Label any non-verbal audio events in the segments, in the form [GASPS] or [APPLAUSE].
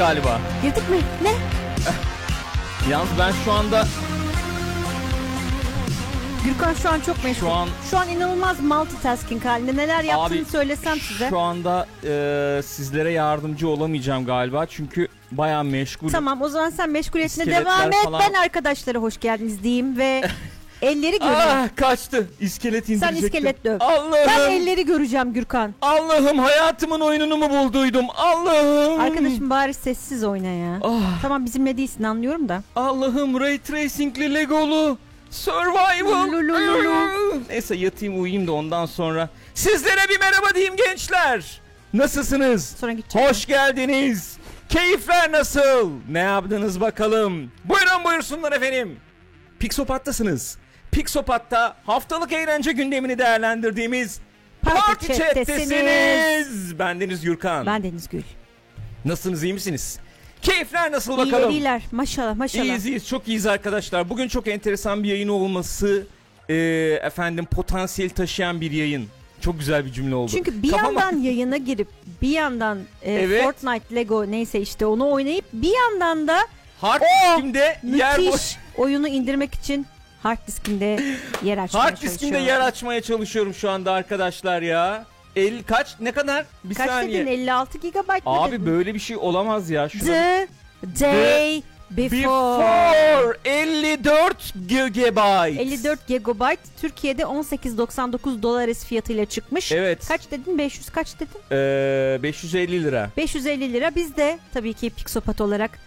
galiba. Girdik mi? Ne? Yalnız ben şu anda Gürkan şu an çok meşgul. şu an Şu an inanılmaz multitasking halinde. Neler yaptığını Abi, söylesem size. şu anda e, sizlere yardımcı olamayacağım galiba çünkü bayağı meşgul. Tamam o zaman sen meşguliyetine İskeletler devam et. falan- Ben arkadaşlara hoş geldiniz diyeyim ve [LAUGHS] elleri göreyim. Ah kaçtı. İskelet sen indirecektim. iskelet döv. Ben Allah'ım. elleri göreceğim Gürkan. Allah'ım hayatımın oyununu mu bulduydum? Allah'ım. Arkadaşım bari sessiz oyna ya. Ah, Tamam bizimle değilsin anlıyorum da. Allah'ım Ray Tracing'li Legolu. Survival. Lulululu. Neyse yatayım uyuyayım da ondan sonra. Sizlere bir merhaba diyeyim gençler. Nasılsınız? Sonra gideceğim. Hoş geldiniz. Keyifler nasıl? Ne yaptınız bakalım? Buyurun buyursunlar efendim. Pixopat'tasınız. Pixopat'ta haftalık eğlence gündemini değerlendirdiğimiz Parti Chat'tesiniz. Ben Deniz Gürkan. Ben Deniz Gül. Nasılsınız iyi misiniz? Keyifler nasıl bakalım? İyiler iyiler. Maşallah maşallah. İyiyiz iyiyiz çok iyiyiz arkadaşlar. Bugün çok enteresan bir yayın olması e, efendim potansiyel taşıyan bir yayın. Çok güzel bir cümle oldu. Çünkü bir Kafama- yandan yayına girip bir yandan e, Evet. Fortnite, Lego neyse işte onu oynayıp bir yandan da Hard Oo, diskimde yer boş. müthiş oyunu indirmek için hard diskinde yer açmaya Hard çalışıyorum. yer açmaya çalışıyorum şu anda arkadaşlar ya. El kaç ne kadar? Bir Kaç saniye. dedin 56 GB mı Abi dedin? böyle bir şey olamaz ya. Şuna The day before. Before 54 GB. 54 GB Türkiye'de 18.99 dolar fiyatıyla çıkmış. Evet. Kaç dedin? 500 kaç dedin? Ee, 550 lira. 550 lira. Biz de tabii ki Pixopat olarak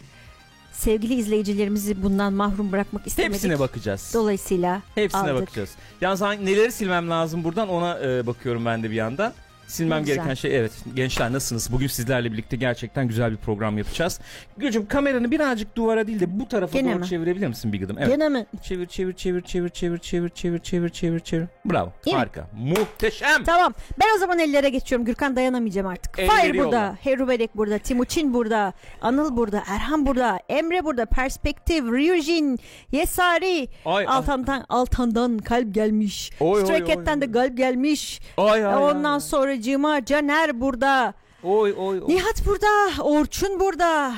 sevgili izleyicilerimizi bundan mahrum bırakmak istemedik. Hepsine bakacağız. Dolayısıyla Hepsine aldık. bakacağız. Yalnız hangi- neleri silmem lazım buradan ona e, bakıyorum ben de bir yandan. Silmem güzel. gereken şey evet. Gençler nasılsınız? Bugün sizlerle birlikte gerçekten güzel bir program yapacağız. Gülcüm kameranı birazcık duvara değil de bu tarafa Gene doğru mi? çevirebilir misin bir gıdım? Evet. Gene mi? Çevir çevir çevir çevir çevir çevir çevir çevir çevir çevir. Bravo. Yine. Harika. Muhteşem. Tamam. Ben o zaman ellere geçiyorum. Gürkan dayanamayacağım artık. Elleri Fire burada. Heru Belek burada. Timuçin burada. Anıl burada. Erhan burada. Emre burada. Perspektif. Ryujin. Yesari. Ay. Altandan, Altan'dan kalp gelmiş. Oy, oy, Stray oy, Cat'ten oy. de kalp gelmiş. Ay ay. Ondan ay. sonra Sonracığıma Caner burada. Oy oy oy. Nihat burada. Orçun burada.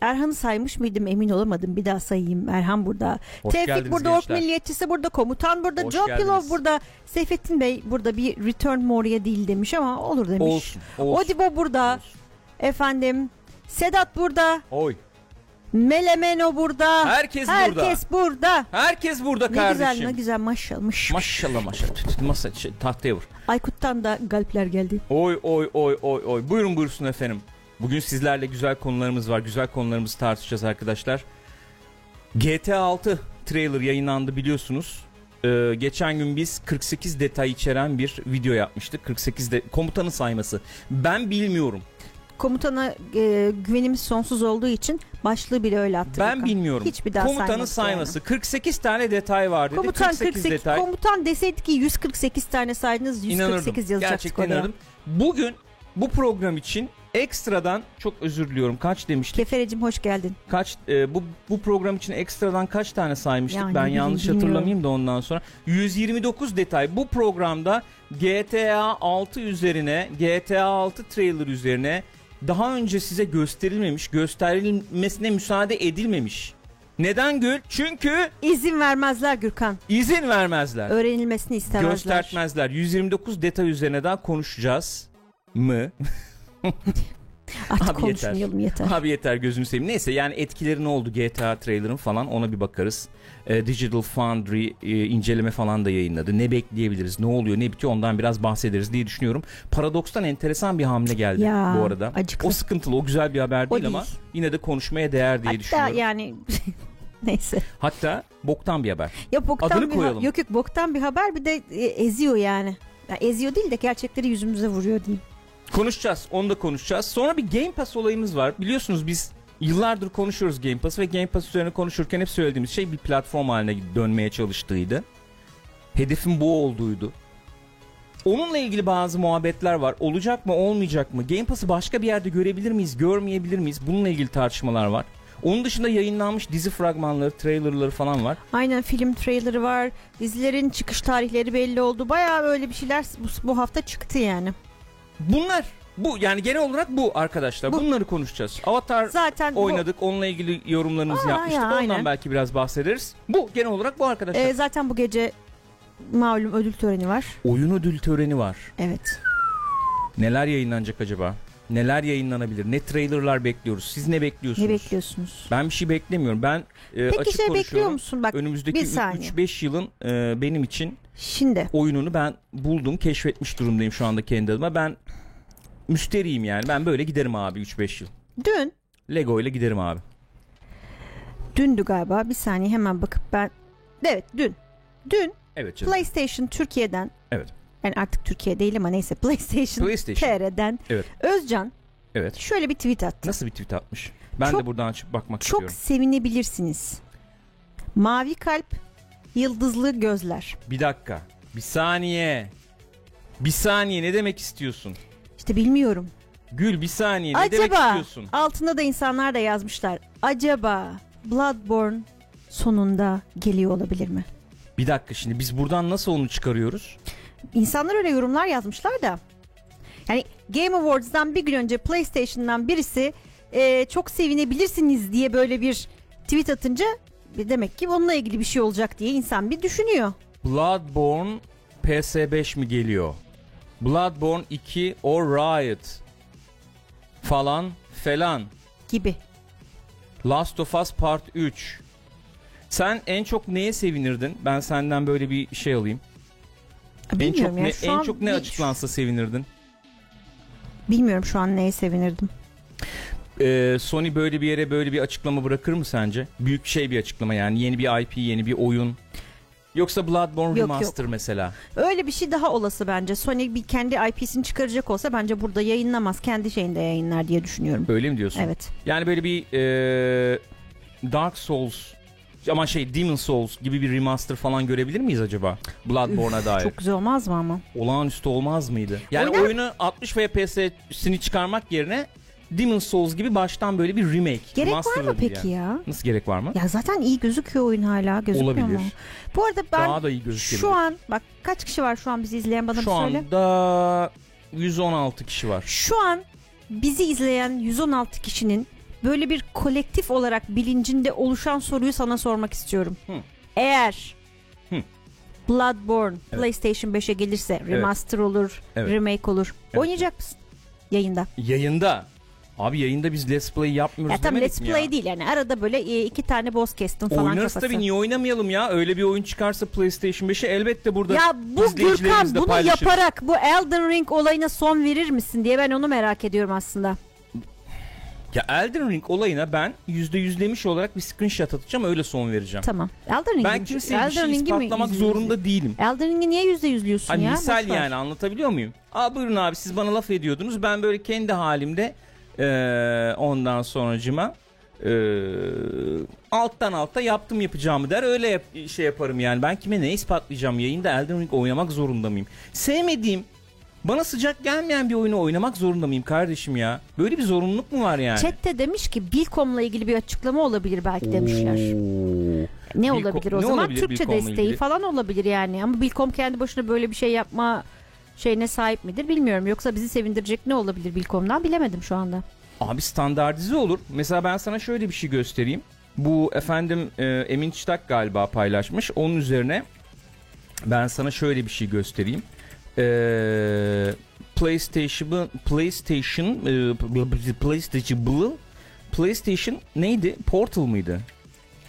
Erhan'ı saymış mıydım emin olamadım. Bir daha sayayım. Erhan burada. Hoş Tevfik burada. Ork gençler. Milliyetçisi burada. Komutan burada. Hoş Joe Pilov burada. Seyfettin Bey burada bir return Moria değil demiş ama olur demiş. Olsun. olsun. Odibo burada. Olsun. Efendim. Sedat burada. Oy. Melemeno burada. Herkes, burada. Herkes burada. Herkes burada Ne kardeşim. güzel ne güzel maşallah. Maşallah maşallah. Tut, Masa, şey, tahtaya vur. Aykut'tan da galpler geldi. Oy oy oy oy oy. Buyurun buyursun efendim. Bugün sizlerle güzel konularımız var. Güzel konularımızı tartışacağız arkadaşlar. GTA 6 trailer yayınlandı biliyorsunuz. Ee, geçen gün biz 48 detay içeren bir video yapmıştık. 48 de komutanın sayması. Ben bilmiyorum. Komutana e, güvenimiz sonsuz olduğu için başlığı bile öyle attı. Ben bilmiyorum. Hiçbir daha Komutanın sayması 48 tane detay var dedi. Komutan 48, 48, detay. komutan deseydi ki 148 tane saydınız 148 İnanırdım. yazacaktık Gerçekten oraya. inanırdım. Bugün bu program için ekstradan çok özür diliyorum. Kaç demiştik? Keferecim hoş geldin. Kaç e, bu bu program için ekstradan kaç tane saymıştık? Yani ben yanlış bilmiyorum. hatırlamayayım da ondan sonra 129 detay. Bu programda GTA 6 üzerine, GTA 6 trailer üzerine daha önce size gösterilmemiş, gösterilmesine müsaade edilmemiş. Neden Gül? Çünkü İzin vermezler Gürkan. izin vermezler. Öğrenilmesini istemezler. Göstertmezler. 129 detay üzerine daha konuşacağız mı? [LAUGHS] Artık Abi konuşmayalım yeter. Abi yeter gözünü seveyim. Neyse yani etkileri ne oldu GTA trailer'ın falan ona bir bakarız. Ee, Digital Foundry e, inceleme falan da yayınladı. Ne bekleyebiliriz, ne oluyor, ne bitiyor ondan biraz bahsederiz diye düşünüyorum. Paradoks'tan enteresan bir hamle geldi Ya, bu arada. acıklı. O sıkıntılı, o güzel bir haber O değil, değil. ama yine de konuşmaya değer diye Hatta düşünüyorum. yani [LAUGHS] neyse. Hatta boktan bir haber. Ya boktan Adını bir koyalım. yok yok boktan bir haber bir de e, eziyor yani. Ya eziyor değil de gerçekleri yüzümüze vuruyor diyeyim. Konuşacağız, onu da konuşacağız. Sonra bir Game Pass olayımız var. Biliyorsunuz biz yıllardır konuşuyoruz Game Pass ve Game Pass üzerine konuşurken hep söylediğimiz şey bir platform haline dönmeye çalıştığıydı. Hedefin bu olduğuydu. Onunla ilgili bazı muhabbetler var. Olacak mı, olmayacak mı? Game Pass'ı başka bir yerde görebilir miyiz, görmeyebilir miyiz? Bununla ilgili tartışmalar var. Onun dışında yayınlanmış dizi fragmanları, trailerları falan var. Aynen film trailerı var. Dizilerin çıkış tarihleri belli oldu. Bayağı öyle bir şeyler bu, bu hafta çıktı yani. Bunlar bu yani genel olarak bu arkadaşlar. Bu. Bunları konuşacağız. Avatar Zaten bu- oynadık. Onunla ilgili yorumlarımızı Aa, yapmıştık. ya, Ondan aynen. belki biraz bahsederiz. Bu genel olarak bu arkadaşlar. e, zaten bu gece malum ödül töreni var. Oyun ödül töreni var. Evet. Neler yayınlanacak acaba? Neler yayınlanabilir? Ne trailerlar bekliyoruz? Siz ne bekliyorsunuz? Ne bekliyorsunuz? Ben bir şey beklemiyorum. Ben e, Peki açık şey bekliyor musun? Bak Önümüzdeki bir saniye. 3-5 yılın e, benim için şimdi oyununu ben buldum, keşfetmiş durumdayım şu anda kendi adıma. Ben müsteriyim yani. Ben böyle giderim abi 3-5 yıl. dün Lego ile giderim abi. dündü galiba bir saniye hemen bakıp ben evet dün dün Evet canım. PlayStation Türkiye'den Evet. Yani artık Türkiye değil ama neyse [LAUGHS] PlayStation, PlayStation. TR'den Evet. Özcan Evet. şöyle bir tweet attı. Nasıl bir tweet atmış? Ben Çok- de buradan açıp bakmak Çok istiyorum. sevinebilirsiniz. Mavi kalp, yıldızlı gözler. Bir dakika. Bir saniye. Bir saniye ne demek istiyorsun? İşte bilmiyorum. Gül bir saniye ne demek Acaba istiyorsun? altında da insanlar da yazmışlar. Acaba Bloodborne sonunda geliyor olabilir mi? Bir dakika şimdi biz buradan nasıl onu çıkarıyoruz? İnsanlar öyle yorumlar yazmışlar da. Yani Game Awards'dan bir gün önce PlayStation'dan birisi e, çok sevinebilirsiniz diye böyle bir tweet atınca e, demek ki onunla ilgili bir şey olacak diye insan bir düşünüyor Bloodborne PS5 mi geliyor? Bloodborne 2 or Riot falan falan. gibi. Last of Us Part 3. Sen en çok neye sevinirdin? Ben senden böyle bir şey alayım. En çok ya, ne şu en an çok ne bir- açıklansa sevinirdin? Bilmiyorum şu an neye sevinirdim. Ee, Sony böyle bir yere böyle bir açıklama bırakır mı sence? Büyük şey bir açıklama yani yeni bir IP, yeni bir oyun. Yoksa Bloodborne Yok, Remaster mesela. Öyle bir şey daha olası bence. Sony bir kendi IP'sini çıkaracak olsa bence burada yayınlamaz. Kendi şeyinde yayınlar diye düşünüyorum. Öyle mi diyorsun? Evet. Yani böyle bir e, Dark Souls ama şey Demon Souls gibi bir remaster falan görebilir miyiz acaba? Bloodborne'a dair. Çok güzel olmaz mı ama? Olağanüstü olmaz mıydı? Yani Oynar- oyunu 60 FPS'ini çıkarmak yerine Demon Souls gibi baştan böyle bir remake. Gerek var mı peki yani. ya? Nasıl gerek var mı? Ya zaten iyi gözüküyor oyun hala. Gözükmüyor Olabilir. mu? Bu arada ben Daha da iyi gözükebilir. şu an bak kaç kişi var şu an bizi izleyen bana Şu söyle. anda 116 kişi var. Şu an bizi izleyen 116 kişinin böyle bir kolektif olarak bilincinde oluşan soruyu sana sormak istiyorum. Hı. Eğer Hı. Bloodborne Evet. PlayStation 5'e gelirse remaster olur, Evet. remake olur. Evet. Oynayacak mısın yayında? Yayında. Abi yayında biz Let's Play yapmıyoruz Ya tam let's play ya? değil yani arada böyle e, iki tane boss kestin falan Oynarız kafası. tabii niye oynamayalım ya? Öyle bir oyun çıkarsa PlayStation 5'e elbette burada Ya bu Gürkan bunu paylaşırız. yaparak bu Elden Ring olayına son verir misin diye ben onu merak ediyorum aslında. Ya Elden Ring olayına ben %100'lemiş olarak bir screenshot atacağım öyle son vereceğim. Tamam. Elden Ring'i Ben kimseye bir şey ispatlamak zorunda değilim. Elden Ring'i niye yüzde yüzlüyorsun Hani ya? misal Boş ver. yani anlatabiliyor muyum? Aa buyurun abi siz bana laf ediyordunuz. Ben böyle kendi halimde eee, ondan sonracıma eee, alttan alta yaptım yapacağımı der. Öyle yap- şey yaparım yani. Ben kime ne ispatlayacağım yayında Elden Ring oynamak zorunda mıyım? Sevmediğim bana sıcak gelmeyen bir oyunu oynamak zorunda mıyım kardeşim ya? Böyle bir zorunluluk mu var yani? Chat'te demiş ki Bilkom'la ilgili bir açıklama olabilir belki demişler. Oo. Ne Bilkom- olabilir o ne zaman? olabilir Türkçe Bilkom'la desteği ilgili? falan olabilir yani. Ama Bilkom kendi başına böyle bir şey yapma şeyine sahip midir bilmiyorum. Yoksa bizi sevindirecek ne olabilir Bilkom'dan bilemedim şu anda. Abi standartize olur. Mesela ben sana şöyle bir şey göstereyim. Bu efendim e, Emin Çıtak galiba paylaşmış. Onun üzerine ben sana şöyle bir şey göstereyim. Ee, PlayStation PlayStation e, PlayStation PlayStation neydi? Portal mıydı?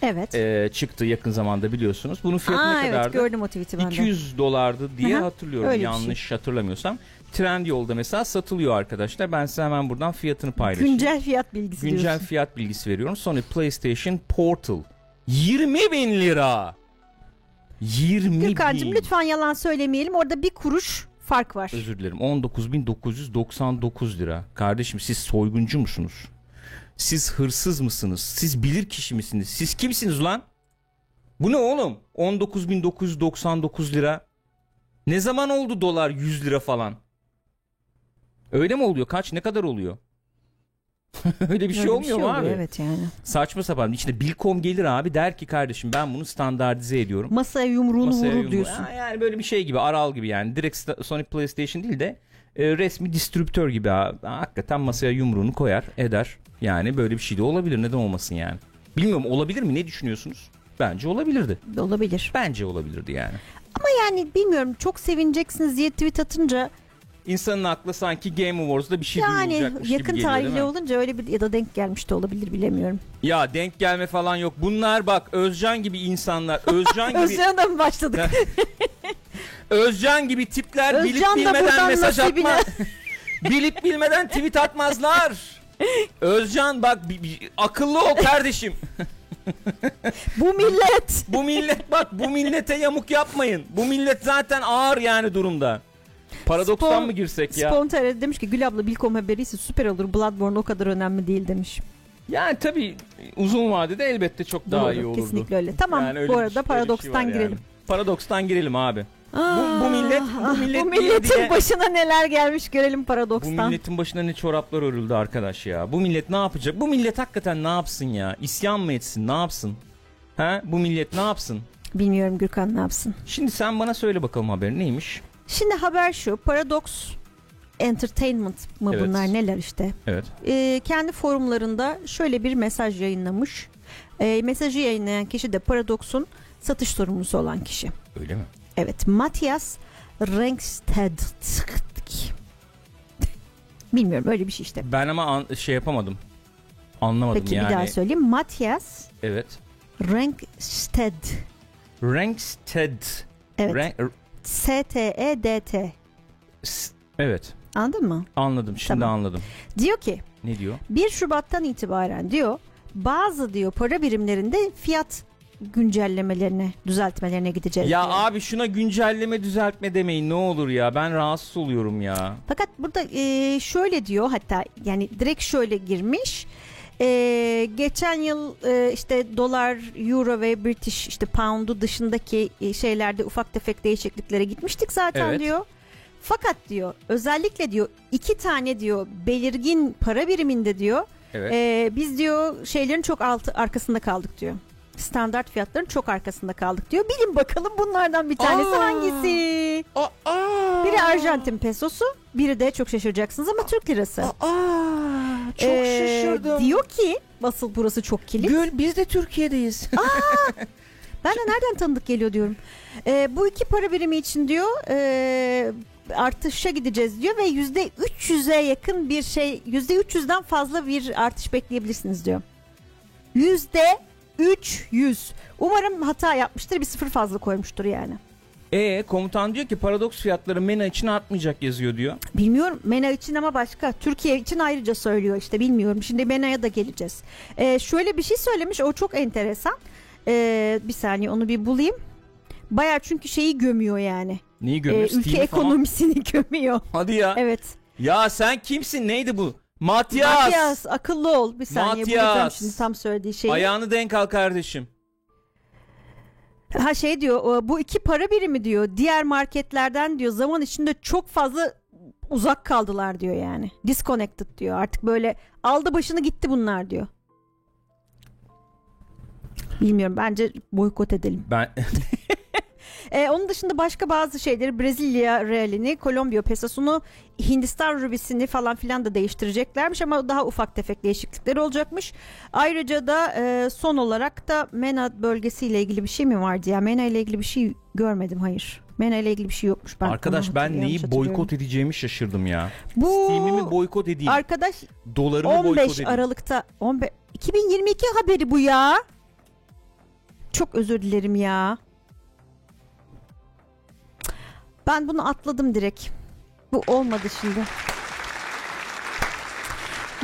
Evet. Ee, çıktı yakın zamanda biliyorsunuz. Bunun fiyatı Aa ne evet kadardı? gördüm o tweet'i ben de. 200 dolardı diye hı. hatırlıyorum Öyle bir yanlış hatırlamıyorsam. Trendyol'da mesela satılıyor arkadaşlar. Ben size hemen buradan fiyatını paylaşayım. Güncel fiyat bilgisi Güncel diyorsun. fiyat bilgisi veriyorum. Sony PlayStation Portal 20 bin lira. 20 Gürkan'cığım bin. lütfen yalan söylemeyelim. Orada bir kuruş fark var. Özür dilerim. 19.999 lira. Kardeşim siz soyguncu musunuz? Siz hırsız mısınız? Siz bilir kişi misiniz? Siz kimsiniz lan? Bu ne oğlum? 19.999 lira. Ne zaman oldu dolar 100 lira falan? Öyle mi oluyor? Kaç? Ne kadar oluyor? [LAUGHS] Öyle bir şey Öyle olmuyor mu oluyor, abi? Evet yani. Saçma sapan. İçinde Bilkom gelir abi der ki kardeşim ben bunu standartize ediyorum. Masaya yumruğunu Masaya vurur yumruğu. diyorsun. Ha, yani böyle bir şey gibi Aral gibi yani. Direkt Sony PlayStation değil de e, resmi distribütör gibi ha. Hakikaten masaya yumruğunu koyar eder. Yani böyle bir şey de olabilir. Neden olmasın yani? Bilmiyorum olabilir mi? Ne düşünüyorsunuz? Bence olabilirdi. Olabilir. Bence olabilirdi yani. Ama yani bilmiyorum çok sevineceksiniz diye tweet atınca İnsanın aklı sanki Game Awards'da bir şey yani duyulacakmış gibi yakın geliyor değil tarihli olunca öyle bir ya da denk gelmiş de olabilir bilemiyorum. Ya denk gelme falan yok. Bunlar bak Özcan gibi insanlar. [LAUGHS] Özcan gibi Özcan'a mı başladık? [LAUGHS] Özcan gibi tipler bilip Özcan da bilmeden mesaj nasibine. atmaz. [LAUGHS] bilip bilmeden tweet atmazlar. Özcan bak akıllı ol kardeşim. Bu millet. Bu millet bak bu millete yamuk yapmayın. Bu millet zaten ağır yani durumda. Paradokstan Spon- mı girsek ya? Spontane demiş ki Gül abla Bilkom haberiyse süper olur. Bloodborne o kadar önemli değil demiş. Yani tabii uzun vadede elbette çok daha Doğru, iyi olurdu. Kesinlikle öyle. Tamam Yani öyle bu arada şey paradokstan yani. girelim. Paradokstan girelim abi. bu Ah, millet- bu ah, millet bu milletin diye- başına neler gelmiş görelim Bu paradokstan. milletin başına ne çoraplar örüldü arkadaş ya. Bu millet ne yapacak? Bu millet hakikaten ne yapsın ya? İsyan mı etsin? Ne yapsın? Ha? Bu millet ne yapsın? Bilmiyorum Gürkan ne yapsın. Şimdi sen bana söyle bakalım haber neymiş? Şimdi haber şu Paradox Entertainment mı Evet. bunlar neler işte. Evet. Ee, kendi forumlarında şöyle bir mesaj yayınlamış. Ee, mesajı yayınlayan kişi de Paradox'un satış sorumlusu olan kişi. Öyle mi? Evet Matthias Rengsted. [LAUGHS] Bilmiyorum öyle bir şey işte. Ben ama an- şey yapamadım. Anlamadım Peki yani. bir daha söyleyeyim. Matthias Evet. Rengsted. Ranksted. Evet. Rank- r- S-T-E-D-T. s- evet. Anladın mı? Anladım. Şimdi Tamam. anladım. Diyor ki Ne diyor? 1 Şubat'tan itibaren diyor bazı diyor para birimlerinde fiyat güncellemelerine, düzeltmelerine gideceğiz Ya diyor. abi şuna güncelleme düzeltme demeyin ne olur ya. Ben rahatsız oluyorum ya. Fakat burada e, şöyle diyor hatta yani direkt şöyle girmiş. E, geçen yıl e, işte dolar, euro ve British işte pound'u dışındaki e, şeylerde ufak tefek değişikliklere gitmiştik zaten Evet. diyor. Fakat diyor özellikle diyor iki tane diyor belirgin para biriminde diyor Evet. e, biz diyor şeylerin çok altı arkasında kaldık diyor. Standart fiyatların çok arkasında kaldık diyor. Bilin bakalım bunlardan bir tanesi Aa. hangisi? Aa! Biri Arjantin pesosu, biri de çok şaşıracaksınız ama Türk lirası. Aa, çok Ee, şaşırdım. Diyor ki basıl burası çok kilit. Gül biz de Türkiye'deyiz. Ben de nereden tanıdık geliyor diyorum. Ee, bu iki para birimi için diyor e, artışa gideceğiz diyor ve yüzde 300'e yakın bir şey yüzde 300'den fazla bir artış bekleyebilirsiniz diyor. Yüzde 300. Umarım hata yapmıştır bir sıfır fazla koymuştur yani. E komutan diyor ki paradoks fiyatları MENA için artmayacak yazıyor diyor. Bilmiyorum MENA için ama başka. Türkiye için ayrıca söylüyor işte bilmiyorum. Şimdi MENA'ya da geleceğiz. Ee, şöyle bir şey söylemiş o çok enteresan. Ee, bir saniye onu bir bulayım. Baya çünkü şeyi gömüyor yani. Neyi Ee, görüyoruz? ülke Steam'i falan. ekonomisini [LAUGHS] gömüyor. Hadi ya. Evet. Ya sen kimsin? Neydi bu? Matyas. Matias akıllı ol. Bir saniye Matias. bulacağım şimdi tam söylediği şeyi. Ayağını denk al kardeşim. Ha şey diyor bu iki para birimi diyor. Diğer marketlerden diyor zaman içinde çok fazla uzak kaldılar diyor yani. Disconnected diyor. Artık böyle aldı başını gitti bunlar diyor. Bilmiyorum bence boykot edelim. Ben [LAUGHS] Ee, onun dışında başka bazı şeyleri Brezilya realini, Kolombiya pesosunu, Hindistan rubisini falan filan da değiştireceklermiş ama daha ufak tefek değişiklikler olacakmış. Ayrıca da e, son olarak da MENA bölgesiyle ilgili bir şey mi vardı ya? MENA ile ilgili bir şey görmedim hayır. MENA ile ilgili bir şey yokmuş. Ben arkadaş ben neyi boykot edeceğimi şaşırdım ya. Bu Steam'imi boykot edeyim. arkadaş Dolarımı boykot 15 edeyim. Aralık'ta 15 2022 haberi bu ya. Çok özür dilerim ya. Ben bunu atladım direkt. Bu olmadı şimdi.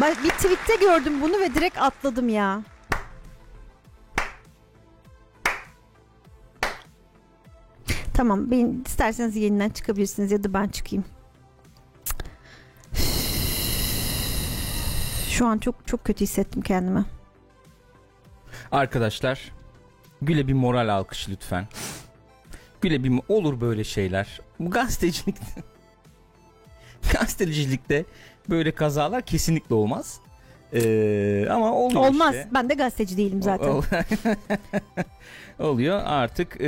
Ben bir tweette gördüm bunu ve direkt atladım ya. Tamam, ben isterseniz yeniden çıkabilirsiniz ya da ben çıkayım. Şu an çok çok kötü hissettim kendimi. Arkadaşlar Gül'e bir moral alkışı lütfen. Gül'e bir olur böyle şeyler. Bu gazetecilik [LAUGHS] gazetecilikte böyle kazalar kesinlikle olmaz. Ee, ama oluyor Olmaz. işte. Ben de gazeteci değilim zaten. [LAUGHS] Oluyor artık ee,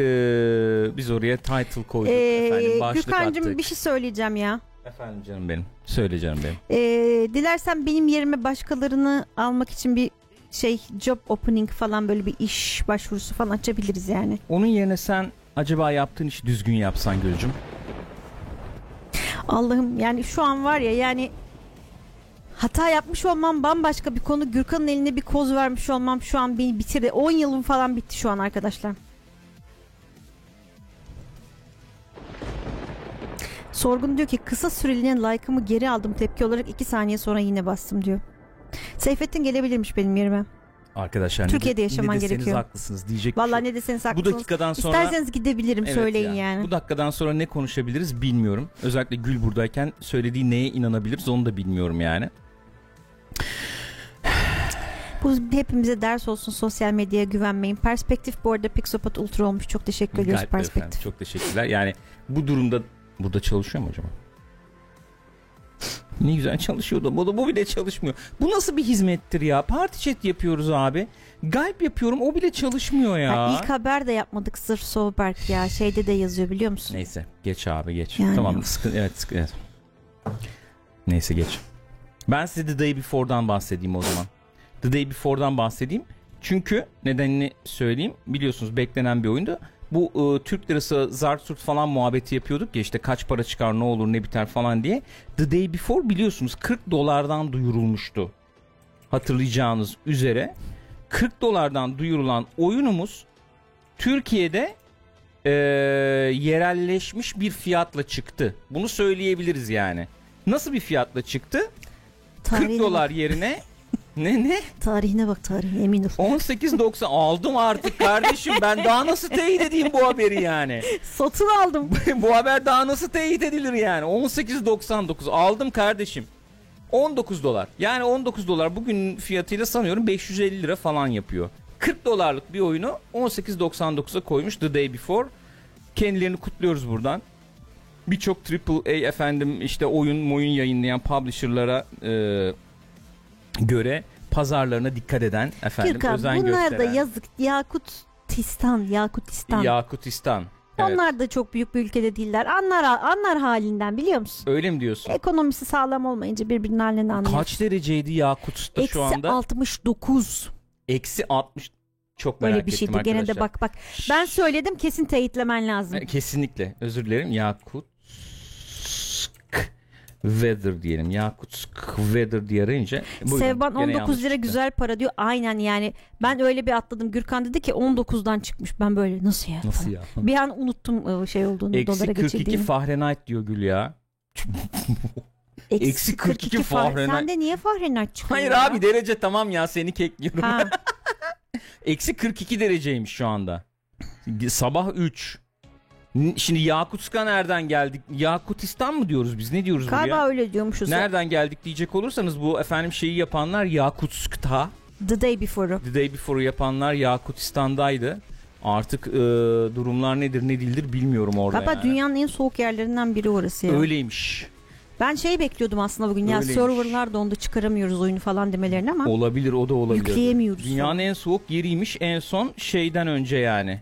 biz oraya title koyduk Ee, efendim başlık Gürkan'cığım attık. bir şey söyleyeceğim ya. Efendim canım benim. Söyle canım benim. Ee, dilersen benim yerime başkalarını almak için bir şey job opening falan böyle bir iş başvurusu falan açabiliriz yani. Onun yerine sen acaba yaptığın işi düzgün yapsan Gülcüm. Allah'ım yani şu an var ya yani hata yapmış olmam bambaşka bir konu. Gürkan'ın eline bir koz vermiş olmam şu an beni bitirdi. 10 yılım falan bitti şu an arkadaşlar. Sorgun diyor ki kısa süreliğine like'ımı geri aldım tepki olarak 2 saniye sonra yine bastım diyor. Seyfettin gelebilirmiş benim yerime. Arkadaşlar Türkiye'de de- yaşaman ne gerekiyor. haklısınız diyecek bir Vallahi şey ne deseniz Bu haklısınız. dakikadan sonra İsterseniz gidebilirim Evet söyleyin ya. yani. Bu dakikadan sonra ne konuşabiliriz bilmiyorum. Özellikle Gül buradayken söylediği neye inanabiliriz onu da bilmiyorum yani. Bu hepimize ders olsun sosyal medyaya güvenmeyin. Perspektif bu arada Pixopat Ultra olmuş. Çok teşekkür ediyoruz de efendim, Perspektif. çok teşekkürler. Yani bu durumda burada çalışıyor mu acaba? Ne güzel çalışıyordu. Bu, da- bu bile çalışmıyor. Bu nasıl bir hizmettir ya? Party chat yapıyoruz abi. Galp yapıyorum o bile çalışmıyor ya. Ha, ilk haber de yapmadık sırf Soberg ya. Şeyde de yazıyor biliyor musun? Neyse geç abi geç. Yani. Tamam sıkı, evet, sıkı, evet. Neyse geç. Ben size The Day Before'dan bahsedeyim o zaman. The Day Before'dan bahsedeyim. Çünkü nedenini söyleyeyim. Biliyorsunuz beklenen bir oyundu. Bu e, Türk lirası zart surt falan muhabbeti yapıyorduk ya işte kaç para çıkar ne olur ne biter falan diye. The Day Before biliyorsunuz 40 dolardan duyurulmuştu. Hatırlayacağınız üzere 40 dolardan duyurulan oyunumuz Türkiye'de e, yerelleşmiş bir fiyatla çıktı. Bunu söyleyebiliriz yani. Nasıl bir fiyatla çıktı? 40 Tarihine dolar Bak, yerine [LAUGHS] ne ne? tarihine bak tarihine emin ol. 18.90 aldım artık kardeşim. Ben daha nasıl teyit edeyim bu haberi yani? Satın aldım. [LAUGHS] bu haber daha nasıl teyit edilir yani? 18.99 aldım kardeşim. 19 dolar. Yani 19 dolar bugün fiyatıyla sanıyorum 550 lira falan yapıyor. 40 dolarlık bir oyunu 18.99'a koymuş The Day Before. Kendilerini kutluyoruz buradan. Birçok AAA efendim işte oyun oyun yayınlayan publisher'lara e, göre pazarlarına dikkat eden efendim Gürkan özen bunlar da gösteren. yazık. Yakutistan, Yakutistan. Yakutistan. Evet. Onlar da çok büyük bir ülkede değiller. Anlar anlar halinden biliyor musun? Öyle mi diyorsun? Ekonomisi sağlam olmayınca birbirinin halinden anlıyor. Kaç dereceydi Yakut'ta Eksi şu anda? 69. Eksi 60. Çok merak Böyle bir şeydi. Gene de bak bak. Ben söyledim kesin teyitlemen lazım. Kesinlikle. Özür dilerim. Yakutsk Weather diyelim. Yakutsk Weather diye arayınca. buyurun, Sevban gene 19 yanlış lira çıktı. güzel para diyor. Aynen yani ben öyle bir atladım. Gürkan dedi ki 19'dan çıkmış. Ben böyle nasıl ya? Nasıl ya? Bir an unuttum e, şey olduğunu Eksi dolara 42 geçirdiğini. Fahrenheit diyor Gül ya. [LAUGHS] eksi 42 Fah- Fahrenheit. Sende niye Fahrenheit çıkıyor Hayır ya? abi derece tamam ya seni kekliyorum. [LAUGHS] Eksi 42 dereceymiş şu anda. Sabah 3. Şimdi Yakutsk'a nereden geldik? Yakutistan mı diyoruz biz? Ne diyoruz buraya? galiba öyle diyormuşuz. Nereden geldik diyecek olursanız bu efendim şeyi yapanlar Yakutsk'ta. The day before'u. The Day Before'u yapanlar Yakutistan'daydı. Artık e, durumlar nedir ne değildir bilmiyorum orada Galiba yani. dünyanın en soğuk yerlerinden biri orası ya. Öyleymiş. Ben şey bekliyordum aslında bugün ya Öyleymiş. serverlar dondu çıkaramıyoruz oyunu falan demelerini ama Olabilir o da olabilir. yükleyemiyoruz. Dünyanın en soğuk yeriymiş en son şeyden önce yani.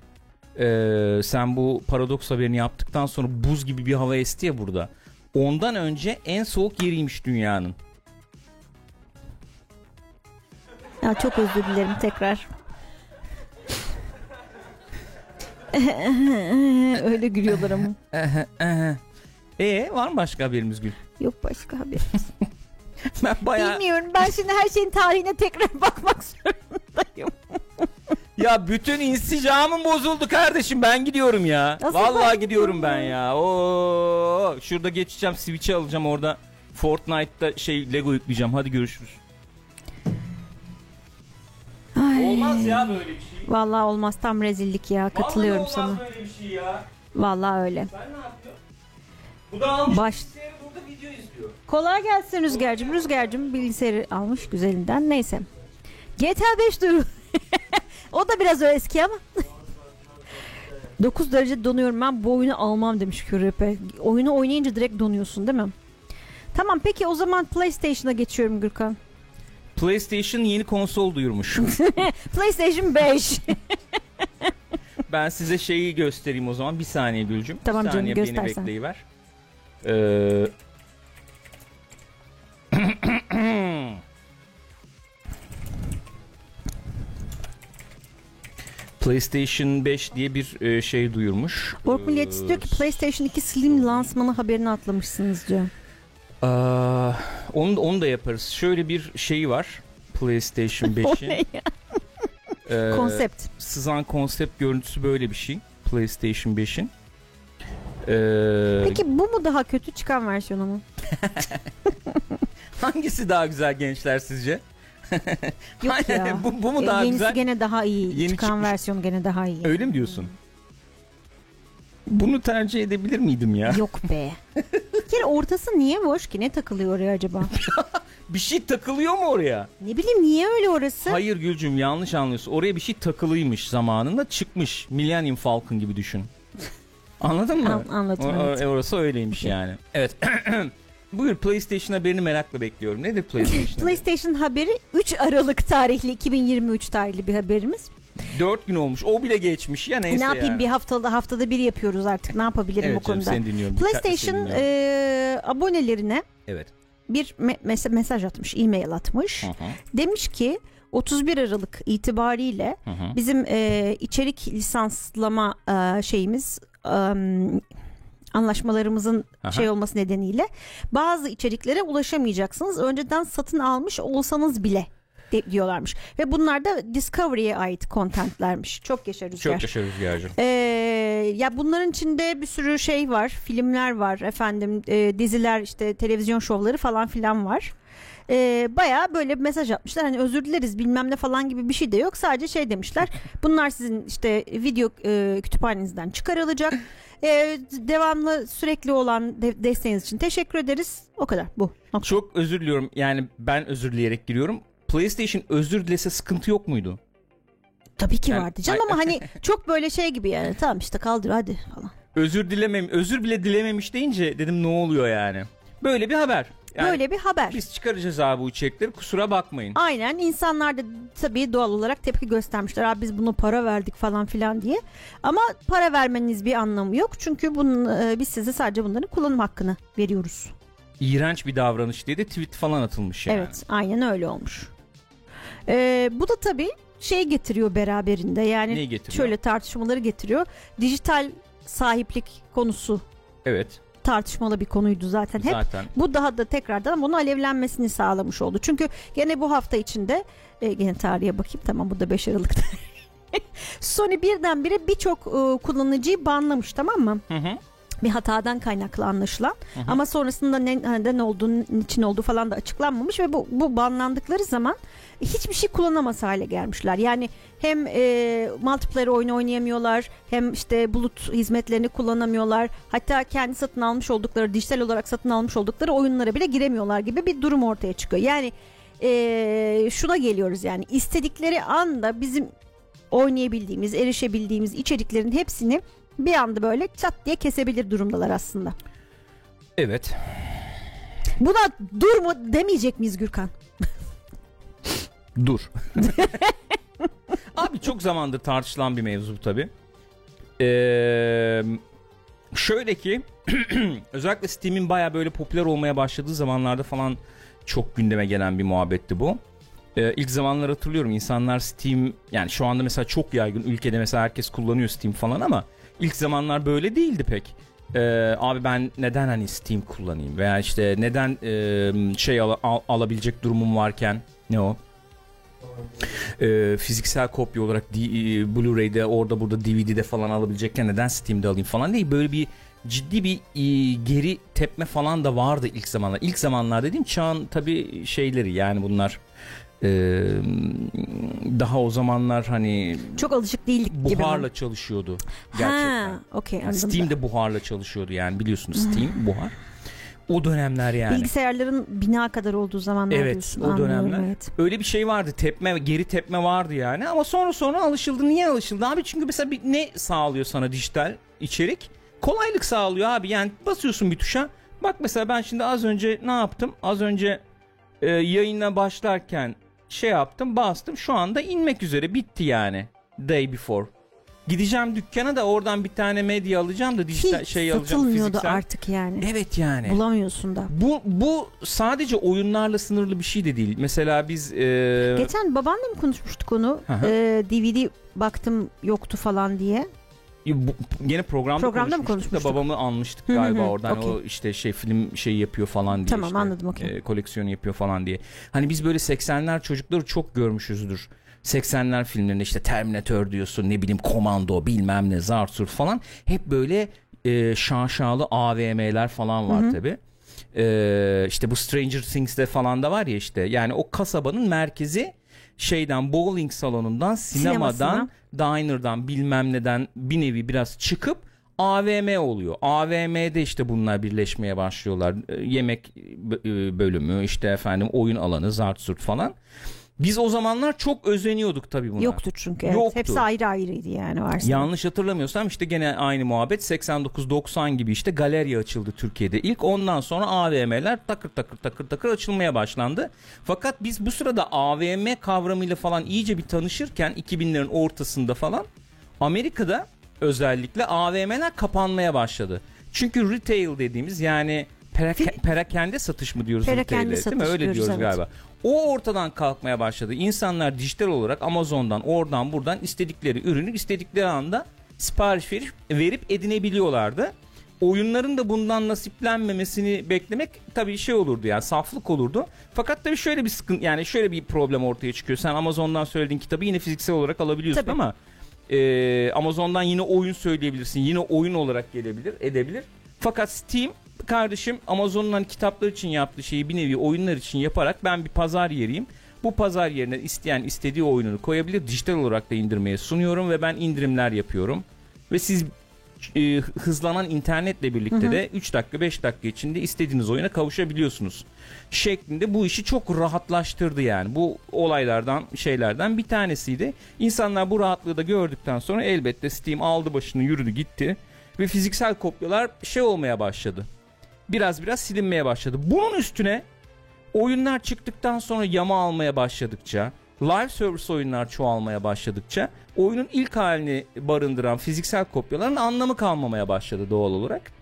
Ee, sen bu paradoks haberini yaptıktan sonra buz gibi bir hava esti ya burada. Ondan önce en soğuk yeriymiş dünyanın. Ya çok özür dilerim tekrar. [LAUGHS] Öyle gülüyorlar ama. E var mı başka haberimiz Gül? Yok başka haber. [LAUGHS] Ben bayağı Bilmiyorum ben şimdi her şeyin tarihine tekrar bakmak zorundayım. Ya bütün insicamım bozuldu kardeşim ben gidiyorum ya. Nasıl Vallahi ben gidiyorum ben ya. Oo şurada geçeceğim Switch'i alacağım orada Fortnite'da şey Lego yükleyeceğim. Hadi görüşürüz. Olmaz ya böyle bir şey. Vallahi olmaz tam rezillik ya katılıyorum Vallahi sana. olmaz böyle bir şey ya. Vallahi öyle. Sen ne yapıyorsun? Bu da almış Baş- bilgisayarı burada video izliyor. Kolay gelsin Rüzgar'cığım. Rüzgar'cığım bilgisayarı almış güzelinden. Neyse. GTA 5 duyuru. [LAUGHS] o da biraz o eski ama. [LAUGHS] 9 derece donuyorum ben bu oyunu almam demiş Kürepe. Oyunu oynayınca direkt donuyorsun değil mi? Tamam peki o zaman PlayStation'a geçiyorum Gürkan. PlayStation yeni konsol duyurmuş. [LAUGHS] PlayStation 5. [LAUGHS] ben size şeyi göstereyim o zaman. Bir saniye Gülcüm. Tamam bir canım, saniye göstersen. Beni bekleyiver. Ee... [CLEARS THROAT] [COUGHS] PlayStation 5 diye bir e, şey duyurmuş. Borg Milliyetçisi diyor ki PlayStation 2 Slim lansmanı haberini atlamışsınız diyor. Aa, onu, da- onu da yaparız. Şöyle bir şey var. PlayStation [LAUGHS] o 5'in. ne ya? Ee, Konsept. Sızan konsept görüntüsü böyle bir şey. PlayStation 5'in. Ee, Peki bu mu daha kötü çıkan versiyonu mu? [LAUGHS] hangisi daha güzel gençler sizce? [LAUGHS] Yok ya. bu, bu mu E, daha Yenisi güzel? gene daha iyi. Yeni çıkan çıkmış. versiyonu gene daha iyi. Öyle mi diyorsun? Bunu tercih edebilir miydim ya? Yok be. Bir kere ortası niye boş ki? Ne takılıyor oraya acaba? [LAUGHS] Bir şey takılıyor mu oraya? ne bileyim niye öyle orası? Hayır Gülcüm yanlış anlıyorsun. Oraya bir şey takılıymış zamanında çıkmış. Millennium Falcon gibi düşün. Anladın mı? An- anladım, evet. o- orası öyleymiş yani. Evet. [CLEARS THROAT] Buyur PlayStation haberini merakla bekliyorum. Nedir PlayStation? PlayStation haberi 3 Aralık tarihli 2023 tarihli bir haberimiz. 4 gün olmuş. O bile geçmiş. Ya neyse ne yapayım ya. bir haftada haftada bir yapıyoruz artık. Ne yapabilirim evet bu canım, konuda? seni dinliyorum. PlayStation seni dinliyorum. e, abonelerine Evet. bir me- mes- mesaj atmış, e-mail atmış. Hı hı, Demiş ki 31 Aralık itibariyle hı hı. bizim e, içerik lisanslama e, şeyimiz e, anlaşmalarımızın Aha. şey olması nedeniyle bazı içeriklere ulaşamayacaksınız. Önceden satın almış olsanız bile de- diyorlarmış. Ve bunlar da Discovery'e ait contentlermiş. Çok yaşa Rüzgar. Çok yaşa Rüzgar'cığım. Ee, ya bunların içinde bir sürü şey var, filmler var, efendim e, diziler, işte televizyon şovları falan filan var. Ee, Baya böyle bir mesaj atmışlar hani özür dileriz bilmem ne falan gibi bir şey de yok sadece şey demişler [LAUGHS] bunlar sizin işte video e, kütüphanenizden çıkarılacak Ee, devamlı sürekli olan de- desteğiniz için teşekkür ederiz o kadar bu Nokta. Çok özür diliyorum. Yani ben özür dileyerek giriyorum. PlayStation özür dilese sıkıntı yok muydu? tabii ki Yani- vardı canım ama hani [LAUGHS] çok böyle şey gibi yani tamam işte kaldır hadi falan Özür dilemem, özür bile dilememiş deyince dedim ne oluyor yani? Böyle bir haber. Yani Böyle bir haber. Biz çıkaracağız abi bu içerikleri kusura bakmayın. Aynen insanlar da tabii doğal olarak tepki göstermişler. Abi biz bunu para verdik falan filan diye. Ama para vermeniz bir anlamı yok. Çünkü bunun, e, biz size sadece bunların kullanım hakkını veriyoruz. İğrenç bir davranış diye de tweet falan atılmış yani. Evet aynen öyle olmuş. Ee, bu da tabii şey getiriyor beraberinde. Yani Neyi getiriyor? şöyle tartışmaları getiriyor. Dijital sahiplik konusu Evet tartışmalı bir konuydu zaten. Hep zaten. Bu daha da tekrardan bunu alevlenmesini sağlamış oldu. Çünkü gene bu hafta içinde e, gene tarihe bakayım tamam bu da 5 Aralık'ta. [LAUGHS] Sony birdenbire birçok e, kullanıcıyı banlamış tamam mı? Hı hı. Bir hatadan kaynaklı anlaşılan. Hı hı. Ama sonrasında ne, neden olduğu, için olduğu falan da açıklanmamış ve bu, bu banlandıkları zaman hiçbir şey kullanamaz hale gelmişler. Yani hem e, multiplayer oyunu oynayamıyorlar hem işte bulut hizmetlerini kullanamıyorlar. Hatta kendi satın almış oldukları dijital olarak satın almış oldukları oyunlara bile giremiyorlar gibi bir durum ortaya çıkıyor. Yani e, şuna geliyoruz yani istedikleri anda bizim oynayabildiğimiz, erişebildiğimiz içeriklerin hepsini bir anda böyle çat diye kesebilir durumdalar aslında. Evet. Buna dur mu demeyecek miyiz Gürkan? Dur. [LAUGHS] Abi çok zamandır tartışılan bir mevzu bu tabi. Ee, şöyle ki [CLEARS THROAT] özellikle Steam'in baya böyle popüler olmaya başladığı zamanlarda falan çok gündeme gelen bir muhabbetti bu. Ee, ilk zamanlar hatırlıyorum insanlar Steam yani şu anda mesela çok yaygın ülkede mesela herkes kullanıyor Steam falan ama ilk zamanlar böyle değildi pek. Ee, abi ben neden hani Steam kullanayım veya işte neden e, şey al- al- alabilecek durumum varken ne o? Ee, fiziksel kopya olarak e, Blu-ray'de orada burada DVD'de falan alabilecekken neden Steam'de alayım falan değil. Böyle bir ciddi bir e, geri tepme falan da vardı ilk zamanlar. İlk zamanlar dediğim çağın tabii şeyleri yani bunlar e, daha o zamanlar hani Çok alışık değildik gibi. mi? buharla çalışıyordu gerçekten. Ha, okey Yani. Steam de buharla çalışıyordu yani biliyorsunuz Steam buhar. O dönemler yani. Bilgisayarların bina kadar olduğu zamanlar Evet, diyorsun. o Anlıyorum, dönemler. Evet. Öyle bir şey vardı tepme geri tepme vardı yani. Ama sonra sonra alışıldı. Niye alışıldı? Abi çünkü mesela bir ne sağlıyor sana dijital içerik? Kolaylık sağlıyor abi. Yani basıyorsun bir tuşa. Bak mesela ben şimdi az önce ne yaptım? Az önce e, yayına başlarken şey yaptım bastım. Şu anda inmek üzere. Bitti yani. Day before gideceğim dükkana da oradan bir tane medya alacağım da dijital Ki şey alacağım satılmıyordu fiziksel. artık yani. evet yani Bulamıyorsun da. bu bu sadece oyunlarla sınırlı bir şey de değil. Mesela biz e, Geçen babanla mı konuşmuştuk onu? Ee, DVD baktım yoktu falan diye. bu, yine programda, Programda mı konuşmuştuk da konuşmuştuk? babamı almıştık Hı hı galiba hı, oradan okey. o işte şey film şey yapıyor falan diye. Tamam, işte, anladım, okey. e, koleksiyonu yapıyor falan diye. Hani biz böyle 80'ler çocukları çok görmüşüzdür. 80'ler filmlerinde işte Terminator diyorsun ne bileyim Komando bilmem ne Zartur falan hep böyle e, şaşalı AVM'ler falan var tabi. E, işte bu Stranger Things'te falan da var ya işte yani o kasabanın merkezi şeyden bowling salonundan sinemadan diner'dan bilmem neden bir nevi biraz çıkıp AVM oluyor. AVM'de işte bunlar birleşmeye başlıyorlar. E, Yemek e, bölümü işte efendim oyun alanı zart zurt falan. Biz o zamanlar çok özeniyorduk tabii buna. Yoktu çünkü. Evet. Yoktu. Hepsi ayrı ayrıydı yani varsa. Yanlış hatırlamıyorsam işte gene aynı muhabbet 89-90 gibi işte galerya açıldı Türkiye'de. İlk ondan sonra AVM'ler takır takır takır takır açılmaya başlandı. Fakat biz bu sırada AVM kavramıyla falan iyice bir tanışırken 2000'lerin ortasında falan Amerika'da özellikle AVM'ler kapanmaya başladı. Çünkü retail dediğimiz yani perake- perakende satış mı diyoruz Perakende retail'e, değil mi? Öyle diyoruz, diyoruz evet. galiba. O ortadan kalkmaya başladı. İnsanlar dijital olarak Amazon'dan oradan buradan istedikleri ürünü istedikleri anda sipariş verip, verip edinebiliyorlardı. Oyunların da bundan nasiplenmemesini beklemek tabii şey olurdu yani saflık olurdu. Fakat tabii şöyle bir sıkıntı yani şöyle bir problem ortaya çıkıyor. Sen Amazon'dan söylediğin kitabı yine fiziksel olarak alabiliyorsun Tabii. ama e, Amazon'dan yine oyun söyleyebilirsin. Yine oyun olarak gelebilir, edebilir. Fakat Steam kardeşim Amazon'un hani kitaplar için yaptığı şeyi bir nevi oyunlar için yaparak ben bir pazar yeriyim. Bu pazar yerine isteyen istediği oyununu koyabilir. Dijital olarak da indirmeye sunuyorum ve ben indirimler yapıyorum. Ve siz e, hızlanan internetle birlikte Hı hı. de 3 dakika 5 dakika içinde istediğiniz oyuna kavuşabiliyorsunuz. Şeklinde bu işi çok rahatlaştırdı yani. Bu olaylardan şeylerden bir tanesiydi. İnsanlar bu rahatlığı da gördükten sonra elbette Steam aldı başını yürüdü gitti. Ve fiziksel kopyalar şey olmaya başladı. Biraz biraz silinmeye başladı. Bunun üstüne oyunlar çıktıktan sonra yama almaya başladıkça, live service oyunlar çoğalmaya başladıkça oyunun ilk halini barındıran fiziksel kopyaların anlamı kalmamaya başladı doğal olarak.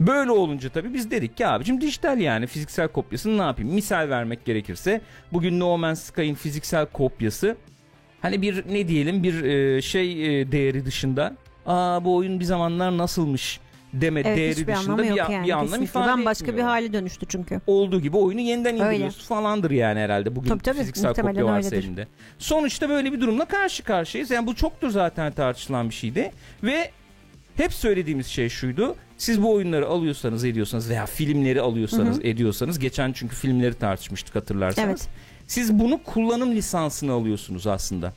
Böyle olunca tabii biz dedik ki abicim dijital yani fiziksel kopyasını ne yapayım? Misal vermek gerekirse bugün No Man's Sky'ın fiziksel kopyası hani bir ne diyelim bir e, şey e, değeri dışında aa bu oyun bir zamanlar nasılmış deme Evet değeri dışında bir, yani. bir anlam kesinlikle. ifade Bambaşka bir etmiyor. hale dönüştü çünkü. Olduğu gibi oyunu yeniden Öyle. indiriyorsun falandır yani herhalde bugün Tabii, tabii, fiziksel kopya varsa öyledir. elinde. Sonuçta böyle bir durumla karşı karşıyayız. Yani bu çoktur zaten tartışılan bir şeydi. Ve hep söylediğimiz şey şuydu. Siz bu oyunları alıyorsanız ediyorsanız veya filmleri alıyorsanız ediyorsanız geçen çünkü filmleri tartışmıştık hatırlarsanız. Evet. Siz bunu kullanım lisansını alıyorsunuz aslında.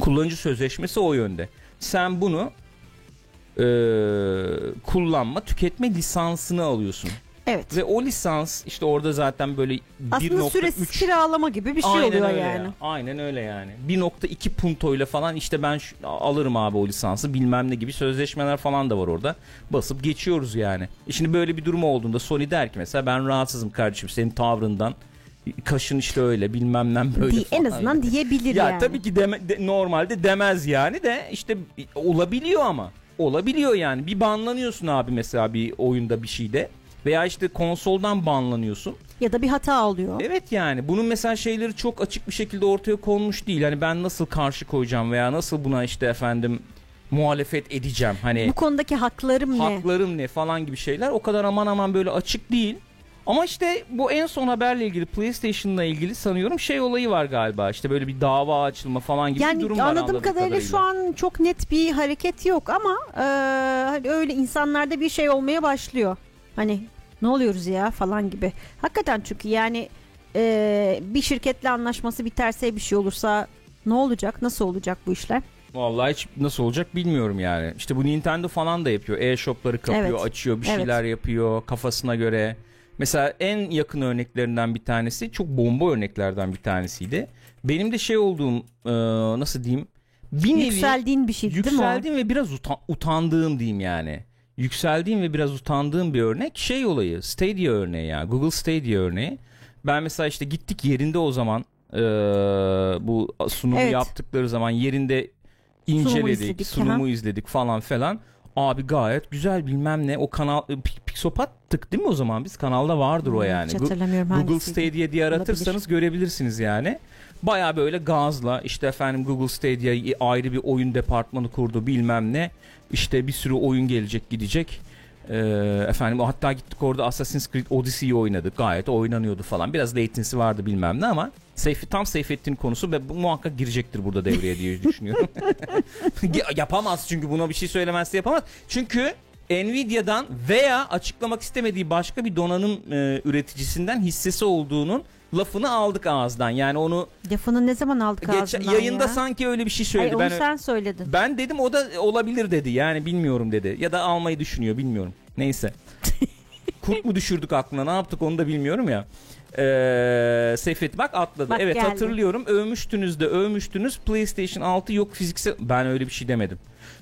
Kullanıcı sözleşmesi o yönde. Sen bunu e, kullanma, tüketme lisansını alıyorsun. Evet. Ve o lisans işte orada zaten böyle Aslında 1.3 süresiz kiralama gibi bir şey Aynen oluyor öyle yani. ya. Aynen öyle yani. 1.2 puntoyla falan işte ben şu- alırım abi o lisansı bilmem ne gibi sözleşmeler falan da var orada. Basıp geçiyoruz yani. E şimdi böyle bir durum olduğunda Sony der ki mesela ben rahatsızım kardeşim senin tavrından. Kaşın işte öyle bilmem ne böyle Di- en azından diyebilir Ya yani. tabii ki deme- de- normalde demez yani de işte olabiliyor ama. Olabiliyor yani. Bir banlanıyorsun abi mesela bir oyunda bir şeyde. Veya işte konsoldan banlanıyorsun. Ya da bir hata oluyor. Evet yani bunun mesela şeyleri çok açık bir şekilde ortaya konmuş değil. Hani ben nasıl karşı koyacağım veya nasıl buna işte efendim muhalefet edeceğim. Hani Bu konudaki haklarım ne? haklarım ne falan gibi şeyler o kadar aman aman böyle açık değil. Ama işte bu en son haberle ilgili PlayStation'la ilgili sanıyorum şey olayı var galiba. İşte böyle bir dava açılma falan gibi bir Yani durum var anladığım anladığım kadarıyla, şu an çok net bir hareket yok ama e, hani öyle insanlarda bir şey olmaya başlıyor. Hani ne oluyoruz ya falan gibi. Hakikaten çünkü yani e, bir şirketle anlaşması biterse bir şey olursa ne olacak? Nasıl olacak bu işler? Vallahi hiç nasıl olacak bilmiyorum yani. İşte bu Nintendo falan da yapıyor. E-shop'ları kapıyor, Evet. açıyor, bir Evet. şeyler yapıyor kafasına göre. Mesela en yakın örneklerinden bir tanesi, çok bomba örneklerden bir tanesiydi. Benim de şey olduğum, e, nasıl diyeyim? Bir nevi Yükseldiğin bir şey değil mi yükseldiğim ve biraz uta- utandığım diyeyim yani. Yükseldiğim ve biraz utandığım bir örnek şey olayı. Stadia örneği ya. Google Stadia örneği. Ben mesela işte gittik yerinde o zaman e, bu sunumu Evet. yaptıkları zaman yerinde inceledik, izledik, sunumu izledik falan falan. Abi gayet güzel bilmem ne. O kanal e, Pi- Pixopat'tık değil mi o zaman biz? Kanalda vardır o Hmm, yani. Hiç hatırlamıyorum Google hangisiydi. Stadia diye aratırsanız görebilirsiniz yani. Baya böyle gazla işte efendim Google Stadia ayrı bir oyun departmanı kurdu bilmem ne. İşte bir sürü oyun gelecek gidecek. Ee, efendim hatta gittik orada Assassin's Creed Odyssey'yi oynadık. Gayet oynanıyordu falan. Biraz latency vardı bilmem ne ama Seyfi, tam Seyfettin konusu ve bu muhakkak girecektir burada devreye diye [LAUGHS] düşünüyorum. yapamaz çünkü buna bir şey söylemezse yapamaz. Çünkü Nvidia'dan veya açıklamak istemediği başka bir donanım e, üreticisinden hissesi olduğunun lafını aldık ağızdan. Yani onu Lafını ne zaman aldık geç, ağzından yayında ya? sanki öyle bir şey Ay, söyledi. onu ben sen söyledin. ben dedim o da olabilir dedi. Yani bilmiyorum dedi. Ya da almayı düşünüyor bilmiyorum. Neyse. [LAUGHS] Kurt mu düşürdük aklına ne yaptık onu da bilmiyorum ya. Ee, Seyfet bak atladı. Bak evet geldi. hatırlıyorum. Övmüştünüz de övmüştünüz. PlayStation 6 yok fiziksel. Ben öyle bir şey demedim.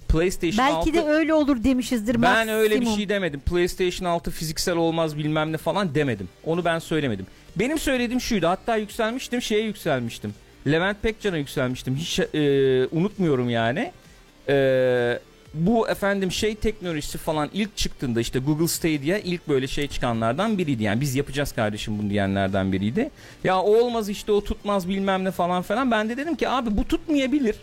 PlayStation Belki 6 de öyle olur demişizdir. ben öyle bir maksimum. şey demedim. PlayStation 6 fiziksel olmaz bilmem ne falan demedim. Onu ben söylemedim. Benim söylediğim şuydu. Hatta yükselmiştim şeye yükselmiştim. Levent Pekcan'a yükselmiştim. Hiç e, unutmuyorum yani. E, bu efendim şey teknolojisi falan ilk çıktığında işte Google Stadia ilk böyle şey çıkanlardan biriydi. Yani biz yapacağız kardeşim bunu diyenlerden biriydi. Ya olmaz işte o tutmaz bilmem ne falan falan. Ben de dedim ki abi bu tutmayabilir.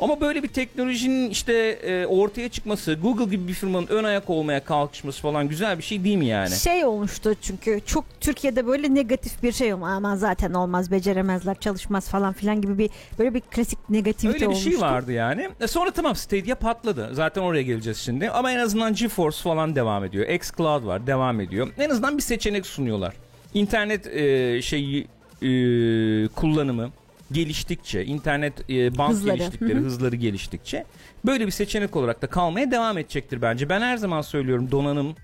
Ama böyle bir teknolojinin işte e, ortaya çıkması, Google gibi bir firmanın ön ayak olmaya kalkışması falan güzel bir şey değil mi yani? Şey olmuştu çünkü çok Türkiye'de böyle negatif bir şey olma aman zaten olmaz beceremezler çalışmaz falan filan gibi bir böyle bir klasik negativite Öyle bir olmuştu. şey vardı yani. E sonra tamam Stadia patladı. Zaten oraya geleceğiz şimdi. Ama en azından GeForce falan devam ediyor. xCloud var devam ediyor. En azından bir seçenek sunuyorlar. İnternet e, şeyi e, kullanımı geliştikçe, internet e, band Hızları. geliştikleri, Hı hı. hızları geliştikçe böyle bir seçenek olarak da kalmaya devam edecektir bence. Ben her zaman söylüyorum donanım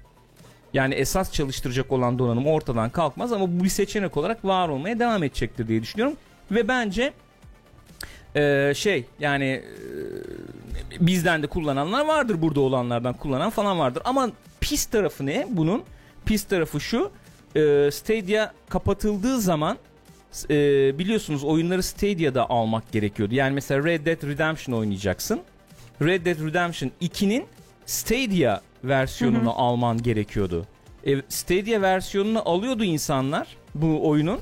yani esas çalıştıracak olan donanım ortadan kalkmaz ama bu bir seçenek olarak var olmaya devam edecektir diye düşünüyorum. Ve bence e, şey yani e, bizden de kullananlar vardır burada olanlardan kullanan falan vardır. Ama pis tarafı ne bunun? pis tarafı şu. E, Stadia kapatıldığı zaman e, biliyorsunuz oyunları Stadia'da almak gerekiyordu. Yani mesela Red Dead Redemption oynayacaksın. Red Dead Redemption 2'nin Stadia versiyonunu alman gerekiyordu. E, Stadia versiyonunu alıyordu insanlar bu oyunun.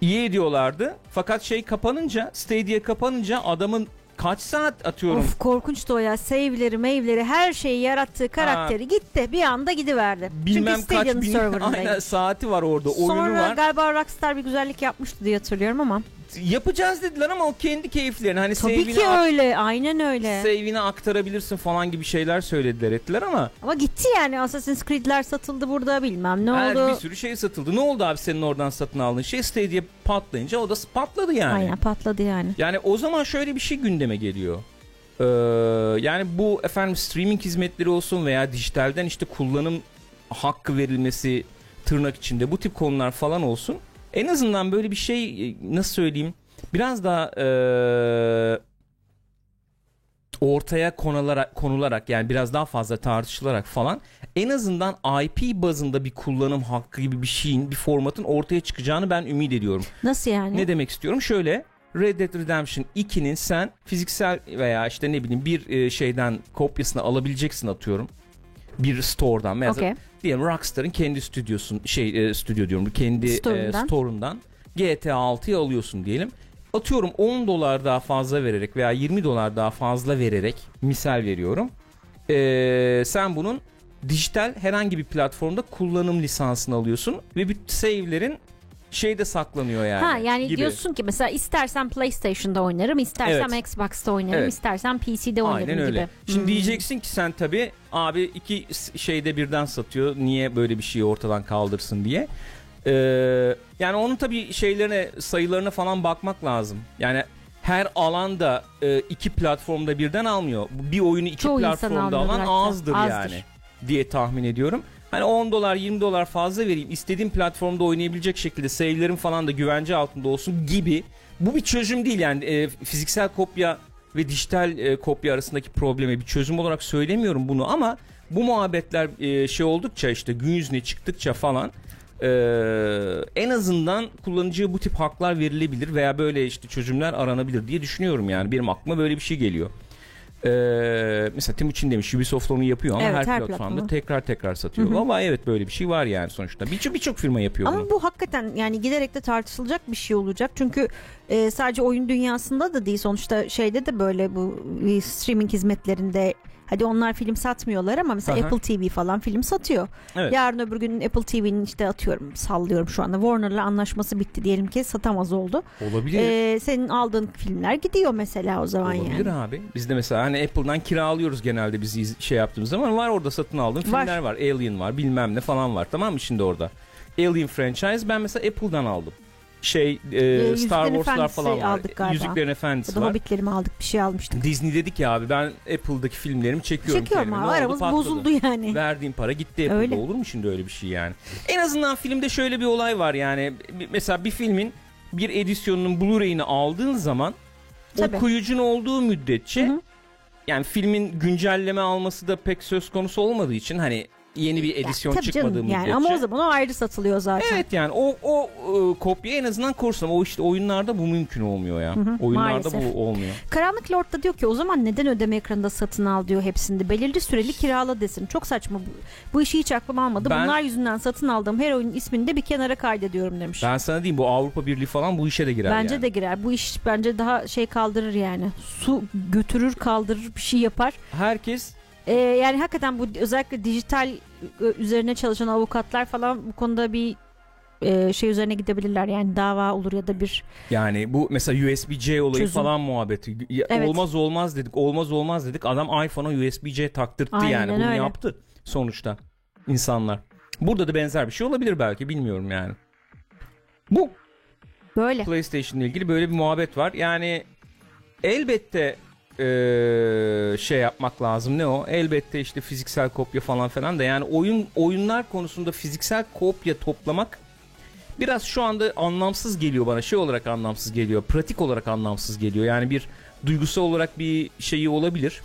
İyi ediyorlardı. Fakat şey kapanınca, Stadia kapanınca adamın kaç saat atıyorum Of korkunçtu o ya. Save'leri, meyveleri her şeyi yarattığı karakteri gitti. Bir anda gidiverdi. bilmem Çünkü kaç bin [LAUGHS] aynen, saati var orada. Oyunu Sonra var. galiba Rockstar bir güzellik yapmıştı diye hatırlıyorum ama. Yapacağız dediler ama o kendi keyiflerini. Hani Tabii ki ak- öyle. Aynen öyle. save'ini aktarabilirsin falan gibi şeyler söylediler ettiler ama Ama gitti yani Assassin's Creed'ler satıldı burada bilmem ne her oldu. bir sürü şey satıldı. Ne oldu abi senin oradan satın aldığın şey Stadia patlayınca o da patladı yani. Aynen patladı yani. Yani o zaman şöyle bir şey gündeme geliyor. Ee, yani bu efendim streaming hizmetleri olsun veya dijitalden işte kullanım hakkı verilmesi tırnak içinde bu tip konular falan olsun. En azından böyle bir şey e, nasıl söyleyeyim biraz daha e, ortaya konularak, konularak yani biraz daha fazla tartışılarak falan en azından IP bazında bir kullanım hakkı gibi bir şeyin bir formatın ortaya çıkacağını ben ümit ediyorum. Nasıl yani? Ne demek istiyorum? Şöyle Red Dead Redemption 2'nin sen fiziksel veya işte ne bileyim bir e, şeyden kopyasını alabileceksin atıyorum. Bir store'dan. Mesela Okey. diyelim Rockstar'ın kendi stüdyosun şey e, stüdyo diyorum kendi Store'undan. e, store'undan GTA 6'yı alıyorsun diyelim. Atıyorum 10 dolar daha fazla vererek veya 20 dolar daha fazla vererek misal veriyorum. E, sen bunun dijital herhangi bir platformda kullanım lisansını alıyorsun ve bir save'lerin şeyde saklanıyor yani. Ha yani gibi. diyorsun ki mesela istersen PlayStation'da oynarım, istersem Evet. Xbox'ta oynarım, Evet. istersen PC'de oynarım Aynen öyle. gibi. Şimdi Hmm. diyeceksin ki sen tabi abi iki şeyde birden satıyor. Niye böyle bir şeyi ortadan kaldırsın diye. Ee, yani onun tabi şeylerine sayılarına falan bakmak lazım. Yani her alanda e, iki platformda birden almıyor. Bir oyunu iki Çoğu platformda alan azdır, Azdır. yani diye tahmin ediyorum. Hani 10 dolar 20 dolar fazla vereyim istediğim platformda oynayabilecek şekilde save'lerim falan da güvence altında olsun gibi. Bu bir çözüm değil yani E, fiziksel kopya ve dijital e, kopya arasındaki probleme bir çözüm olarak söylemiyorum bunu ama bu muhabbetler e, şey oldukça işte gün yüzüne çıktıkça falan e, en azından kullanıcıya bu tip haklar verilebilir veya böyle işte çözümler aranabilir diye düşünüyorum yani benim aklıma böyle bir şey geliyor. E, mesela Timuçin demiş Ubisoft onu yapıyor ama Evet, her, her platformda platformda. tekrar tekrar satıyor. Ama evet böyle bir şey var yani sonuçta. Birçok birçok firma yapıyor bunu. Ama bu hakikaten yani giderek de tartışılacak bir şey olacak. Çünkü e, sadece oyun dünyasında da değil sonuçta şeyde de böyle bu e, streaming hizmetlerinde hadi onlar film satmıyorlar ama mesela Aha. Apple TV falan film satıyor. Evet. Yarın öbür gün Apple TV'nin işte atıyorum sallıyorum şu anda Warner'la anlaşması bitti diyelim ki satamaz oldu. Olabilir. E, senin aldığın filmler gidiyor mesela o zaman Olabilir yani. abi. Biz de mesela hani Apple'dan kiralıyoruz genelde biz iz- şey yaptığımız zaman var orada satın aldığım filmler var. Alien var bilmem ne falan var tamam mı şimdi orada. Alien franchise ben mesela Apple'dan aldım. Şey e, Star Wars'lar falan var. aldık galiba. Yüzüklerin Ya Efendisi da var. Hobbitlerimi aldık bir şey almıştık. Disney dedi ki abi ben Apple'daki filmlerimi çekiyorum. Çekiyorum abi aramız Patladı. bozuldu yani. Verdiğim para gitti Apple'da. Öyle. Olur mu şimdi öyle bir şey yani? En azından filmde şöyle bir olay var yani. Mesela bir filmin bir edisyonunun Blu-ray'ini aldığın zaman Tabii. okuyucun olduğu müddetçe Hı hı. yani filmin güncelleme alması da pek söz konusu olmadığı için hani yeni bir edisyon Tabii çıkmadığı canım yani ama o zaman o ayrı satılıyor zaten. Evet yani o o e, kopya en azından korsan. O işte oyunlarda bu mümkün olmuyor ya. Hı hı, oyunlarda maalesef. bu olmuyor. Karanlık Lord da diyor ki o zaman neden ödeme ekranında satın al diyor hepsinde. Belirli süreli kirala desin. Çok saçma bu. Bu işi hiç aklım almadı. Ben- Bunlar yüzünden satın aldığım her oyunun ismini de bir kenara kaydediyorum demiş. Ben sana diyeyim bu Avrupa Birliği falan bu işe de girer Bence yani. de girer. Bu iş bence daha şey kaldırır yani. Su götürür kaldırır bir şey yapar. Herkes Ee, yani hakikaten bu özellikle dijital e, üzerine çalışan avukatlar falan bu konuda bir e, şey üzerine gidebilirler. Yani dava olur ya da bir Yani bu mesela USB-C olayı Çözüm. falan muhabbeti. Ya Evet. Olmaz olmaz dedik. Olmaz olmaz dedik. Adam iPhone'a USB-C taktırttı Aynen yani. Bunu öyle. yaptı sonuçta insanlar. Burada da benzer bir şey olabilir belki bilmiyorum yani. Bu böyle. PlayStation ile ilgili böyle bir muhabbet var. Yani elbette eee, şey yapmak lazım. Ne o? Elbette işte fiziksel kopya falan falan da yani oyun oyunlar konusunda fiziksel kopya toplamak biraz şu anda anlamsız geliyor bana. Şey olarak anlamsız geliyor. Pratik olarak anlamsız geliyor. Yani bir duygusal olarak bir şeyi olabilir.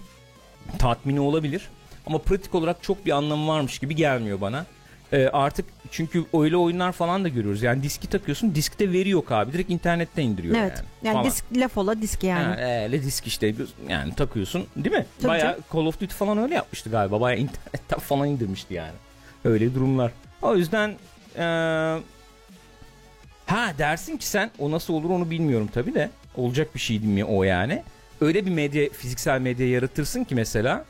Tatmini olabilir. Ama pratik olarak çok bir anlamı varmış gibi gelmiyor bana. Ee, artık çünkü öyle oyunlar falan da görüyoruz. Yani diski takıyorsun diskte veri yok abi. Direkt internetten indiriyor Evet. yani. Yani Falan. disk laf ola disk yani. Ha, öyle disk işte yani takıyorsun değil mi? Tabii Baya canım. Call of Duty falan öyle yapmıştı galiba. Baya [LAUGHS] internetten falan indirmişti yani. Öyle durumlar. O yüzden eee, ha dersin ki sen o nasıl olur onu bilmiyorum tabi de. Olacak bir şey değil mi o yani? Öyle bir medya fiziksel medya yaratırsın ki mesela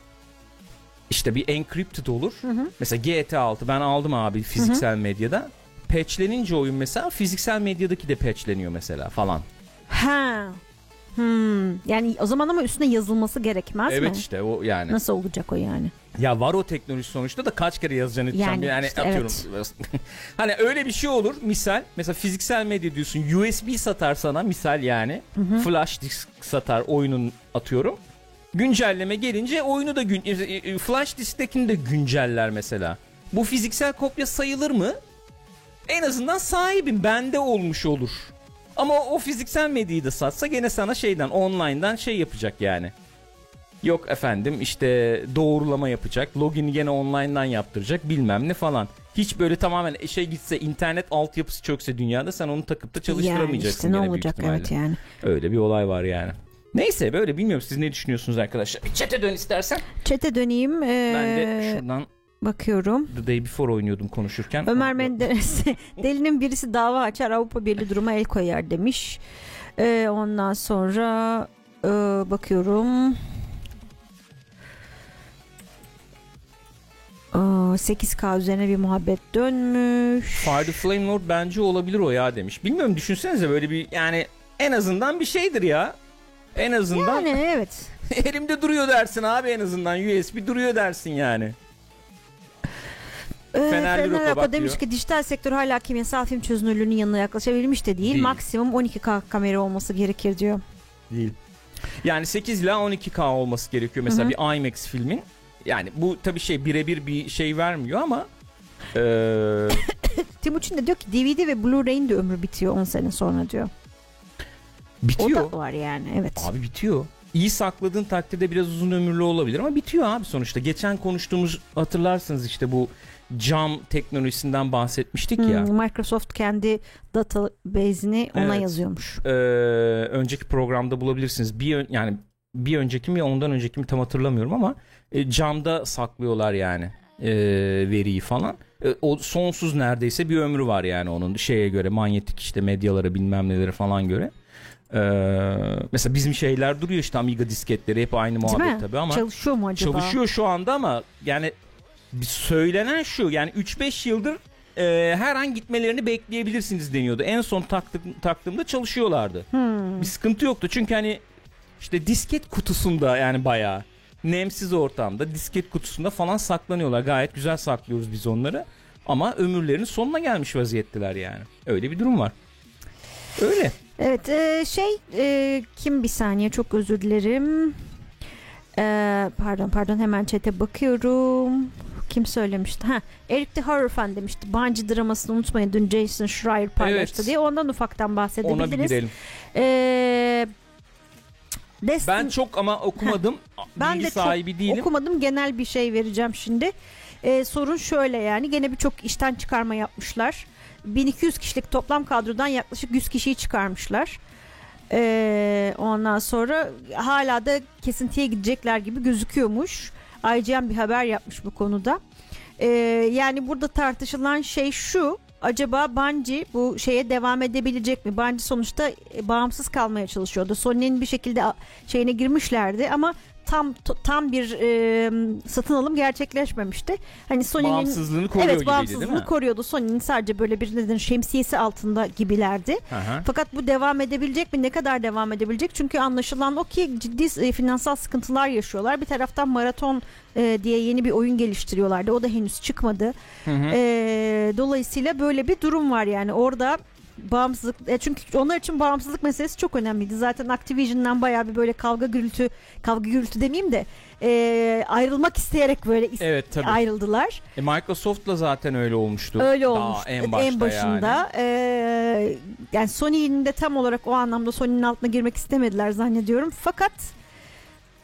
işte bir encrypted olur. Hı hı. Mesela GTA 6 ben aldım abi fiziksel medyada. Patchlenince oyun mesela fiziksel medyadaki de patchleniyor mesela falan. Ha. Hmm. Yani o zaman ama üstüne yazılması gerekmez evet mi? işte o yani. Nasıl olacak o yani? Ya var o teknoloji sonuçta da kaç kere yazacaksın. Yani Yani, işte atıyorum. [LAUGHS] hani öyle bir şey olur misal. Mesela fiziksel medya diyorsun USB satar sana misal yani. Flash disk satar oyunun atıyorum. Güncelleme gelince oyunu da gün, e, e, flash disktekini de günceller mesela. Bu fiziksel kopya sayılır mı? En azından sahibim bende olmuş olur. Ama o fiziksel medyayı da satsa gene sana şeyden online'dan şey yapacak yani. Yok efendim işte doğrulama yapacak. Login'i gene online'dan yaptıracak bilmem ne falan. Hiç böyle tamamen şey gitse internet altyapısı çökse dünyada sen onu takıp da Yani çalıştıramayacaksın. işte ne olacak evet yani. Öyle bir olay var yani. Neyse böyle bilmiyorum siz ne düşünüyorsunuz arkadaşlar. Bir chat'e dön istersen. Çete döneyim. Ee, Ben de şuradan bakıyorum. The Day Before oynuyordum konuşurken. Ömer Menderes [LAUGHS] delinin birisi dava açar Avrupa Birliği duruma el koyar demiş. Ee, ondan sonra e, bakıyorum. Aa, 8K üzerine bir muhabbet dönmüş. Fire the Flame Lord bence olabilir o ya demiş. Bilmiyorum düşünsenize böyle bir yani en azından bir şeydir ya. En azından Yani evet. [LAUGHS] elimde duruyor dersin abi en azından USB duruyor dersin yani. Ee, Fenerli Fener Roko demiş ki dijital sektör hala kimyasal film çözünürlüğünün yanına yaklaşabilmiş de değil. Değil. Maksimum 12K kamera olması gerekir diyor. Değil. Yani 8 ila 12K olması gerekiyor mesela Hı hı. bir IMAX filmin. Yani bu tabii şey birebir bir şey vermiyor ama eee, [COUGHS] Timuçin de diyor ki DVD ve Blu-ray'in de ömrü bitiyor 10 sene sonra diyor. O bitiyor. da var yani evet. Abi bitiyor. İyi sakladığın takdirde biraz uzun ömürlü olabilir ama bitiyor abi sonuçta. Geçen konuştuğumuz hatırlarsınız işte bu cam teknolojisinden bahsetmiştik ya. Hmm, Microsoft kendi database'ini ona Evet. yazıyormuş. Ee, önceki programda bulabilirsiniz. Bir yani bir önceki mi ondan önceki mi tam hatırlamıyorum ama e, camda saklıyorlar yani e, veriyi falan. E, o sonsuz neredeyse bir ömrü var yani onun şeye göre manyetik işte medyalara bilmem nelere falan göre. Ee, mesela bizim şeyler duruyor işte Amiga disketleri hep aynı muhabbet tabii ama Çalışıyor mu acaba? çalışıyor şu anda ama yani söylenen şu yani 3-5 yıldır e, her an gitmelerini bekleyebilirsiniz deniyordu. En son taktım, taktığımda çalışıyorlardı. Hmm. Bir sıkıntı yoktu çünkü hani işte disket kutusunda yani bayağı nemsiz ortamda disket kutusunda falan saklanıyorlar. Gayet güzel saklıyoruz biz onları. Ama ömürlerinin sonuna gelmiş vaziyetteler yani. Öyle bir durum var. Öyle. Evet e, şey e, kim bir saniye çok özür dilerim. E, pardon pardon hemen çete bakıyorum. Kim söylemişti? Ha, Eric the Horror Fan demişti. Bungie dramasını unutmayın. Dün Jason Schreier paylaştı Evet. diye. Ondan ufaktan Ona bir bahsedebiliriz. girelim. E, Destiny- Ben çok ama okumadım. Ben Bilgi de çok sahibi değilim. Okumadım genel bir şey vereceğim şimdi. Ee, sorun şöyle yani gene birçok işten çıkarma yapmışlar. 1200 kişilik toplam kadrodan yaklaşık 100 kişiyi çıkarmışlar. Ee, ondan sonra hala da kesintiye gidecekler gibi gözüküyormuş. IGN bir haber yapmış bu konuda. Ee, yani burada tartışılan şey şu. Acaba Bungie bu şeye devam edebilecek mi? Bungie sonuçta e, bağımsız kalmaya çalışıyordu. Sony'nin bir şekilde şeyine girmişlerdi ama tam tam bir e, satın alım gerçekleşmemişti. Hani Sony'nin Bağımsızlığını koruyor evet gibiydi değil bağımsızlığını mi? koruyordu. Sony'nin sadece böyle bir neden şemsiyesi altında gibilerdi. Hı. Fakat bu devam edebilecek mi? Ne kadar devam edebilecek? Çünkü anlaşılan o ki ciddi e, finansal sıkıntılar yaşıyorlar. Bir taraftan maraton e, diye yeni bir oyun geliştiriyorlardı. O da henüz çıkmadı. Hı hı. E, dolayısıyla böyle bir durum var yani orada bağımsızlık e, çünkü onlar için bağımsızlık meselesi çok önemliydi. Zaten Activision'dan bayağı bir böyle kavga gürültü kavga gürültü demeyeyim de e, ayrılmak isteyerek böyle is- Evet tabii. ayrıldılar. E, Microsoft'la zaten öyle olmuştu. Öyle Daha olmuş en, başta başında. Yani. Ee, yani Sony'nin de tam olarak o anlamda Sony'nin altına girmek istemediler zannediyorum. Fakat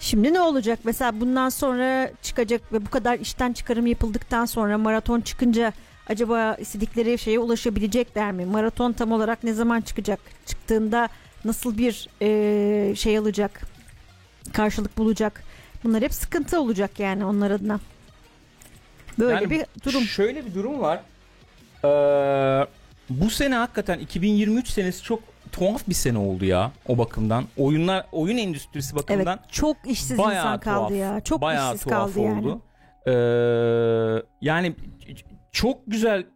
şimdi ne olacak? Mesela bundan sonra çıkacak ve bu kadar işten çıkarım yapıldıktan sonra maraton çıkınca acaba istedikleri şeye ulaşabilecekler mi? Maraton tam olarak ne zaman çıkacak? Çıktığında nasıl bir e, şey alacak? Karşılık bulacak? Bunlar hep sıkıntı olacak yani onlar adına. Böyle Yani bir durum. Şöyle bir durum var. Ee, bu sene hakikaten 2023 senesi çok tuhaf bir sene oldu ya o bakımdan. Oyunlar oyun endüstrisi Evet bakımından çok işsiz insan kaldı tuhaf, ya. Çok bayağı işsiz tuhaf kaldı yani. oldu. Ee, yani çok güzel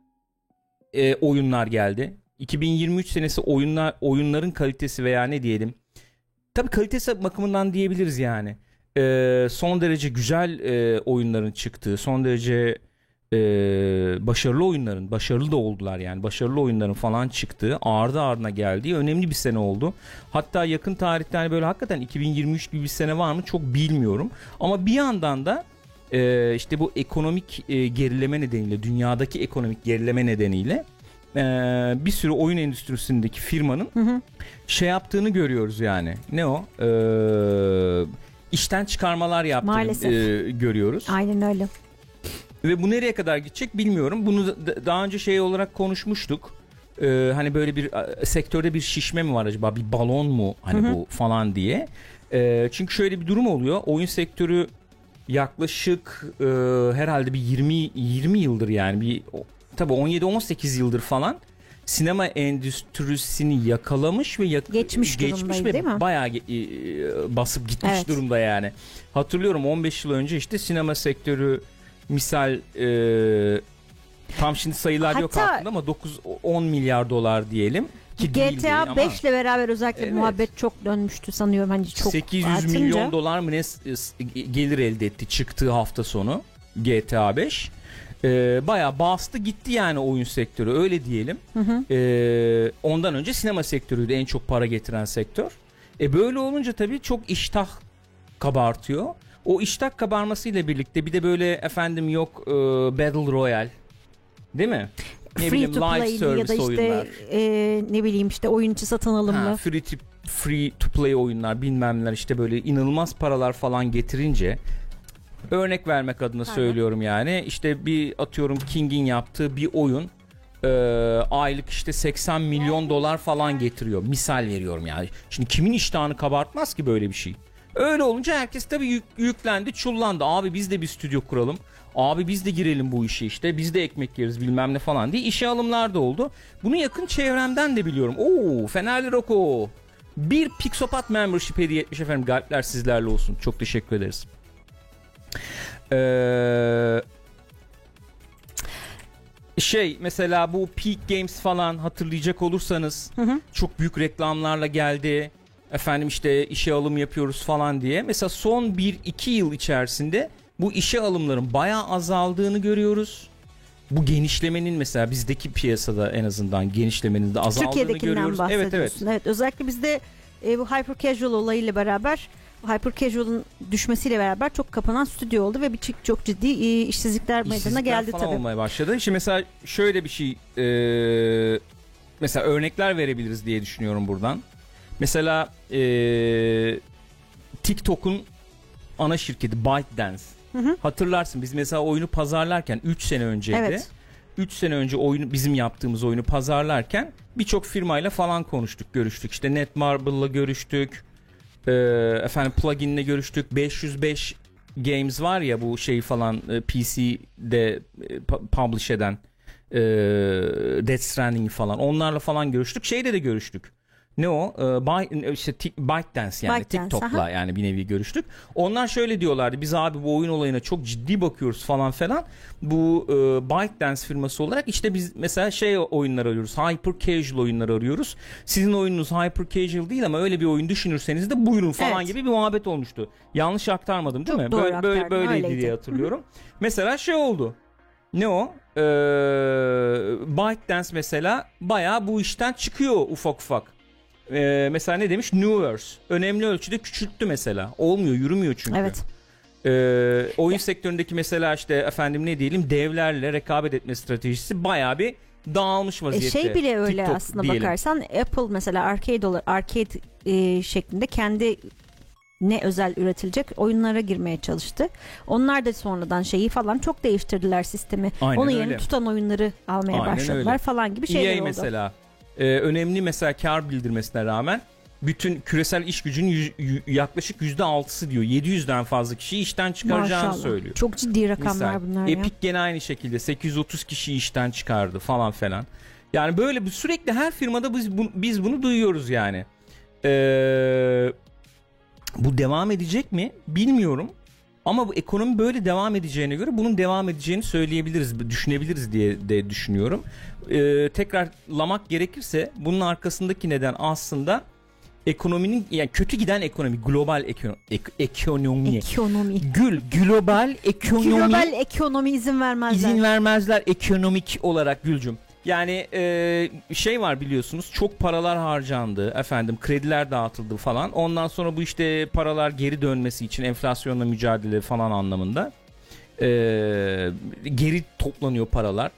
e, oyunlar geldi. 2023 senesi oyunlar oyunların kalitesi veya ne diyelim. Tabii kalitesi bakımından diyebiliriz yani. Ee, son derece güzel e, oyunların çıktığı, son derece e, başarılı oyunların, başarılı da oldular yani. Başarılı oyunların falan çıktığı, ardı ardına geldiği önemli bir sene oldu. Hatta yakın tarihte hani böyle hakikaten 2023 gibi bir sene var mı çok bilmiyorum. Ama bir yandan da e, işte bu ekonomik e, gerileme nedeniyle, dünyadaki ekonomik gerileme nedeniyle e, bir sürü oyun endüstrisindeki firmanın Hı hı. şey yaptığını görüyoruz yani. Ne o? E, işten çıkarmalar yaptığını Maalesef. e, görüyoruz. Aynen öyle. Ve bu nereye kadar gidecek bilmiyorum. Bunu da- daha önce şey olarak konuşmuştuk. Ee, hani böyle bir sektörde bir şişme mi var acaba? Bir balon mu hani Hı hı. bu falan diye. Ee, çünkü şöyle bir durum oluyor. Oyun sektörü yaklaşık e, herhalde bir 20 20 yıldır yani bir tabii 17 18 yıldır falan sinema endüstrisini yakalamış ve yak- Geçmiş geçmiş ve değil mi? bayağı e, basıp gitmiş Evet. durumda yani. Hatırlıyorum 15 yıl önce işte sinema sektörü misal e, tam şimdi sayılar yok Hatta- aklımda ama 9 10 milyar dolar diyelim ki GTA ama 5 ile beraber özellikle Evet. muhabbet çok dönmüştü sanıyorum hani çok 800 artınca. milyon dolar mı ne gelir elde etti çıktığı hafta sonu GTA 5. Ee, bayağı bastı gitti yani oyun sektörü öyle diyelim. Hı hı. Ee, ondan önce sinema sektörüydü en çok para getiren sektör. E böyle olunca tabii çok iştah kabartıyor. O iştah kabarmasıyla birlikte bir de böyle efendim yok e, Battle Royale değil mi? Ne Free bileyim to live play ya da işte oyunlar. e, ne bileyim işte oyuncu satın alımlı. Ha, free, to, free to play oyunlar bilmemler işte böyle inanılmaz paralar falan getirince örnek vermek adına Pardon. söylüyorum yani işte bir atıyorum King'in yaptığı bir oyun e, aylık işte 80 milyon dolar falan getiriyor misal veriyorum yani şimdi kimin iştahını kabartmaz ki böyle bir şey öyle olunca herkes tabii yük- yüklendi çullandı abi biz de bir stüdyo kuralım abi biz de girelim bu işe işte biz de ekmek yeriz bilmem ne falan diye işe alımlar da oldu bunu yakın çevremden de biliyorum Oo Fenerli Roko bir Pixopat membership hediye etmiş efendim galpler sizlerle olsun çok teşekkür ederiz ee, şey mesela bu Peak Games falan hatırlayacak olursanız Hı hı. çok büyük reklamlarla geldi. Efendim işte işe alım yapıyoruz falan diye. Mesela son 1-2 yıl içerisinde bu işe alımların bayağı azaldığını görüyoruz. Bu genişlemenin mesela bizdeki piyasada en azından genişlemenin de azaldığını görüyoruz. Evet evet. Evet, özellikle bizde e, bu hyper casual olayıyla beraber hyper casual'ın düşmesiyle beraber çok kapanan stüdyo oldu ve bir çok, çok ciddi e, işsizlikler meydana İşsizlikler geldi falan tabii. olmaya başladı. Şimdi mesela şöyle bir şey e, mesela örnekler verebiliriz diye düşünüyorum buradan. Mesela e, TikTok'un ana şirketi ByteDance. Hı hı. Hatırlarsın biz mesela oyunu pazarlarken 3 sene önceydi. Evet. 3 sene önce oyunu bizim yaptığımız oyunu pazarlarken birçok firmayla falan konuştuk, görüştük. İşte Netmarble'la görüştük. E, efendim plugin'le görüştük. 505 Games var ya bu şey falan e, PC'de e, pu- publish eden e, Death Stranding falan onlarla falan görüştük. Şeyde de görüştük. Ne o? E, By, işte Tik- ByteDance yani ByteDance, TikTok'la aha. yani bir nevi görüştük. Onlar şöyle diyorlardı. Biz abi bu oyun olayına çok ciddi bakıyoruz falan falan. Bu e, ByteDance firması olarak işte biz mesela şey oyunlar arıyoruz. Hyper casual oyunlar arıyoruz. Sizin oyununuz hyper casual değil ama öyle bir oyun düşünürseniz de buyurun falan Evet. gibi bir muhabbet olmuştu. Yanlış aktarmadım değil Çok mi? doğru böyle, böyle böyleydi öyleydi. diye hatırlıyorum. [LAUGHS] Mesela şey oldu. Ne o? Ee, ByteDance mesela bayağı bu işten çıkıyor ufak ufak. Ee, mesela ne demiş? Newverse. Önemli ölçüde küçülttü mesela. Olmuyor, yürümüyor çünkü. Evet. Ee, oyun sektöründeki mesela işte efendim ne diyelim devlerle rekabet etme stratejisi bayağı bir dağılmış E, vaziyette. şey bile öyle TikTok aslında diyelim. bakarsan Apple mesela arcade olarak arcade e, şeklinde kendi ne özel üretilecek oyunlara girmeye çalıştı. Onlar da sonradan şeyi falan çok değiştirdiler sistemi. Aynen Onun öyle. yerine tutan oyunları almaya Aynen başladılar öyle. falan gibi şeyler EA oldu. mesela e, önemli mesela kar bildirmesine rağmen bütün küresel iş gücünün yüz- yaklaşık %6'sı diyor. 700'den fazla kişiyi işten çıkaracağını Maşallah. söylüyor. Çok ciddi rakamlar Misal. bunlar ya. Epic gene aynı şekilde 830 kişi işten çıkardı falan falan. Yani böyle sürekli her firmada biz, bu- biz bunu duyuyoruz yani. Ee, bu devam edecek mi bilmiyorum. Ama bu ekonomi böyle devam edeceğine göre bunun devam edeceğini söyleyebiliriz, düşünebiliriz diye de düşünüyorum. Ee, tekrarlamak gerekirse bunun arkasındaki neden aslında ekonominin yani kötü giden ekonomi, global ekonomi, ekonomi. Ekonomi. Gül, global ekonomi Global ekonomi izin vermezler. izin vermezler ekonomik olarak Gülcüm. Yani e, şey var biliyorsunuz çok paralar harcandı efendim krediler dağıtıldı falan. Ondan sonra bu işte paralar geri dönmesi için enflasyonla mücadele falan anlamında e, geri toplanıyor paralar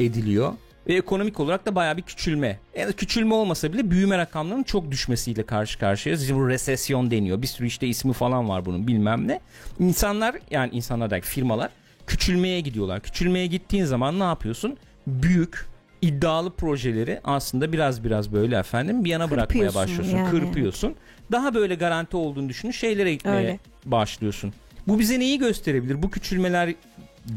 ediliyor. Ve ekonomik olarak da baya bir küçülme. Yani küçülme olmasa bile büyüme rakamlarının çok düşmesiyle karşı karşıyayız. İşte bu resesyon deniyor. Bir sürü işte ismi falan var bunun bilmem ne. İnsanlar yani insanlar derken firmalar küçülmeye gidiyorlar. Küçülmeye gittiğin zaman ne yapıyorsun? Büyük iddialı projeleri aslında biraz biraz böyle efendim bir yana bırakmaya Kırpıyorsun başlıyorsun. yani. Kırpıyorsun. Daha böyle garanti olduğunu düşünün şeylere gitmeye Öyle. başlıyorsun. Bu bize neyi gösterebilir? Bu küçülmeler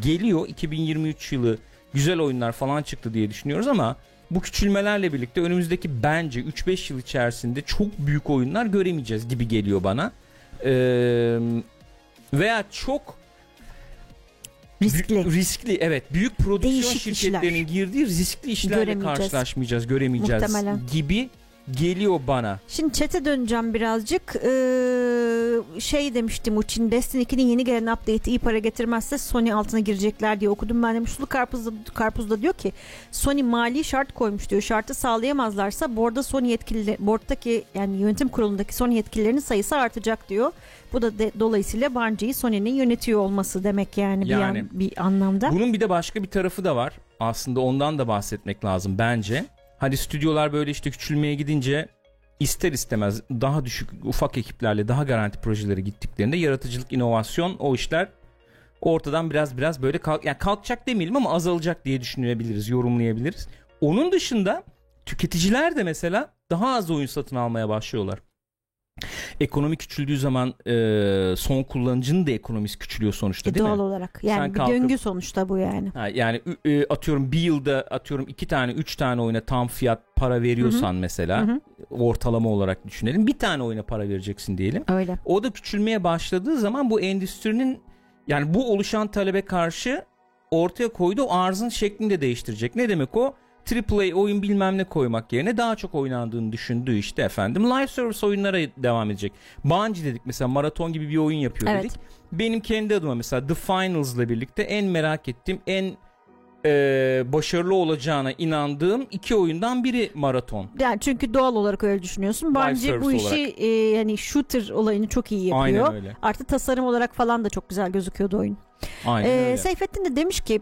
geliyor. 2023 yılı güzel oyunlar falan çıktı diye düşünüyoruz ama bu küçülmelerle birlikte önümüzdeki bence 3-5 yıl içerisinde çok büyük oyunlar göremeyeceğiz gibi geliyor bana. Ee, veya çok Riskli. Bü- riskli evet. Büyük prodüksiyon Değişik şirketlerinin işler. girdiği riskli işlerle karşılaşmayacağız, göremeyeceğiz Muhtemelen. gibi geliyor bana. Şimdi chat'e döneceğim birazcık. Ee, şey demiştim Uçin Destiny 2'nin yeni gelen update'i iyi para getirmezse Sony altına girecekler diye okudum. Ben de Muşlu Karpuz'da, Karpuz'da diyor ki Sony mali şart koymuş diyor. Şartı sağlayamazlarsa board'da Sony yetkili board'daki yani yönetim kurulundaki Sony yetkililerinin sayısı artacak diyor. Bu da de, dolayısıyla Bungie'yi Sony'nin yönetiyor olması demek yani, bir, Yani. an- bir anlamda. Bunun bir de başka bir tarafı da var. Aslında ondan da bahsetmek lazım bence. Hadi stüdyolar böyle işte küçülmeye gidince ister istemez daha düşük ufak ekiplerle daha garanti projelere gittiklerinde yaratıcılık, inovasyon o işler ortadan biraz biraz böyle kalk yani kalkacak demeyelim ama azalacak diye düşünebiliriz, yorumlayabiliriz. Onun dışında tüketiciler de mesela daha az oyun satın almaya başlıyorlar. Ekonomi küçüldüğü zaman e, son kullanıcının da ekonomisi küçülüyor sonuçta E, değil doğal mi? olarak. Yani Sen bir kalkıp- döngü sonuçta bu yani. Ha, yani e, atıyorum bir yılda atıyorum iki tane üç tane oyuna tam fiyat para veriyorsan mesela Hı hı. ortalama olarak düşünelim bir tane oyuna para vereceksin diyelim. Öyle. O da küçülmeye başladığı zaman bu endüstrinin yani bu oluşan talebe karşı ortaya koyduğu arzın şeklini de değiştirecek. Ne demek o? AAA oyun bilmem ne koymak yerine daha çok oynandığını düşündüğü işte efendim live service oyunlara devam edecek. Bungie dedik mesela maraton gibi bir oyun yapıyor Evet. dedik. Benim kendi adıma mesela The Finals'la birlikte en merak ettiğim en e, başarılı olacağına inandığım iki oyundan biri maraton. Yani çünkü doğal olarak öyle düşünüyorsun. Bence bu işi e, yani shooter olayını çok iyi yapıyor. Aynen öyle. Artı tasarım olarak falan da çok güzel gözüküyordu oyun. Aynen Ee, öyle. Seyfettin de demiş ki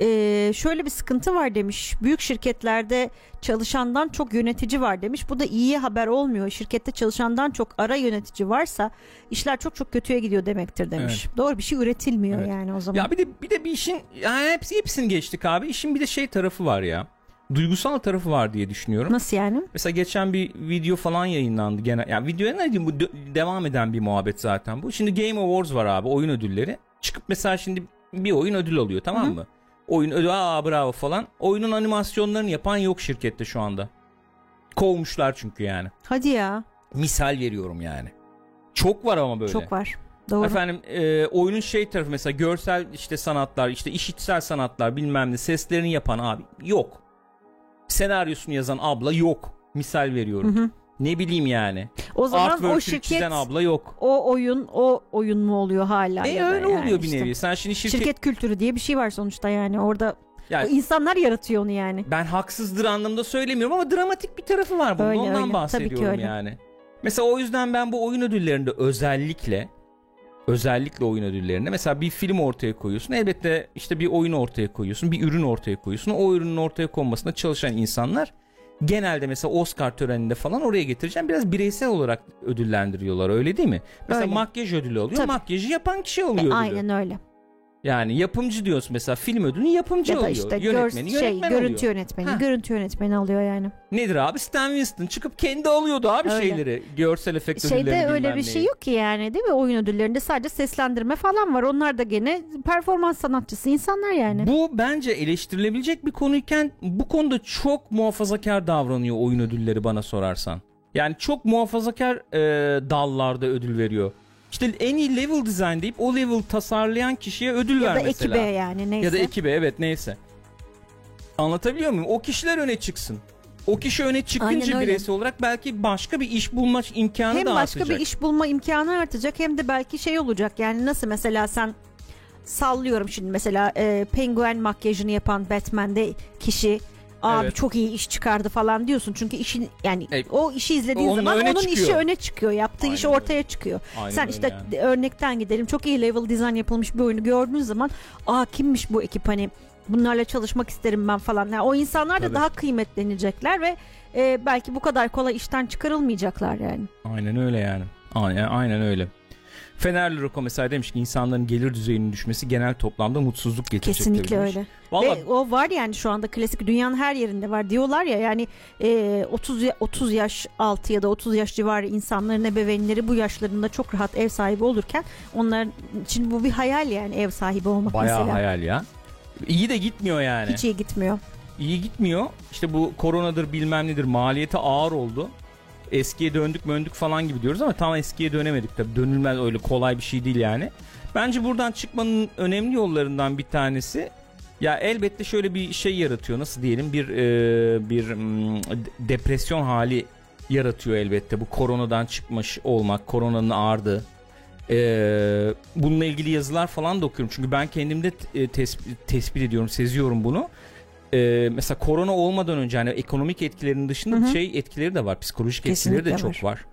e, şöyle bir sıkıntı var demiş. Büyük şirketlerde çalışandan çok yönetici var demiş. Bu da iyi haber olmuyor. Şirkette çalışandan çok ara yönetici varsa işler çok çok kötüye gidiyor demektir demiş. Doğru bir şey üretilmiyor Evet. yani o zaman. Ya bir de bir de bir işin yani hepsi hepsini geçtik abi. İşin bir de şey tarafı var ya. Duygusal tarafı var diye düşünüyorum. Nasıl yani? Mesela geçen bir video falan yayınlandı gene. Yani videoya ne diyeyim bu devam eden bir muhabbet zaten bu. Şimdi Game Awards var abi oyun ödülleri. Çıkıp mesela şimdi bir oyun ödül alıyor tamam Hı hı. Oyun ödül aa bravo falan. Oyunun animasyonlarını yapan yok şirkette şu anda. Kovmuşlar çünkü yani. Hadi ya. Misal veriyorum yani. Çok var ama böyle. Çok var. Doğru. Efendim e, oyunun şey tarafı mesela görsel işte sanatlar işte işitsel sanatlar bilmem ne seslerini yapan abi yok. Senaryosunu yazan abla yok. Misal veriyorum. Hı hı. Ne bileyim yani. O zaman o Artwork'ü şirket çizen abla yok. o oyun o oyun mu oluyor hala? E öyle yani oluyor bir işte. nevi. Sen şimdi şirket, Şirket kültürü diye bir şey var sonuçta yani orada Yani- o insanlar yaratıyor onu yani. ben haksızdır anlamda söylemiyorum ama dramatik bir tarafı var bunun. Öyle, Ondan öyle. Tabii ki bahsediyorum öyle. yani. Mesela o yüzden ben bu oyun ödüllerinde özellikle özellikle oyun ödüllerinde mesela bir film ortaya koyuyorsun. Elbette işte bir oyun ortaya koyuyorsun, bir ürün ortaya koyuyorsun. O ürünün ortaya konmasında çalışan insanlar genelde mesela Oscar töreninde falan oraya getireceğim. Biraz bireysel olarak ödüllendiriyorlar öyle değil mi? Mesela Öyle. makyaj ödülü oluyor. Tabii. Makyajı yapan kişi alıyor E, ödülü. aynen öyle. Yani yapımcı diyorsun mesela film ödülünü yapımcı Ya da alıyor. işte yönetmeni gör, şey, yönetmen görüntü alıyor. yönetmeni, Ha. görüntü yönetmeni alıyor yani. Nedir abi? Stan Winston çıkıp kendi alıyordu abi Öyle. şeyleri. Görsel efekt ödüllerini Şeyde öyle bir neyi. şey yok ki yani değil mi? Oyun ödüllerinde sadece seslendirme falan var. Onlar da gene performans sanatçısı insanlar yani. Bu bence eleştirilebilecek bir konuyken bu konuda çok muhafazakar davranıyor oyun ödülleri bana sorarsan. Yani çok muhafazakar e, dallarda ödül veriyor. İşte en iyi level design deyip o level tasarlayan kişiye ödül ya ver da mesela. ekibe yani neyse. Ya da ekibe evet neyse. Anlatabiliyor muyum? O kişiler öne çıksın. O kişi öne çıkınca öyle. bireysel olarak belki başka bir iş bulma imkanı hem da başka artacak. bir iş bulma imkanı artacak hem de belki şey olacak yani nasıl mesela sen sallıyorum şimdi mesela e, penguen makyajını yapan Batman'de kişi abi Evet. çok iyi iş çıkardı falan diyorsun çünkü işin yani E, o işi izlediğin zaman öne onun işi çıkıyor. öne çıkıyor yaptığı iş Aynen ortaya çıkıyor Aynen sen öyle işte yani. örnekten gidelim çok iyi level design yapılmış bir oyunu gördüğün zaman aa kimmiş bu ekip hani bunlarla çalışmak isterim ben falan yani o insanlar da Tabii. daha kıymetlenecekler ve e, belki bu kadar kolay işten çıkarılmayacaklar yani. Aynen öyle yani. Aynen, aynen öyle. Fenerli Roko mesela demiş ki insanların gelir düzeyinin düşmesi genel toplamda mutsuzluk getirecek Kesinlikle demiş. öyle. Vallahi Ve o var yani şu anda klasik dünyanın her yerinde var diyorlar ya yani e, 30 ya- 30 yaş altı ya da 30 yaş civarı insanların ebeveynleri bu yaşlarında çok rahat ev sahibi olurken onlar için bu bir hayal yani ev sahibi olmak bayağı mesela. hayal ya. İyi de gitmiyor yani. Hiç iyi gitmiyor. İyi gitmiyor. İşte bu koronadır bilmem nedir maliyeti ağır oldu. Eskiye döndük möndük falan gibi diyoruz ama tam eskiye dönemedik tabii. Dönülmez öyle kolay bir şey değil yani. Bence buradan çıkmanın önemli yollarından bir tanesi ya elbette şöyle bir şey yaratıyor. Nasıl diyelim bir e, bir de- depresyon hali yaratıyor elbette bu koronadan çıkmış olmak, koronanın ağırdığı. Ee, bununla ilgili yazılar falan da okuyorum. Çünkü ben kendimde e, tespit, tespit ediyorum, seziyorum bunu. Ee, mesela korona olmadan önce hani ekonomik etkilerinin dışında Hı hı. şey etkileri de var. Psikolojik Kesinlikle etkileri de var. çok var.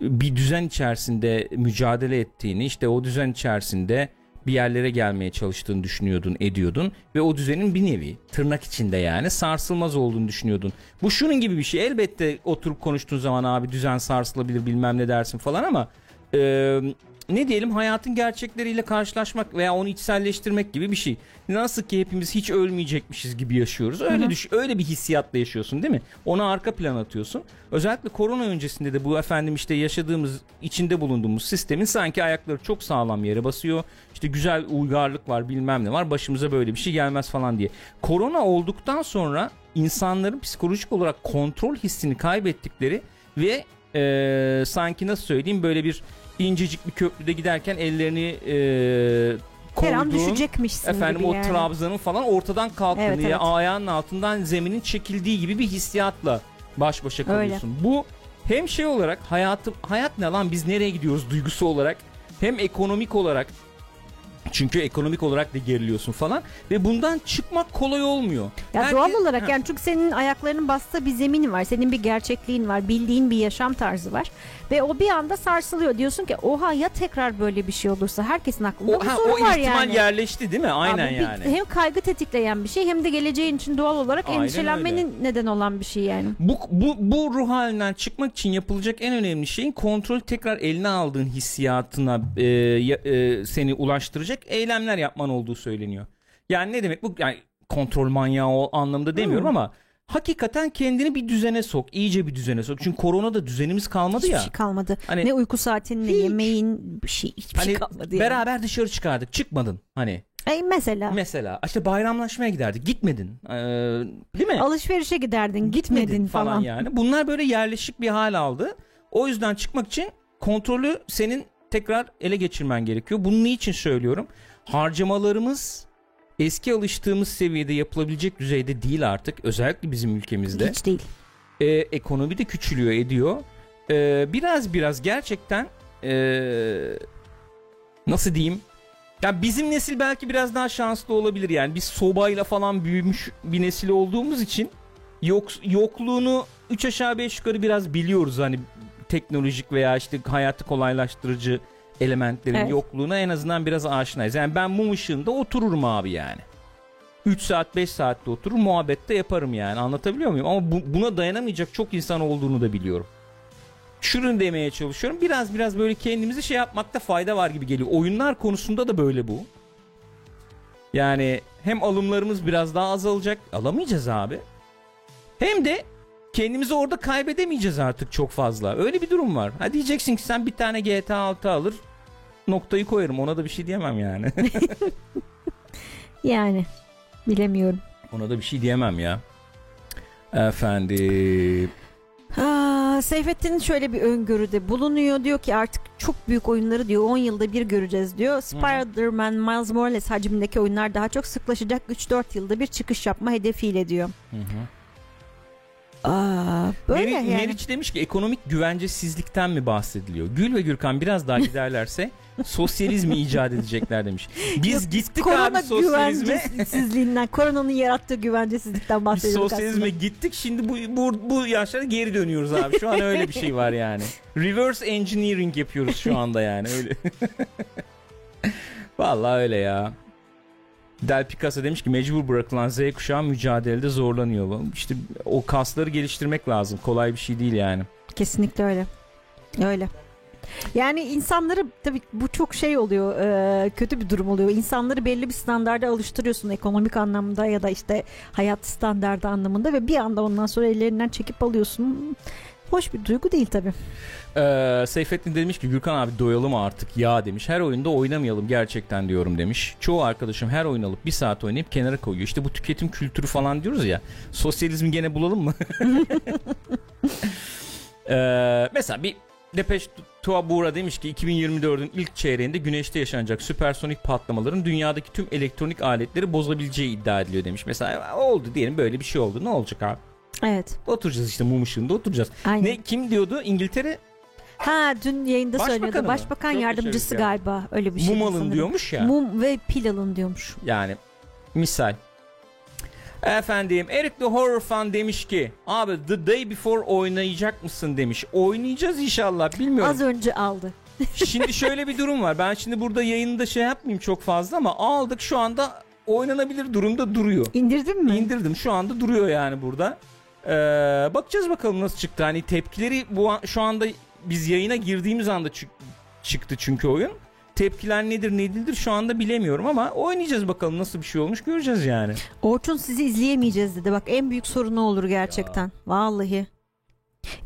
Bir düzen içerisinde mücadele ettiğini, işte o düzen içerisinde bir yerlere gelmeye çalıştığını düşünüyordun, ediyordun ve o düzenin bir nevi tırnak içinde yani sarsılmaz olduğunu düşünüyordun. Bu şunun gibi bir şey. Elbette oturup konuştuğun zaman abi düzen sarsılabilir bilmem ne dersin falan ama e, ne diyelim hayatın gerçekleriyle karşılaşmak veya onu içselleştirmek gibi bir şey. Nasıl ki hepimiz hiç ölmeyecekmişiz gibi yaşıyoruz. Öyle Hı hı. düş öyle bir hissiyatla yaşıyorsun değil mi? Ona arka plan atıyorsun. Özellikle korona öncesinde de bu efendim işte yaşadığımız, içinde bulunduğumuz sistemin sanki ayakları çok sağlam yere basıyor. İşte güzel uygarlık var, bilmem ne var. Başımıza böyle bir şey gelmez falan diye. Korona olduktan sonra insanların psikolojik olarak kontrol hissini kaybettikleri ve e, sanki nasıl söyleyeyim böyle bir incecik bir köprüde giderken ellerini e, Her an koyduğun, düşecekmişsin efendim gibi o yani. trabzanın falan ortadan kalktığını Evet, ya evet. ayağının altından zeminin çekildiği gibi bir hissiyatla baş başa kalıyorsun. Bu hem şey olarak hayatım hayat ne lan biz nereye gidiyoruz duygusu olarak hem ekonomik olarak çünkü ekonomik olarak da geriliyorsun falan ve bundan çıkmak kolay olmuyor. Ya Herkes- doğal olarak Ha. yani çünkü senin ayaklarının bastığı bir zemin var. Senin bir gerçekliğin var. Bildiğin bir yaşam tarzı var. Ve o bir anda sarsılıyor. Diyorsun ki oha ya tekrar böyle bir şey olursa herkesin aklında o, bu ha, soru o var ihtimal yani. yerleşti değil mi? Aynen Abi bir- yani. Hem kaygı tetikleyen bir şey hem de geleceğin için doğal olarak Aynen endişelenmenin neden olan bir şey yani. Bu, bu, bu ruh halinden çıkmak için yapılacak en önemli şeyin kontrolü tekrar eline aldığın hissiyatına e, e, seni ulaştıracak eylemler yapman olduğu söyleniyor. Yani ne demek bu? Yani kontrol manyağı o anlamda demiyorum Hmm. ama hakikaten kendini bir düzene sok. iyice bir düzene sok. Çünkü koronada düzenimiz kalmadı Hiçbir ya. şey kalmadı. Hani- ne uyku saatin ne Hiç. yemeğin bir şey hiçbir Hani şey kalmadı yani. beraber dışarı çıkardık. Çıkmadın. Hani Ay mesela mesela işte bayramlaşmaya giderdik. Gitmedin. Ee, değil mi? alışverişe giderdin gitmedin falan. yani. Bunlar böyle yerleşik bir hal aldı. O yüzden çıkmak için kontrolü senin tekrar ele geçirmen gerekiyor. Bunun için söylüyorum? Harcamalarımız eski alıştığımız seviyede yapılabilecek düzeyde değil artık. Özellikle bizim ülkemizde. Hiç değil. Ee, ekonomi de küçülüyor ediyor. Ee, biraz biraz gerçekten ee, nasıl diyeyim? Ya bizim nesil belki biraz daha şanslı olabilir yani. Biz sobayla falan büyümüş bir nesil olduğumuz için yok, yokluğunu 3 aşağı 5 yukarı biraz biliyoruz hani teknolojik veya işte hayatı kolaylaştırıcı elementlerin Evet. yokluğuna en azından biraz aşinayız. Yani ben mum ışığında otururum abi yani. 3 saat 5 saatte oturur muhabbette yaparım yani anlatabiliyor muyum? Ama bu, buna dayanamayacak çok insan olduğunu da biliyorum. Şunu demeye çalışıyorum. Biraz biraz böyle kendimizi şey yapmakta fayda var gibi geliyor. Oyunlar konusunda da böyle bu. Yani hem alımlarımız biraz daha azalacak. Alamayacağız abi. Hem de kendimizi orada kaybedemeyeceğiz artık çok fazla. Öyle bir durum var. Ha diyeceksin ki sen bir tane GTA 6 alır noktayı koyarım. Ona da bir şey diyemem yani. [LAUGHS] Yani bilemiyorum. Ona da bir şey diyemem ya. Efendim. Aa, Seyfettin şöyle bir öngörüde bulunuyor. Diyor ki artık çok büyük oyunları diyor 10 yılda bir göreceğiz diyor. Spider-Man, Miles Morales hacmindeki oyunlar daha çok sıklaşacak. 3-4 yılda bir çıkış yapma hedefiyle diyor. Hı hı. Aa, böyle Meri- yani. Meriç demiş ki ekonomik güvencesizlikten mi bahsediliyor? Gül ve Gürkan biraz daha giderlerse [LAUGHS] sosyalizmi icat edecekler demiş. Biz gittik Korona abi sosyalizme. güvencesizliğinden, koronanın yarattığı güvencesizlikten Biz bahsediyoruz sosyalizme aslında. gittik şimdi bu, bu, bu yaşlara geri dönüyoruz abi. Şu an öyle bir şey var yani. Reverse engineering yapıyoruz şu anda yani öyle. [LAUGHS] Vallahi öyle ya. Del Picasso demiş ki mecbur bırakılan Z kuşağı mücadelede zorlanıyor. İşte o kasları geliştirmek lazım. Kolay bir şey değil yani. Kesinlikle öyle. Öyle. Yani insanları tabii bu çok şey oluyor e, kötü bir durum oluyor. İnsanları belli bir standarda alıştırıyorsun ekonomik anlamda ya da işte hayat standardı anlamında ve bir anda ondan sonra ellerinden çekip alıyorsun. Hoş bir duygu değil tabii. Ee, Seyfettin demiş ki Gürkan abi doyalım artık ya demiş. Her oyunda oynamayalım gerçekten diyorum demiş. Çoğu arkadaşım her oyun alıp bir saat oynayıp kenara koyuyor. İşte bu tüketim kültürü falan diyoruz ya. Sosyalizmi gene bulalım mı? [LAUGHS] Ee, mesela bir Depeche Tuabura demiş ki 2024'ün ilk çeyreğinde güneşte yaşanacak süpersonik patlamaların dünyadaki tüm elektronik aletleri bozabileceği iddia ediliyor demiş. Mesela oldu diyelim böyle bir şey oldu. Ne olacak abi? Evet. Oturacağız işte mum ışığında oturacağız. Aynen. Ne kim diyordu? İngiltere Ha dün yayında Başbakanı söylüyordu. mı? Başbakan Çok yardımcısı başarılı ya. galiba öyle bir şey. mum alın sanırım. diyormuş ya. Mum ve pil alın diyormuş. Yani misal. Efendim Eric the Horror Fan demiş ki abi The Day Before oynayacak mısın demiş. Oynayacağız inşallah bilmiyorum. Az önce aldı. [LAUGHS] şimdi şöyle bir durum var. Ben şimdi burada yayında şey yapmayayım çok fazla ama aldık şu anda oynanabilir durumda duruyor. İndirdin mi? İndirdim şu anda duruyor yani burada. Ee, bakacağız bakalım nasıl çıktı. Hani tepkileri bu an- şu anda biz yayına girdiğimiz anda çık- çıktı çünkü oyun. Tepkiler nedir ne değildir şu anda bilemiyorum ama oynayacağız bakalım nasıl bir şey olmuş göreceğiz yani. Orçun sizi izleyemeyeceğiz dedi. Bak en büyük sorun o olur gerçekten. Vallahi.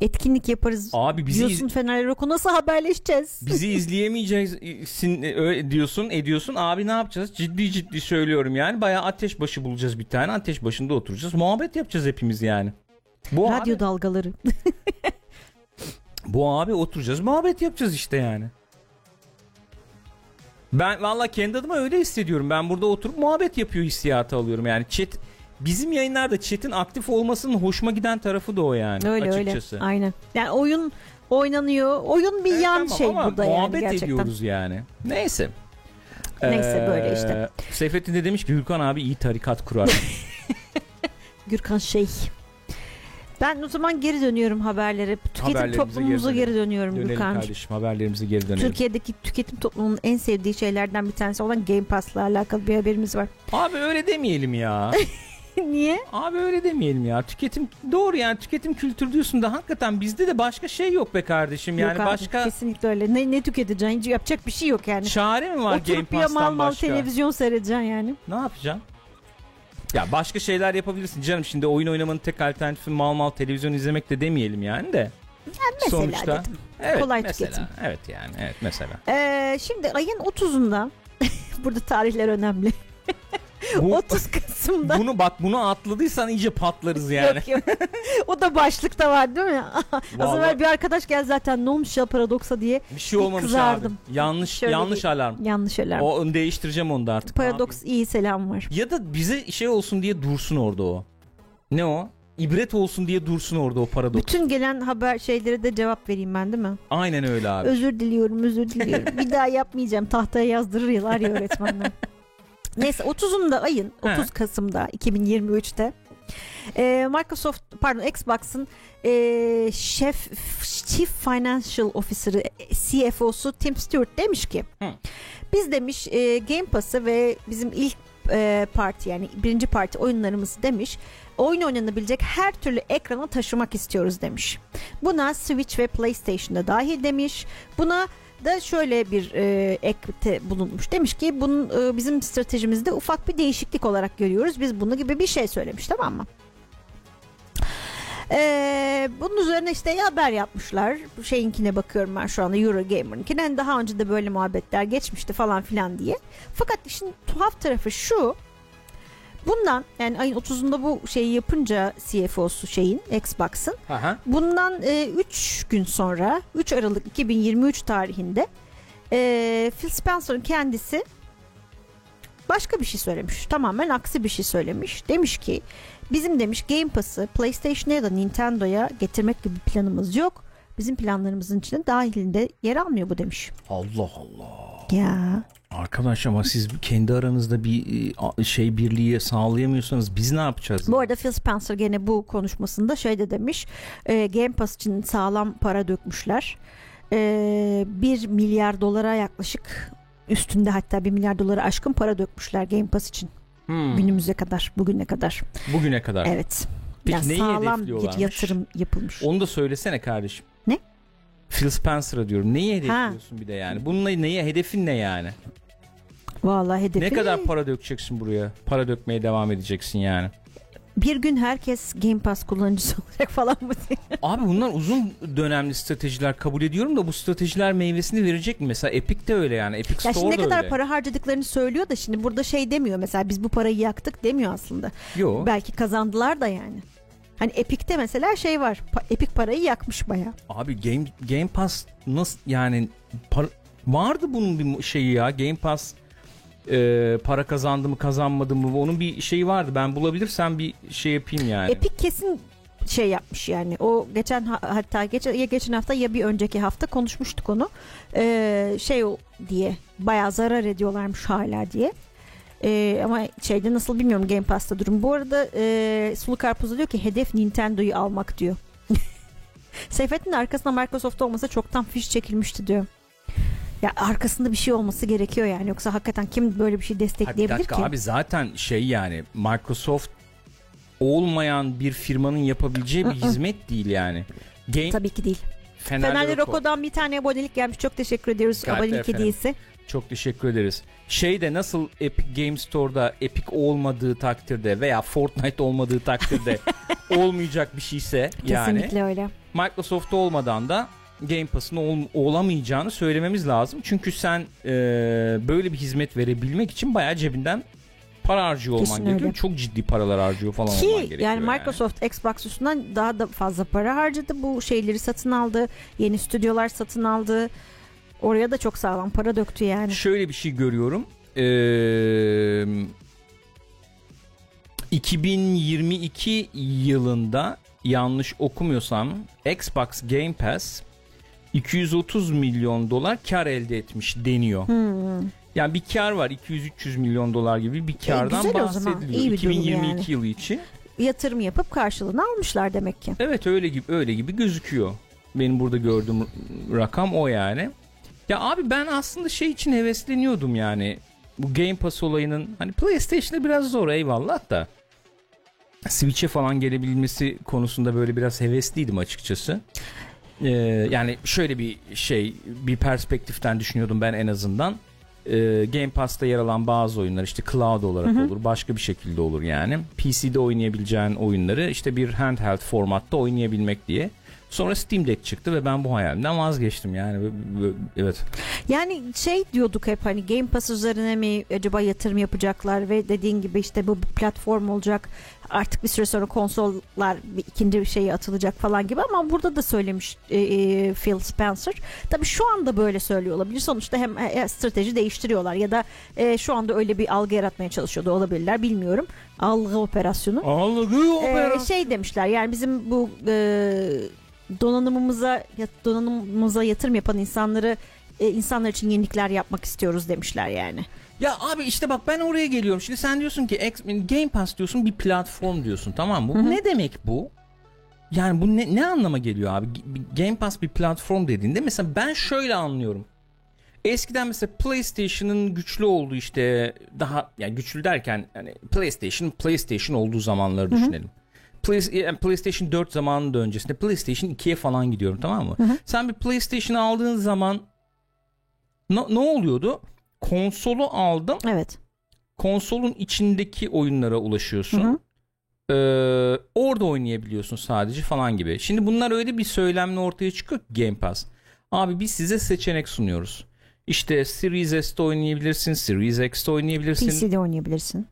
Etkinlik yaparız. Abi bizi diyorsun iz- Fener Roku nasıl haberleşeceğiz? bizi izleyemeyeceksin e, diyorsun ediyorsun abi ne yapacağız ciddi ciddi söylüyorum yani bayağı ateş başı bulacağız bir tane ateş başında oturacağız muhabbet yapacağız hepimiz yani. Bu Radyo abi, dalgaları. [LAUGHS] bu abi oturacağız muhabbet yapacağız işte yani. Ben valla kendi adıma öyle hissediyorum. Ben burada oturup muhabbet yapıyor hissiyatı alıyorum. Yani chat bizim yayınlarda chat'in aktif olmasının hoşuma giden tarafı da o yani öyle açıkçası. öyle. Aynen. Yani oyun oynanıyor. Oyun bir Evet, yan tamam şey ama burada yani muhabbet gerçekten. ediyoruz yani. Neyse. Neyse, böyle işte. Seyfettin de demiş ki Gürkan abi iyi tarikat kurar. [LAUGHS] Gürkan şey. Ben o zaman geri dönüyorum haberlere. Tüketim toplumumuza geri geri dönüyorum Dönelim Gürkan. kardeşim haberlerimize geri dönelim. Türkiye'deki tüketim toplumunun en sevdiği şeylerden bir tanesi olan Game Pass'la alakalı bir haberimiz var. Abi öyle demeyelim ya. [LAUGHS] Niye? abi öyle demeyelim ya. Tüketim doğru yani tüketim kültürü diyorsun da hakikaten bizde de başka şey yok be kardeşim. Yani yok abi, başka kesinlikle öyle. Ne, ne tüketeceksin? Hiç yapacak bir şey yok yani. çare mi var Game Oturup mal Pass'tan mal başka? televizyon seyredeceksin yani. Ne yapacaksın? Ya başka şeyler yapabilirsin canım. Şimdi oyun oynamanın tek alternatifi mal mal televizyon izlemek de demeyelim yani de. Mesela Sonuçta. dedim. Evet Kolay mesela. tüketim. Evet yani evet mesela. Ee, şimdi ayın 30'unda [LAUGHS] burada tarihler önemli. Bu, [LAUGHS] 30 Kasım'da bunu bak bunu atladıysan iyice patlarız yani. Yok yok. o da başlıkta var değil mi? [LAUGHS] Az evvel bir arkadaş gel zaten ne olmuş ya paradoksa diye. Bir şey olmamış kızardım. abi. Yanlış Şöyle yanlış bir- alarm. Yanlış alarm. O onu değiştireceğim onu da artık. Paradoks iyi selam var. Ya da bize şey olsun diye dursun orada o. Ne o? İbret olsun diye dursun orada o paradoks. Bütün gelen haber şeylere de cevap vereyim ben değil mi? Aynen öyle abi. Özür diliyorum, özür diliyorum. bir daha yapmayacağım. Tahtaya yazdırırlar ya öğretmenler. [LAUGHS] Neyse 30'unda ayın 30 He. Kasım'da 2023'te e, Microsoft pardon Xbox'ın e, şef Chief Financial Officer'ı CFO'su Tim Stewart demiş ki Hı. biz demiş e, Game Pass'ı ve bizim ilk e, parti yani birinci parti oyunlarımız demiş. Oyun oynanabilecek her türlü ekrana taşımak istiyoruz demiş. Buna Switch ve PlayStation'da dahil demiş. Buna da şöyle bir e, ekte bulunmuş. Demiş ki bunun e, bizim stratejimizde ufak bir değişiklik olarak görüyoruz. Biz bunu gibi bir şey söylemiş tamam mı? Ee, bunun üzerine işte haber yapmışlar. Bu şeyinkine bakıyorum ben şu anda Eurogamer'ınkine. Yani daha önce de böyle muhabbetler geçmişti falan filan diye. Fakat işin tuhaf tarafı şu. Bundan yani ayın 30'unda bu şeyi yapınca CFO'su şeyin Xbox'ın Aha. bundan 3 gün sonra 3 Aralık 2023 tarihinde e, Phil Spencer'ın kendisi başka bir şey söylemiş. Tamamen aksi bir şey söylemiş. Demiş ki bizim demiş Game Pass'ı PlayStation'a ya da Nintendo'ya getirmek gibi planımız yok. Bizim planlarımızın içinde dahilinde yer almıyor bu demiş. Allah Allah. Ya Arkadaş ama siz kendi aranızda bir e, şey birliği sağlayamıyorsanız biz ne yapacağız? Bu arada Phil Spencer gene bu konuşmasında şey de demiş. E, Game Pass için sağlam para dökmüşler. E, 1 milyar dolara yaklaşık üstünde hatta 1 milyar dolara aşkın para dökmüşler Game Pass için. Hmm. Günümüze kadar, bugüne kadar. Bugüne kadar. Evet. Peki yani neyi sağlam bir yatırım yapılmış. Onu da söylesene kardeşim. Ne? Phil Spencer'a diyorum. Neyi hedefliyorsun bir de yani? Bununla neye hedefin ne yani? Vallahi hedefi Ne kadar para dökeceksin buraya? Para dökmeye devam edeceksin yani. bir gün herkes Game Pass kullanıcısı [LAUGHS] olacak falan mı diye. Abi bunlar uzun dönemli stratejiler kabul ediyorum da bu stratejiler meyvesini verecek mi? Mesela Epic de öyle yani. Epic Ya Store şimdi ne da kadar öyle. para harcadıklarını söylüyor da şimdi burada şey demiyor mesela biz bu parayı yaktık demiyor aslında. Yo. Belki kazandılar da yani. Hani Epic'te mesela şey var. Epic parayı yakmış baya. Abi Game Game Pass nasıl yani par- vardı bunun bir şeyi ya. Game Pass e, para kazandı mı kazanmadı mı onun bir şeyi vardı. Ben bulabilirsem bir şey yapayım yani. Epic kesin şey yapmış yani. O geçen ha- hatta geçen ya geçen hafta ya bir önceki hafta konuşmuştuk onu. Ee, şey o diye bayağı zarar ediyorlarmış hala diye. Ee, ama şeyde nasıl bilmiyorum Game Pass'ta durum. Bu arada e, Sulu Karpuz diyor ki hedef Nintendo'yu almak diyor. [LAUGHS] Seyfettin arkasında Microsoft olmasa çoktan fiş çekilmişti diyor. Ya arkasında bir şey olması gerekiyor yani. Yoksa hakikaten kim böyle bir şey Ha, bir destekleyebilir dakika ki? abi zaten şey yani Microsoft olmayan bir firmanın yapabileceği bir hizmet değil yani. Game Tabii ki değil. Fenerli Fenerli Roko. Roko'dan bir tane abonelik gelmiş. Çok teşekkür ediyoruz Kalpler abonelik hediyesi. Çok teşekkür ederiz. Şeyde nasıl Epic Game Store'da Epic olmadığı takdirde veya Fortnite olmadığı takdirde [LAUGHS] olmayacak bir şeyse yani Kesinlikle öyle. Microsoft olmadan da Game Pass'ın ol- olamayacağını söylememiz lazım. Çünkü sen e, böyle bir hizmet verebilmek için bayağı cebinden para harcıyor olman Kesin gerekiyor. öyle. Çok ciddi paralar harcıyor falan olman Ki gerekiyor. yani Microsoft Xbox üstünden daha da fazla para harcadı. Bu şeyleri satın aldı. Yeni stüdyolar satın aldı. Oraya da çok sağlam para döktü yani. Şöyle bir şey görüyorum. Ee, 2022 yılında yanlış okumuyorsam Xbox Game Pass 230 milyon dolar kar elde etmiş deniyor. Hmm. Yani bir kar var 200-300 milyon dolar gibi bir kardan güzel o zaman. bahsediliyor. İyi bir durum 2022 yani. yılı için. Yatırım yapıp karşılığını almışlar demek ki. Evet öyle gibi öyle gibi gözüküyor. Benim burada gördüğüm rakam o yani. Ya abi ben aslında şey için hevesleniyordum yani. Bu Game Pass olayının hani PlayStation'da biraz zor eyvallah da. Switch'e falan gelebilmesi konusunda böyle biraz hevesliydim açıkçası. Ee, yani şöyle bir şey bir perspektiften düşünüyordum ben en azından. Ee, Game Pass'ta yer alan bazı oyunlar işte cloud olarak Hı hı. olur başka bir şekilde olur yani. PC'de oynayabileceğin oyunları işte bir handheld formatta oynayabilmek diye. Sonra Steam Deck çıktı ve ben bu hayalimden vazgeçtim yani. Ve- ve- Evet. Yani şey diyorduk hep hani Game Pass üzerine mi acaba yatırım yapacaklar ve dediğin gibi işte bu platform olacak. Artık bir süre sonra konsollar bir ikinci bir şeye atılacak falan gibi ama burada da söylemiş e, e, Phil Spencer. Tabii şu anda böyle söylüyor olabilir. Sonuçta hem e, strateji değiştiriyorlar ya da e, şu anda öyle bir algı yaratmaya çalışıyor da olabilirler bilmiyorum. Algı operasyonu. Algı Ee, şey demişler yani bizim bu e, donanımımıza donanımımıza yatırım yapan insanları e, insanlar için yenilikler yapmak istiyoruz demişler yani. Ya abi işte bak ben oraya geliyorum. Şimdi sen diyorsun ki Game Pass diyorsun bir platform diyorsun tamam mı? Bu Hı hı. ne demek bu? Yani bu ne, ne anlama geliyor abi? Game Pass bir platform dediğinde mesela ben şöyle anlıyorum. Eskiden mesela PlayStation'ın güçlü olduğu işte daha yani güçlü derken hani PlayStation PlayStation olduğu zamanları düşünelim. Play- yani PlayStation 4 zamanında öncesinde PlayStation 2'ye falan gidiyorum tamam mı? Sen bir PlayStation aldığın zaman ne, ne oluyordu? Konsolu aldım. Evet. Konsolun içindeki oyunlara ulaşıyorsun. Hı hı. Ee, orada oynayabiliyorsun sadece falan gibi. Şimdi bunlar öyle bir söylemle ortaya çıkıyor ki Game Pass. Abi biz size seçenek sunuyoruz. İşte Series S'te oynayabilirsin, Series X'te oynayabilirsin. PC'de oynayabilirsin.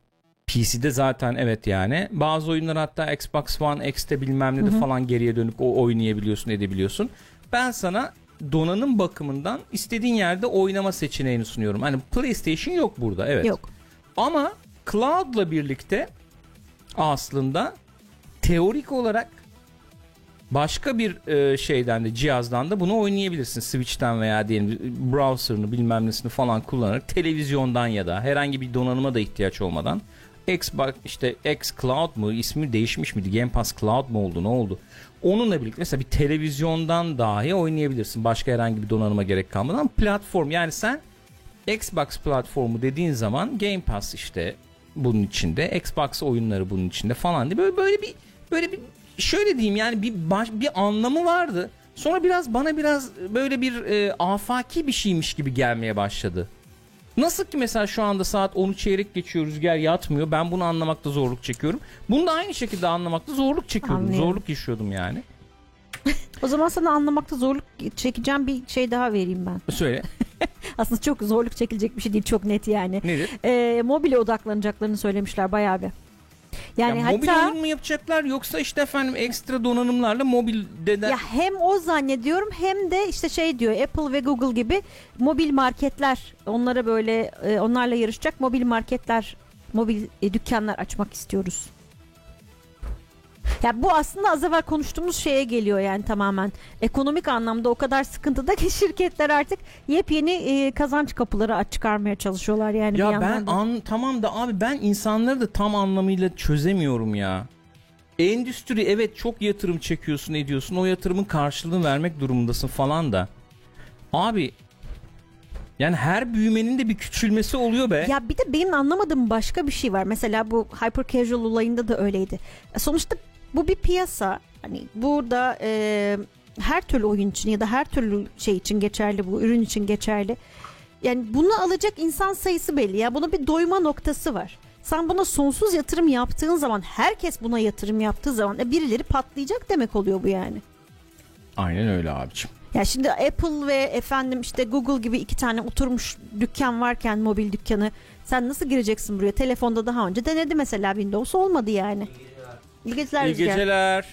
PC'de zaten evet yani. Bazı oyunlar hatta Xbox One X'te bilmem ne de falan geriye dönüp o oynayabiliyorsun, edebiliyorsun. Ben sana donanım bakımından istediğin yerde oynama seçeneğini sunuyorum. Hani PlayStation yok burada evet. Yok. Ama cloud'la birlikte aslında teorik olarak başka bir e, şeyden de cihazdan da bunu oynayabilirsin. Switch'ten veya diyelim browser'ını bilmem nesini falan kullanarak televizyondan ya da herhangi bir donanıma da ihtiyaç olmadan Xbox işte X Cloud mu ismi değişmiş miydi? Game Pass Cloud mu oldu? Ne oldu? Onunla birlikte mesela bir televizyondan dahi oynayabilirsin. Başka herhangi bir donanıma gerek kalmadan platform yani sen Xbox platformu dediğin zaman Game Pass işte bunun içinde, Xbox oyunları bunun içinde falan diye böyle böyle bir böyle bir şöyle diyeyim yani bir baş, bir anlamı vardı. Sonra biraz bana biraz böyle bir e, afaki bir şeymiş gibi gelmeye başladı. Nasıl ki mesela şu anda saat 10'u çeyrek geçiyor rüzgar yatmıyor. Ben bunu anlamakta zorluk çekiyorum. Bunu da aynı şekilde anlamakta zorluk çekiyordum. Anlıyorum. Zorluk yaşıyordum yani. [LAUGHS] O zaman sana anlamakta zorluk çekeceğim bir şey daha vereyim ben. Söyle. [LAUGHS] Aslında çok zorluk çekilecek bir şey değil. Çok net yani. Nedir? Ee, mobile odaklanacaklarını söylemişler bayağı bir. Yani ya mobil hatta oyun mu yapacaklar yoksa işte efendim ekstra donanımlarla mobilde de ya hem o zannediyorum hem de işte şey diyor Apple ve Google gibi mobil marketler onlara böyle e, onlarla yarışacak mobil marketler mobil e, dükkanlar açmak istiyoruz. Ya bu aslında az evvel konuştuğumuz şeye geliyor yani tamamen. Ekonomik anlamda o kadar sıkıntıda ki [LAUGHS] şirketler artık yepyeni e, kazanç kapıları aç çıkarmaya çalışıyorlar yani bir Ya yandan ben da. an tamam da abi ben insanları da tam anlamıyla çözemiyorum ya. Endüstri evet çok yatırım çekiyorsun ediyorsun o yatırımın karşılığını vermek durumundasın falan da. Abi yani her büyümenin de bir küçülmesi oluyor be. Ya bir de benim anlamadığım başka bir şey var. Mesela bu hyper casual olayında da öyleydi. Sonuçta bu bir piyasa. Hani burada e, her türlü oyun için ya da her türlü şey için geçerli bu ürün için geçerli. Yani bunu alacak insan sayısı belli. Ya bunun bir doyma noktası var. Sen buna sonsuz yatırım yaptığın zaman herkes buna yatırım yaptığı zaman e, birileri patlayacak demek oluyor bu yani. Aynen öyle abicim. Ya şimdi Apple ve efendim işte Google gibi iki tane oturmuş dükkan varken mobil dükkanı sen nasıl gireceksin buraya? Telefonda daha önce denedi mesela Windows olmadı yani. İyi geceler İyi Rüzgar. geceler.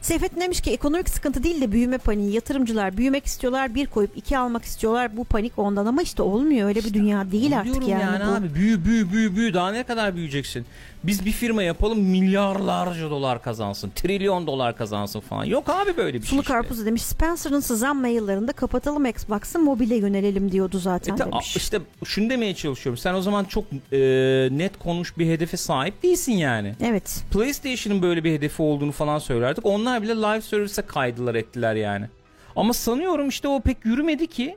Seyfettin demiş ki ekonomik sıkıntı değil de büyüme paniği. Yatırımcılar büyümek istiyorlar bir koyup iki almak istiyorlar. Bu panik ondan ama işte olmuyor öyle bir dünya değil artık diyorum yani. bu. abi büyü büyü büyü büyü daha ne kadar büyüyeceksin? Biz bir firma yapalım milyarlarca dolar kazansın, trilyon dolar kazansın falan. Yok abi böyle bir şey Sulu işte. Karpuz demiş Spencer'ın sızan maillerinde kapatalım Xbox'ı mobile yönelelim diyordu zaten E ta- demiş. işte şunu demeye çalışıyorum. Sen o zaman çok e, net konmuş bir hedefe sahip değilsin yani. Evet. PlayStation'ın böyle bir hedefi olduğunu falan söylerdik. Onlar bile live service'e kaydılar ettiler yani. Ama sanıyorum işte o pek yürümedi ki.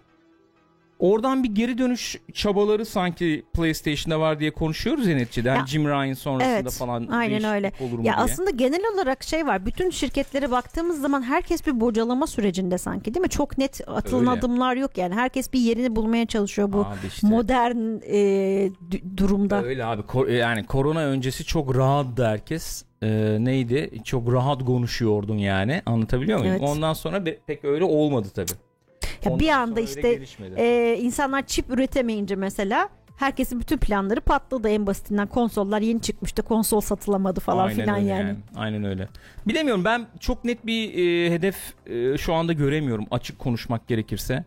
Oradan bir geri dönüş çabaları sanki PlayStation'da var diye konuşuyoruz ya neticede. Hani Ya, Jim Ryan sonrasında evet, falan aynen öyle. olur mu Ya diye. aslında genel olarak şey var. Bütün şirketlere baktığımız zaman herkes bir bocalama sürecinde sanki değil mi? Çok net atılan Öyle. adımlar yok yani. Herkes bir yerini bulmaya çalışıyor bu Abi işte. modern e, durumda. Öyle abi Ko- yani korona öncesi çok rahattı herkes. Ee, neydi? Çok rahat konuşuyordun yani. Anlatabiliyor muyum? Evet. Ondan sonra be- pek öyle olmadı tabii. Ya Ondan bir anda işte e, insanlar çip üretemeyince mesela herkesin bütün planları patladı en basitinden. Konsollar yeni çıkmıştı. Konsol satılamadı falan Aynen filan öyle yani. Aynen öyle. Bilemiyorum ben çok net bir e, hedef e, şu anda göremiyorum açık konuşmak gerekirse.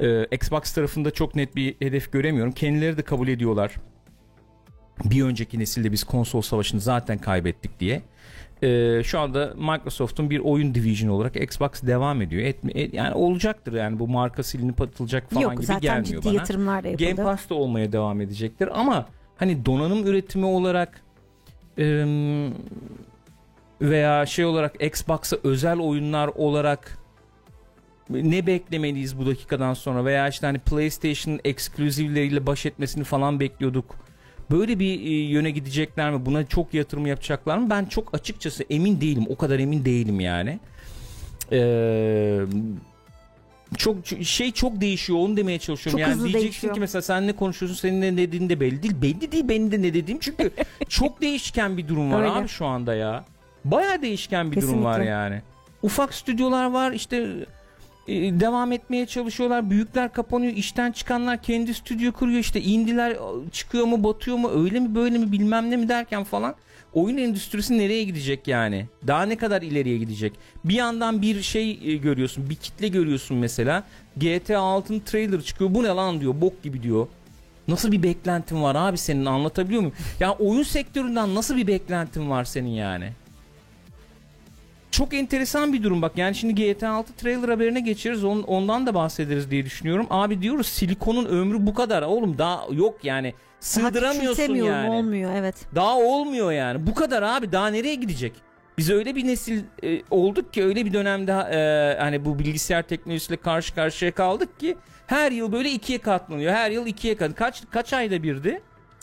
E, Xbox tarafında çok net bir hedef göremiyorum. Kendileri de kabul ediyorlar. Bir önceki nesilde biz konsol savaşını zaten kaybettik diye. E, şu anda Microsoft'un bir oyun division olarak Xbox devam ediyor. Etme, et- yani olacaktır yani bu marka silinip atılacak falan Yok gibi zaten gelmiyor ciddi bana. yatırımlar da yapıldı. Game Pass da olmaya devam edecektir ama hani donanım üretimi olarak ım, veya şey olarak Xbox'a özel oyunlar olarak ne beklemeliyiz bu dakikadan sonra veya işte hani PlayStation'ın ekskluzivleriyle baş etmesini falan bekliyorduk. Böyle bir e, yöne gidecekler mi? Buna çok yatırım yapacaklar mı? Ben çok açıkçası emin değilim. O kadar emin değilim yani. Eee çok şey çok değişiyor onu demeye çalışıyorum. Çok yani diyeceksin değişiyor. ki mesela sen ne konuşuyorsun senin ne dediğin de belli değil. Belli değil benim de ne dediğim çünkü [LAUGHS] çok değişken bir durum var Öyle. abi şu anda ya. Baya değişken bir durum var Kesinlikle. yani. Ufak stüdyolar var işte devam etmeye çalışıyorlar. Büyükler kapanıyor. işten çıkanlar kendi stüdyo kuruyor. işte indiler çıkıyor mu batıyor mu öyle mi böyle mi bilmem ne mi derken falan. Oyun endüstrisi nereye gidecek yani? Daha ne kadar ileriye gidecek? Bir yandan bir şey e, görüyorsun. Bir kitle görüyorsun mesela. GTA 6'nın trailer çıkıyor. Bu ne lan diyor. Bok gibi diyor. Nasıl bir beklentin var abi senin anlatabiliyor muyum? Ya oyun sektöründen nasıl bir beklentin var senin yani? Çok enteresan bir durum bak. Yani şimdi GTA 6 trailer haberine geçeriz. On- ondan da bahsederiz diye düşünüyorum. Abi diyoruz silikonun ömrü bu kadar. Oğlum daha yok yani. Daha Sığdıramıyorsun küçültemiyorum, yani. olmuyor evet. Daha olmuyor yani. Bu kadar abi. Daha nereye gidecek? Biz öyle bir nesil e, olduk ki öyle bir dönemde e, hani bu bilgisayar teknolojisiyle karşı karşıya kaldık ki her yıl böyle ikiye katlanıyor. Her yıl ikiye kat. Kaç kaç ayda birdi?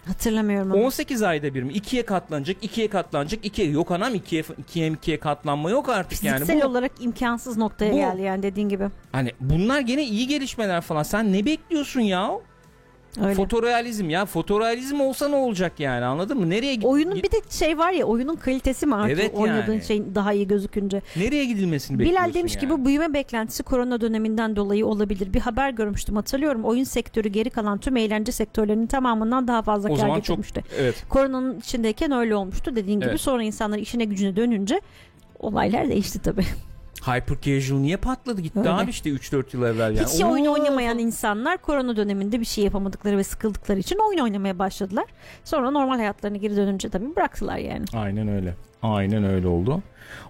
Hatırlamıyorum ama. 18 ayda bir mi? İkiye katlanacak, ikiye katlanacak, ikiye. Yok anam ikiye, ikiye, ikiye katlanma yok artık yani. Fiziksel olarak imkansız noktaya Bu- geldi yani dediğin gibi. hani bunlar gene iyi gelişmeler falan. Sen ne bekliyorsun ya? Öyle. Fotorealizm ya. Fotorealizm olsa ne olacak yani anladın mı? Nereye git- Oyunun bir de şey var ya oyunun kalitesi mi artıyor Evet oynadığın yani. şeyin daha iyi gözükünce. nereye gidilmesini bekliyorsun Bilal demiş yani? ki bu büyüme beklentisi korona döneminden dolayı olabilir. Bir haber görmüştüm hatırlıyorum. Oyun sektörü geri kalan tüm eğlence sektörlerinin tamamından daha fazla o kar zaman çok getirmişti. evet. Koronanın içindeyken öyle olmuştu dediğin gibi. Evet. Sonra insanlar işine gücüne dönünce olaylar değişti tabii. [LAUGHS] Hyper casual niye patladı gitti Öyle. abi işte 3-4 yıl evvel yani. Hiç oyun oynamayan insanlar korona döneminde bir şey yapamadıkları ve sıkıldıkları için oyun oynamaya başladılar. Sonra normal hayatlarına geri dönünce tabii bıraktılar yani. Aynen öyle. Aynen öyle oldu.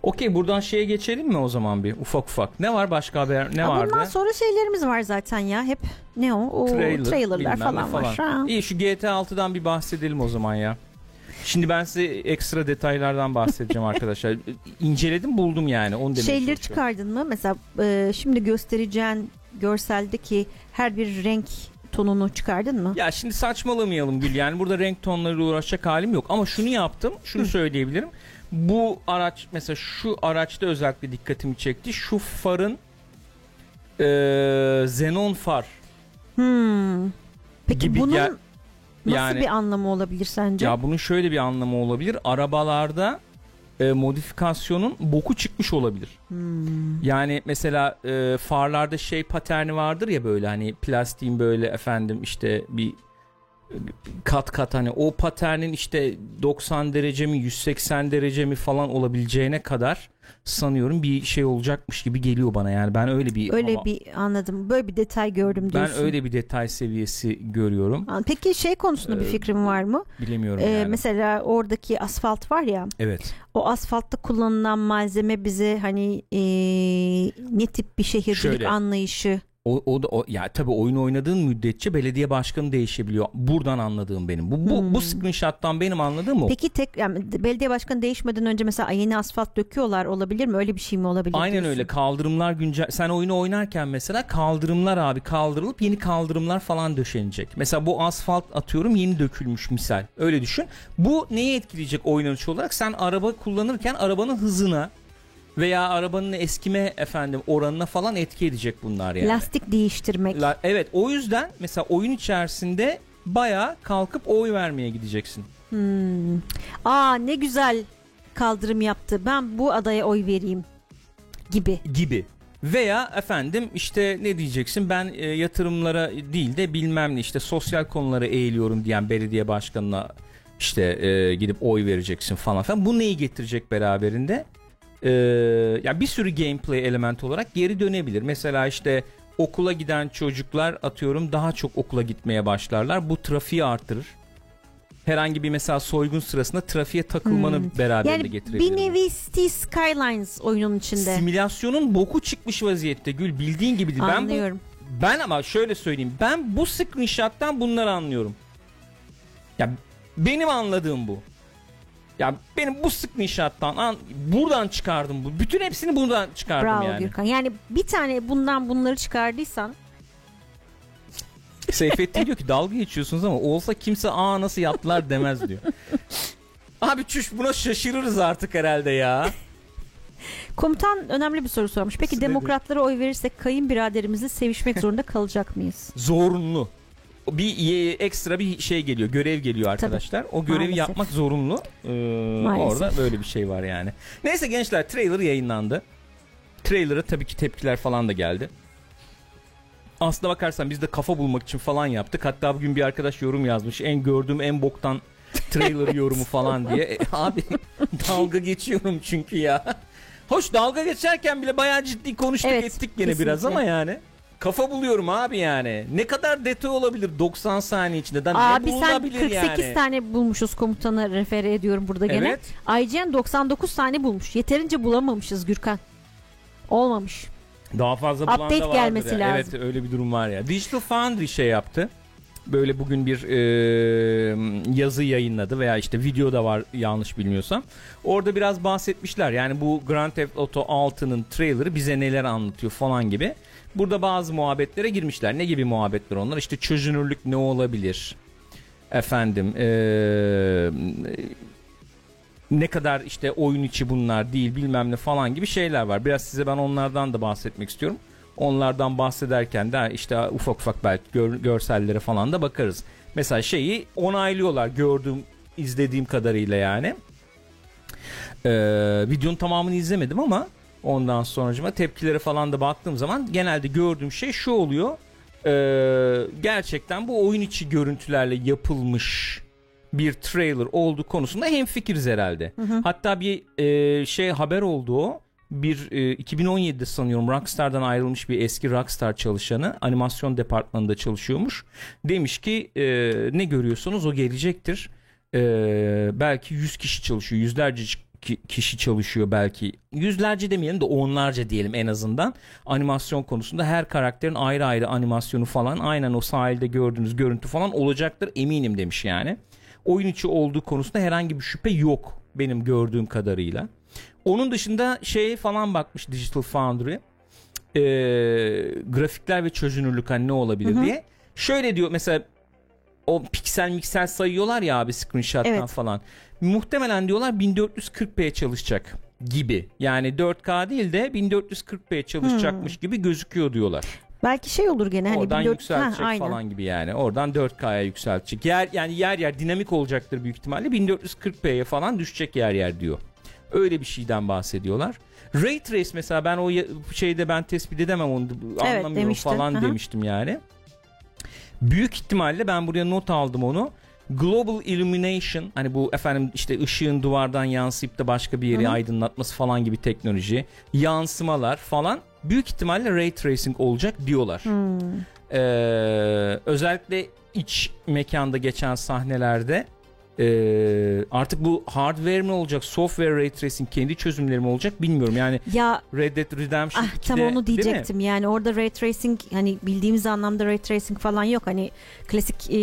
Okey buradan şeye geçelim mi o zaman bir ufak ufak. Ne var başka haber ne Ama vardı? Bundan sonra şeylerimiz var zaten ya hep ne o? o Trailer, trailerlar ne falan, var. Ha. İyi şu GTA 6'dan bir bahsedelim o zaman ya. Şimdi ben size ekstra detaylardan bahsedeceğim [LAUGHS] arkadaşlar. İnceledim buldum yani onu demeye Şeyleri çalışıyorum. çıkardın mı? Mesela e, şimdi göstereceğin görseldeki her bir renk tonunu çıkardın mı? Ya şimdi saçmalamayalım Gül yani burada renk tonlarıyla uğraşacak halim yok ama şunu yaptım şunu söyleyebilirim. Bu araç mesela şu araçta özellikle dikkatimi çekti. Şu farın eee xenon far Hmm. Peki gibi bunun gel- nasıl yani- bir anlamı olabilir sence? Ya bunun şöyle bir anlamı olabilir. Arabalarda e, modifikasyonun boku çıkmış olabilir. Hmm. Yani mesela e, farlarda şey paterni vardır ya böyle hani plastiğin böyle efendim işte bir kat kat hani o paternin işte 90 derece mi 180 derece mi falan olabileceğine kadar sanıyorum bir şey olacakmış gibi geliyor bana yani ben öyle bir Öyle ama- bir anladım. Böyle bir detay gördüm ben diyorsun. öyle bir detay seviyesi görüyorum Peki şey konusunda bir Ee, fikrin var mı? bilemiyorum Ee, yani. Mesela oradaki asfalt var ya evet o asfaltta kullanılan malzeme bize hani ee, ne tip bir şehircilik Şöyle. anlayışı O, o da o, ya tabii oyun oynadığın müddetçe belediye başkanı değişebiliyor. Buradan anladığım benim. Bu bu, Hmm. bu screenshot'tan benim anladığım o. Peki tek yani belediye başkanı değişmeden önce mesela yeni asfalt döküyorlar olabilir mi? Öyle bir şey mi olabilir? Aynen diyorsun? öyle. Kaldırımlar güncel sen oyunu oynarken mesela kaldırımlar abi kaldırılıp yeni kaldırımlar falan döşenecek. Mesela bu asfalt atıyorum yeni dökülmüş misal. Öyle düşün. Bu neyi etkileyecek oynanış olarak? Sen araba kullanırken arabanın hızına veya arabanın eskime efendim oranına falan etki edecek bunlar yani. Lastik değiştirmek. La- evet o yüzden mesela oyun içerisinde baya kalkıp oy vermeye gideceksin. Hmm. Aa ne güzel kaldırım yaptı. Ben bu adaya oy vereyim gibi. gibi. Veya efendim işte ne diyeceksin ben e, yatırımlara değil de bilmem ne işte sosyal konulara eğiliyorum diyen belediye başkanına işte e, gidip oy vereceksin falan filan. Bu neyi getirecek beraberinde? E, ya bir sürü gameplay element olarak geri dönebilir. Mesela işte okula giden çocuklar atıyorum daha çok okula gitmeye başlarlar. Bu trafiği artırır. Herhangi bir mesela soygun sırasında trafiğe takılmanı Hmm. beraberinde Yani getirebilir. bir nevi City Skylines oyunun içinde. Simülasyonun boku çıkmış vaziyette Gül bildiğin gibi değil. Ben bu, Anlıyorum. ben ama şöyle söyleyeyim. Ben bu screenshot'tan bunları anlıyorum. Ya benim anladığım bu. Ya benim bu screenshot'tan an, buradan çıkardım bu. Bütün hepsini buradan çıkardım Bravo yani. Gürkan. Yani bir tane bundan bunları çıkardıysan Seyfettin diyor ki dalga geçiyorsunuz ama olsa kimse aa nasıl yaptılar demez diyor. [LAUGHS] Abi çüş buna şaşırırız artık herhalde ya. [LAUGHS] komutan önemli bir soru sormuş. Peki Nedir? demokratlara oy verirsek kayınbiraderimizle sevişmek zorunda kalacak mıyız? Zorunlu. Bir ekstra bir şey geliyor, görev geliyor arkadaşlar. O görevi Maalesef. yapmak zorunlu. Ee, Maalesef. orada böyle bir şey var yani. Neyse gençler trailer yayınlandı. Trailer'a tabii ki tepkiler falan da geldi. Aslına bakarsan biz de kafa bulmak için falan yaptık. Hatta bugün bir arkadaş yorum yazmış. En gördüğüm en boktan trailer [LAUGHS] yorumu falan diye. E, abi [LAUGHS] dalga geçiyorum çünkü ya. Hoş dalga geçerken bile bayağı ciddi konuştuk Evet, ettik gene biraz kesinlikle. ama yani. Kafa buluyorum abi yani. Ne kadar detay olabilir 90 saniye içinde? Da Abi ne sen bulunabilir 48 yani? tane bulmuşuz komutanı refere ediyorum burada gene. Evet. IGN 99 tane bulmuş. Yeterince bulamamışız Gürkan. Olmamış. Daha fazla bulan Update da gelmesi ya. lazım. Evet öyle bir durum var ya. Digital Foundry şey yaptı. Böyle bugün bir e, yazı yayınladı veya işte video da var yanlış bilmiyorsam. Orada biraz bahsetmişler. Yani bu Grand Theft Auto 6'nın trailerı bize neler anlatıyor falan gibi. Burada bazı muhabbetlere girmişler. Ne gibi muhabbetler onlar? İşte çözünürlük ne olabilir? Efendim eee, ne kadar işte oyun içi bunlar değil bilmem ne falan gibi şeyler var. Biraz size ben onlardan da bahsetmek istiyorum. Onlardan bahsederken de işte ufak ufak belki gör- görsellere falan da bakarız. Mesela şeyi onaylıyorlar gördüğüm izlediğim kadarıyla yani. Ee, videonun tamamını izlemedim ama ondan sonracıma tepkilere falan da baktığım zaman genelde gördüğüm şey şu oluyor. Ee, gerçekten bu oyun içi görüntülerle yapılmış bir trailer olduğu konusunda hemfikiriz herhalde. Hatta bir e, şey haber oldu o. Bir e, 2017'de sanıyorum Rockstar'dan ayrılmış bir eski Rockstar çalışanı animasyon departmanında çalışıyormuş. Demiş ki e, ne görüyorsunuz o gelecektir. E, belki 100 kişi çalışıyor. Yüzlerce ki- kişi çalışıyor belki. Yüzlerce demeyelim de onlarca diyelim en azından. Animasyon konusunda her karakterin ayrı ayrı animasyonu falan aynen o sahilde gördüğünüz görüntü falan olacaktır eminim demiş yani. Oyun içi olduğu konusunda herhangi bir şüphe yok benim gördüğüm kadarıyla. Onun dışında şeye falan bakmış Digital Foundry. Ee, grafikler ve çözünürlük hani ne olabilir Hı hı. diye. Şöyle diyor mesela o piksel miksel sayıyorlar ya abi screenshot'tan Evet. falan. Muhtemelen diyorlar 1440p çalışacak gibi. Yani 4K değil de 1440p çalışacakmış gibi gözüküyor diyorlar. Belki şey olur gene hani Oradan 1400 yükseltecek Ha, falan gibi yani. Oradan 4K'ya yükseltecek. Yer yani yer yer dinamik olacaktır büyük ihtimalle. 1440p'ye falan düşecek yer yer diyor. Öyle bir şeyden bahsediyorlar. Ray Trace mesela ben o şeyde ben tespit edemem onu anlamıyorum demiştin. falan Aha. demiştim yani. Büyük ihtimalle ben buraya not aldım onu. Global Illumination hani bu efendim işte ışığın duvardan yansıyıp da başka bir yeri Hı hı. aydınlatması falan gibi teknoloji, yansımalar falan büyük ihtimalle ray tracing olacak diyorlar. Ee, özellikle iç mekanda geçen sahnelerde ee, artık bu hardware mi olacak, software ray tracing kendi çözümleri mi olacak bilmiyorum. Yani Ya Red Dead Redemption ah, 2'de tam onu diyecektim. Yani orada ray tracing hani bildiğimiz anlamda ray tracing falan yok. Hani klasik e,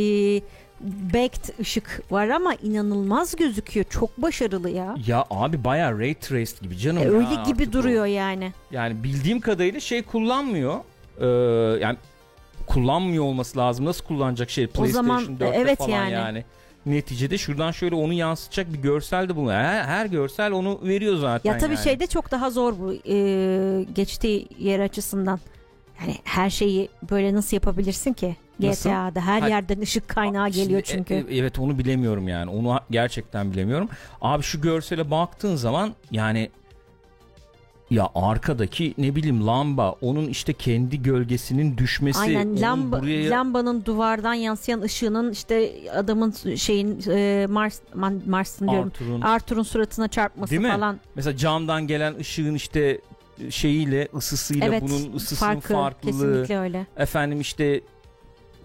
baked ışık var ama inanılmaz gözüküyor. Çok başarılı ya. Ya abi bayağı ray traced gibi canım. E, ya öyle gibi o. duruyor yani. Yani bildiğim kadarıyla şey kullanmıyor. Ee, yani kullanmıyor olması lazım. Nasıl kullanacak şey PlayStation zaman, 4'te evet falan yani. yani. Neticede şuradan şöyle onu yansıtacak bir görsel de bulunuyor. Her, her görsel onu veriyor zaten Ya tabii yani. şeyde çok daha zor bu e, geçtiği yer açısından. Yani her şeyi böyle nasıl yapabilirsin ki? GTA'da her Ha- yerden ışık kaynağı Şimdi, geliyor e- çünkü. e- evet onu bilemiyorum yani. Onu gerçekten bilemiyorum. Abi şu görsele baktığın zaman yani ya arkadaki ne bileyim lamba onun işte kendi gölgesinin düşmesi Aynen lamba, buraya lambanın duvardan yansıyan ışığının işte adamın şeyin e, Mars Mars'ın diyorum. Arthur'un Arthur'un suratına çarpması Değil mi? falan. mesela camdan gelen ışığın işte şeyiyle ısısıyla Evet. bunun ısısının Farkı farklılığı kesinlikle öyle. efendim işte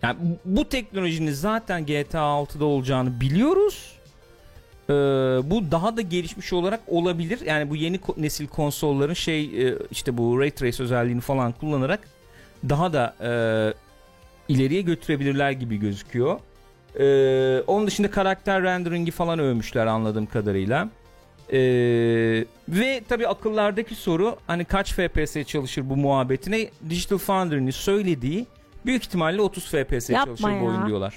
yani bu teknolojinin zaten GTA 6'da olacağını biliyoruz. Ee, bu daha da gelişmiş olarak olabilir. Yani bu yeni nesil konsolların şey e, işte bu ray trace özelliğini falan kullanarak daha da e, ileriye götürebilirler gibi gözüküyor. Ee, onun dışında karakter rendering'i falan övmüşler anladığım kadarıyla. Ee, ve tabi akıllardaki soru hani kaç FPS çalışır bu muhabbetine Digital Foundry'nin söylediği büyük ihtimalle 30 FPS Yapma çalışır bu ya. oyun diyorlar.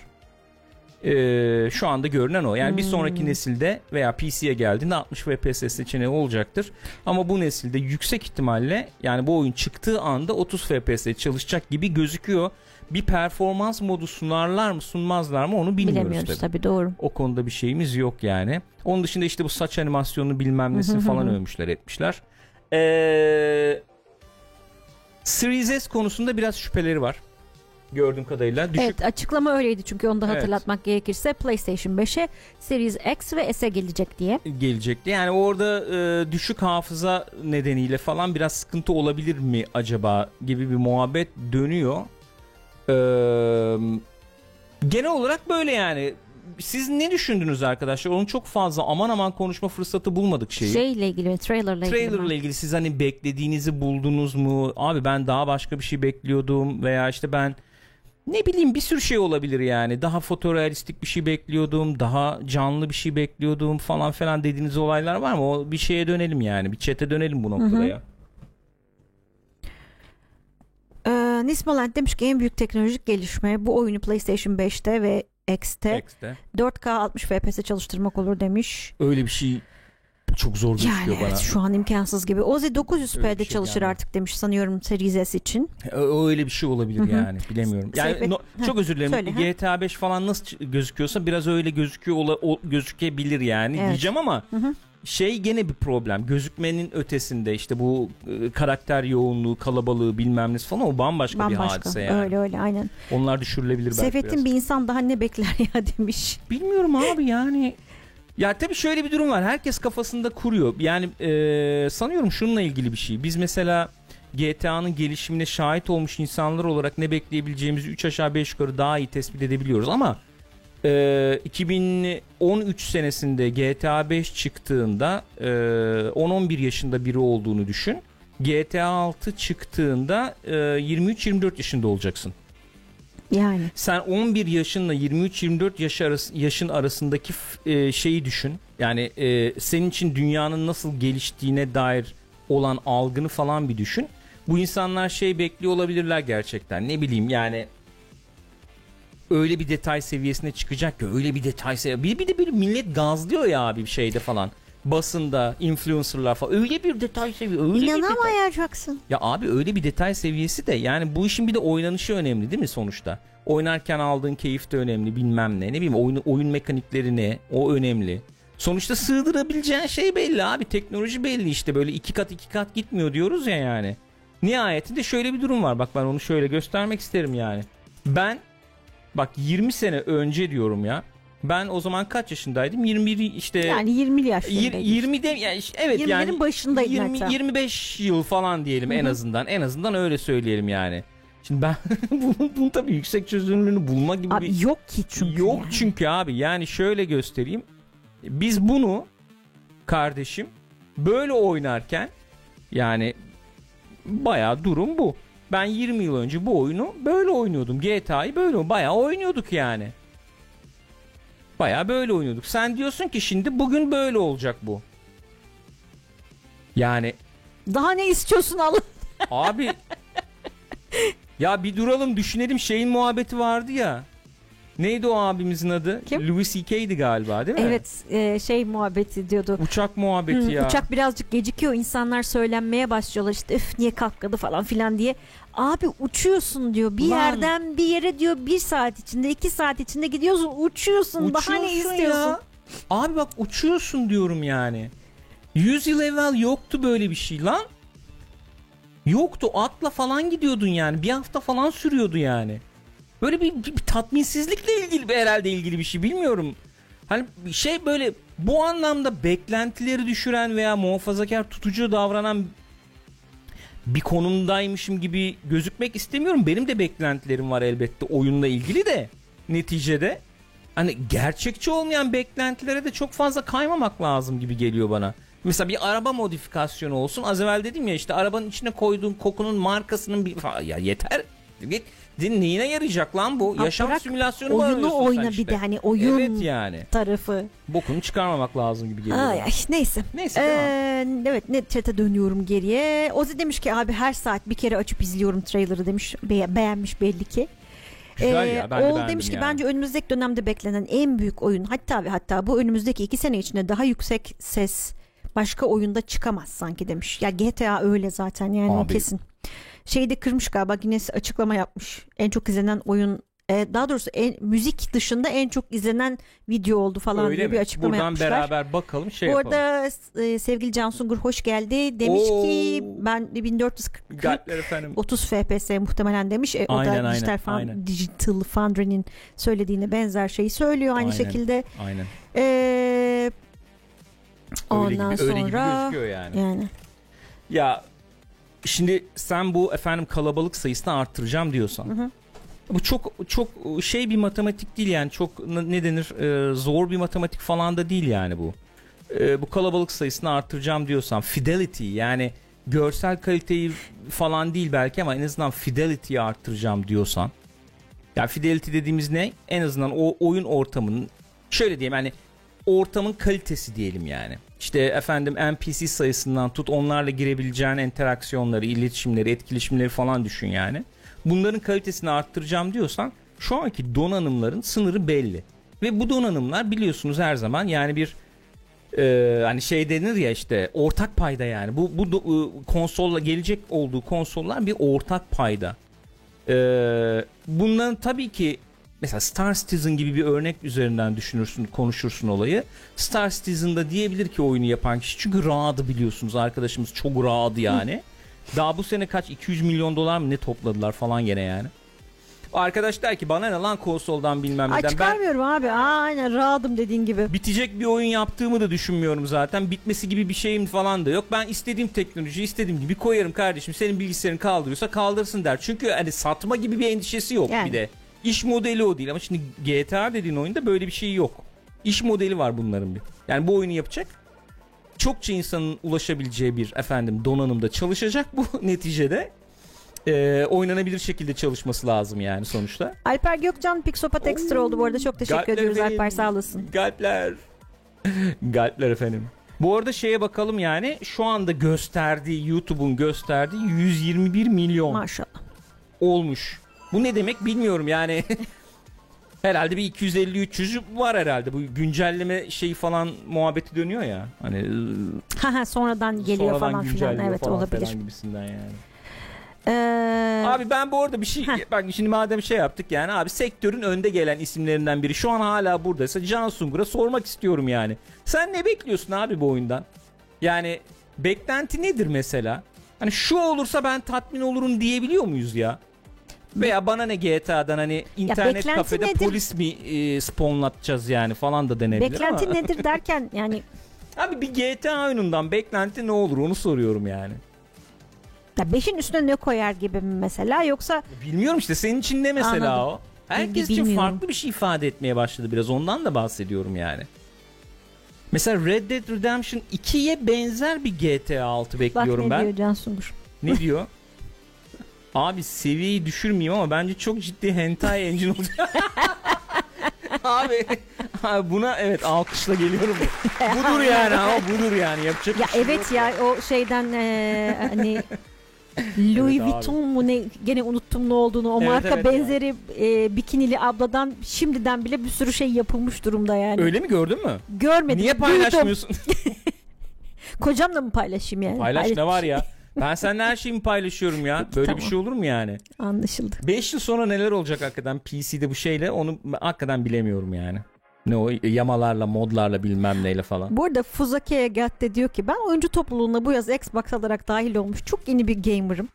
Ee, şu anda görünen o. Yani bir Hmm. sonraki nesilde veya PC'ye geldiğinde 60 FPS seçeneği olacaktır. Ama bu nesilde yüksek ihtimalle yani bu oyun çıktığı anda 30 FPS çalışacak gibi gözüküyor. Bir performans modu sunarlar mı sunmazlar mı onu bilmiyoruz Bilemiyoruz tabii. tabii doğru. O konuda bir şeyimiz yok yani. Onun dışında işte bu saç animasyonunu bilmem nesini [LAUGHS] falan övmüşler etmişler. Ee, Series S konusunda biraz şüpheleri var. Gördüğüm kadarıyla. Düşük Evet açıklama öyleydi çünkü onu da Evet. hatırlatmak gerekirse PlayStation 5'e Series X ve S'e gelecek diye. gelecekti. Yani orada e, düşük hafıza nedeniyle falan biraz sıkıntı olabilir mi acaba gibi bir muhabbet dönüyor. Ee, genel olarak böyle yani. Siz ne düşündünüz arkadaşlar? Onun çok fazla aman aman konuşma fırsatı bulmadık şeyi. Şeyle ilgili, trailerla ilgili. Trailer'la mi? ilgili siz hani beklediğinizi buldunuz mu? Abi ben daha başka bir şey bekliyordum veya işte ben ne bileyim bir sürü şey olabilir yani. Daha fotorealistik bir şey bekliyordum, daha canlı bir şey bekliyordum falan falan dediğiniz olaylar var mı? O bir şeye dönelim yani. Bir chat'e dönelim bu noktada ya. Ee, Nismoland demiş ki en büyük teknolojik gelişme bu oyunu PlayStation 5'te ve X'te X'te. 4K 60 FPS çalıştırmak olur demiş. Öyle bir şey çok zor gözüküyor Yani bana. evet şu an imkansız gibi. Ozi Öyle 900p'de bir şey çalışır yani. artık demiş sanıyorum Series S için. Ö- Öyle bir şey olabilir Hı hı. yani. Bilemiyorum. Yani Seyfet- no- çok özür dilerim. söyle, ha. GTA 5 falan nasıl gözüküyorsa biraz öyle gözüküyor ola- o- gözükebilir yani Evet. diyeceğim ama Hı hı. şey gene bir problem. Gözükmenin ötesinde işte bu e, karakter yoğunluğu, kalabalığı bilmem nesi falan o bambaşka, bir Bambaşka. hadise yani. Öyle öyle aynen. Onlar düşürülebilir belki Seyfettin bir insan daha ne bekler [LAUGHS] ya demiş. Bilmiyorum abi yani. Ya tabii şöyle bir durum var. Herkes kafasında kuruyor. Yani e, sanıyorum şununla ilgili bir şey. Biz mesela GTA'nın gelişimine şahit olmuş insanlar olarak ne bekleyebileceğimizi 3 aşağı 5 yukarı daha iyi tespit edebiliyoruz ama e, 2013 senesinde GTA 5 çıktığında e, 10-11 yaşında biri olduğunu düşün. GTA 6 çıktığında e, 23-24 yaşında olacaksın. Yani. Sen 11 yaşınla 23-24 yaş arası, yaşın arasındaki e, şeyi düşün. Yani e, senin için dünyanın nasıl geliştiğine dair olan algını falan bir düşün. Bu insanlar şey bekliyor olabilirler gerçekten. Ne bileyim yani öyle bir detay seviyesine çıkacak ki öyle bir detay seviyesi. Bir, bir de bir millet gazlıyor ya abi bir şeyde falan. Basında, influencerlar falan. Öyle bir detay seviyesi. Öyle İnanamayacaksın. ya abi öyle bir detay seviyesi de yani bu işin bir de oynanışı önemli değil mi sonuçta? Oynarken aldığın keyif de önemli bilmem ne. Ne bileyim oyun, oyun mekanikleri ne o önemli. Sonuçta sığdırabileceğin şey belli abi. Teknoloji belli işte böyle iki kat iki kat gitmiyor diyoruz ya yani. Nihayetinde şöyle bir durum var. Bak ben onu şöyle göstermek isterim yani. Ben bak 20 sene önce diyorum ya. Ben o zaman kaç yaşındaydım? 21 işte Yani 20 yaşlarındaydı. Yir- 20'de yani evet 20'lerin yani başındaydın 20 hatta. 25 yıl falan diyelim en azından. En azından öyle söyleyelim yani. Şimdi ben [LAUGHS] bunun, bunun tabii yüksek çözünürlüğünü bulma gibi Abi bir yok ki çünkü. yok yani. çünkü abi. Yani şöyle göstereyim. Biz bunu kardeşim böyle oynarken yani bayağı durum bu. Ben 20 yıl önce bu oyunu böyle oynuyordum. GTA'yı böyle bayağı oynuyorduk yani. Bayağı böyle oynuyorduk. Sen diyorsun ki şimdi bugün böyle olacak bu. Yani Daha ne istiyorsun Allah? abi [LAUGHS] ya bir duralım düşünelim şeyin muhabbeti vardı ya. Neydi o abimizin adı? Kim? Louis C.K.'di galiba değil mi? Evet e, şey muhabbeti diyordu. Uçak muhabbeti Hı, ya. Uçak birazcık gecikiyor. İnsanlar söylenmeye başlıyorlar işte üf niye kalkmadı falan filan diye. Abi uçuyorsun diyor. Bir Lan. yerden bir yere diyor bir saat içinde iki saat içinde gidiyorsun uçuyorsun. Daha ne Uçuyorsun istiyorsun? ya. Abi bak uçuyorsun diyorum yani. 100 yıl evvel yoktu böyle bir şey lan. Yoktu atla falan gidiyordun yani. Bir hafta falan sürüyordu yani. Böyle bir, bir, bir tatminsizlikle ilgili bir herhalde ilgili bir şey bilmiyorum. Hani şey böyle bu anlamda beklentileri düşüren veya muhafazakar tutucu davranan bir konumdaymışım gibi gözükmek istemiyorum. Benim de beklentilerim var elbette oyunla ilgili de neticede hani gerçekçi olmayan beklentilere de çok fazla kaymamak lazım gibi geliyor bana. Mesela bir araba modifikasyonu olsun. Az evvel dedim ya işte arabanın içine koyduğun kokunun markasının bir ya yeter. git. Din neyine yarayacak lan bu? Ha, Yaşam simülasyonu mu Oyunu oyna işte? bir de hani oyun Evet yani. tarafı. Bokunu çıkarmamak lazım gibi geliyor. Ay, ay, neyse. Neyse devam. Ee, evet ne chat'e dönüyorum geriye. Ozi demiş ki abi her saat bir kere açıp izliyorum trailer'ı demiş. Be- beğenmiş belli ki. Güzel Ee, ya ben Oğul demiş ki yani. bence önümüzdeki dönemde beklenen en büyük oyun hatta ve hatta bu önümüzdeki iki sene içinde daha yüksek ses başka oyunda çıkamaz sanki demiş. Ya GTA öyle zaten yani Abi. kesin. Şeyde kırmış galiba Guinness açıklama yapmış. En çok izlenen oyun e, daha doğrusu en, müzik dışında en çok izlenen video oldu falan Öyle diye mi? bir açıklama Buradan yapmışlar. beraber bakalım şey Bu yapalım. arada e, sevgili Can Sungur hoş geldi. Demiş Oo. ki ben 1440 Galpler efendim. 30 FPS muhtemelen demiş. E, o Aynen, da aynen, Digital, Fan- aynen. Digital Foundry'nin söylediğine benzer şeyi söylüyor aynı Aynen. şekilde. Aynen. E, Öyle ondan gibi, öyle gibi sonra gözüküyor yani. yani Ya şimdi sen bu efendim kalabalık sayısını arttıracağım diyorsan. Hı hı. Bu çok çok şey bir matematik değil yani çok ne denir e, zor bir matematik falan da değil yani bu. E, bu kalabalık sayısını arttıracağım diyorsan fidelity yani görsel kaliteyi falan değil belki ama en azından fidelity'yi arttıracağım diyorsan. Ya fidelity dediğimiz ne? En azından o oyun ortamının şöyle diyeyim yani ortamın kalitesi diyelim yani. İşte efendim NPC sayısından tut onlarla girebileceğin interaksiyonları, iletişimleri, etkileşimleri falan düşün yani. Bunların kalitesini arttıracağım diyorsan şu anki donanımların sınırı belli. Ve bu donanımlar biliyorsunuz her zaman yani bir e, hani şey denir ya işte ortak payda yani. Bu bu do- e, konsolla gelecek olduğu konsollar bir ortak payda. E, bunların tabii ki mesela Star Citizen gibi bir örnek üzerinden düşünürsün, konuşursun olayı. Star Citizen'da diyebilir ki oyunu yapan kişi çünkü rahatı biliyorsunuz arkadaşımız çok rahatı yani. Daha bu sene kaç 200 milyon dolar mı ne topladılar falan gene yani. O arkadaş der ki bana ne lan konsoldan bilmem Ay neden. Ben çıkarmıyorum abi. Aa, aynen rahatım dediğin gibi. bitecek bir oyun yaptığımı da düşünmüyorum zaten. Bitmesi gibi bir şeyim falan da yok. Ben istediğim teknolojiyi istediğim gibi koyarım kardeşim. Senin bilgisayarın kaldırıyorsa kaldırsın der. Çünkü hani satma gibi bir endişesi yok Yani. bir de. İş modeli o değil ama şimdi GTA dediğin oyunda böyle bir şey yok. İş modeli var bunların bir. Yani bu oyunu yapacak. Çokça insanın ulaşabileceği bir efendim donanımda çalışacak bu [LAUGHS] neticede. Ee, oynanabilir şekilde çalışması lazım yani sonuçta. Alper Gökcan Pixopat Extra oldu bu arada. Çok teşekkür Galpler ediyoruz efendim. Alper sağ olasın. Galpler. [LAUGHS] Galpler efendim. Bu arada şeye bakalım yani şu anda gösterdiği YouTube'un gösterdiği 121 milyon Maşallah. olmuş. Bu ne demek bilmiyorum yani. [LAUGHS] herhalde bir 250-300 var herhalde. Bu güncelleme şeyi falan muhabbeti dönüyor ya. Hani ıı, Ha ha sonradan geliyor sonradan falan filan. Evet falan olabilir. falan gibisinden yani. Ee, Abi ben bu arada bir şey Heh. bak şimdi madem şey yaptık yani abi sektörün önde gelen isimlerinden biri şu an hala buradaysa Can Sungur'a sormak istiyorum yani. Sen ne bekliyorsun abi bu oyundan? Yani beklenti nedir mesela? Hani şu olursa ben tatmin olurum diyebiliyor muyuz ya? Veya bana ne GTA'dan hani internet beklenti kafede nedir? polis mi e, spawnlatacağız yani falan da denebilir beklenti ama. [LAUGHS] nedir derken yani Abi bir GTA oyunundan beklenti ne olur onu soruyorum yani. ya 5'in üstüne ne koyar gibi mi mesela yoksa Bilmiyorum işte senin için ne mesela Anladım. o? Herkes Bilgi için bilmiyorum. farklı bir şey ifade etmeye başladı biraz ondan da bahsediyorum yani. Mesela Red Dead Redemption 2'ye benzer bir GTA 6 bak bekliyorum ne ben. diyor Can Sungur. Ne diyor? [LAUGHS] Abi seviyeyi düşürmeyeyim ama bence çok ciddi hentai engine olacak. [LAUGHS] abi, abi buna evet alkışla geliyorum. budur yani ama budur yani yapacak Ya bir şey evet yok ya o şeyden eee, hani [LAUGHS] Louis Evet abi. Vuitton mu ne gene unuttum ne olduğunu o Evet, marka evet ya. benzeri eee, bikinili abladan şimdiden bile bir sürü şey yapılmış durumda yani. Öyle mi gördün mü? Görmedim. Niye paylaşmıyorsun? [LAUGHS] Kocamla mı paylaşayım yani? Paylaş Hayır, ne var ya? Ben seninle her şeyimi paylaşıyorum ya. Böyle tamam. bir şey olur mu yani? Anlaşıldı. 5 yıl sonra neler olacak hakikaten PC'de bu şeyle onu hakikaten bilemiyorum yani. Ne o yamalarla modlarla bilmem neyle falan. Bu arada Fuzake Gatte diyor ki ben oyuncu topluluğuna bu yaz Xbox alarak dahil olmuş çok yeni bir gamerım.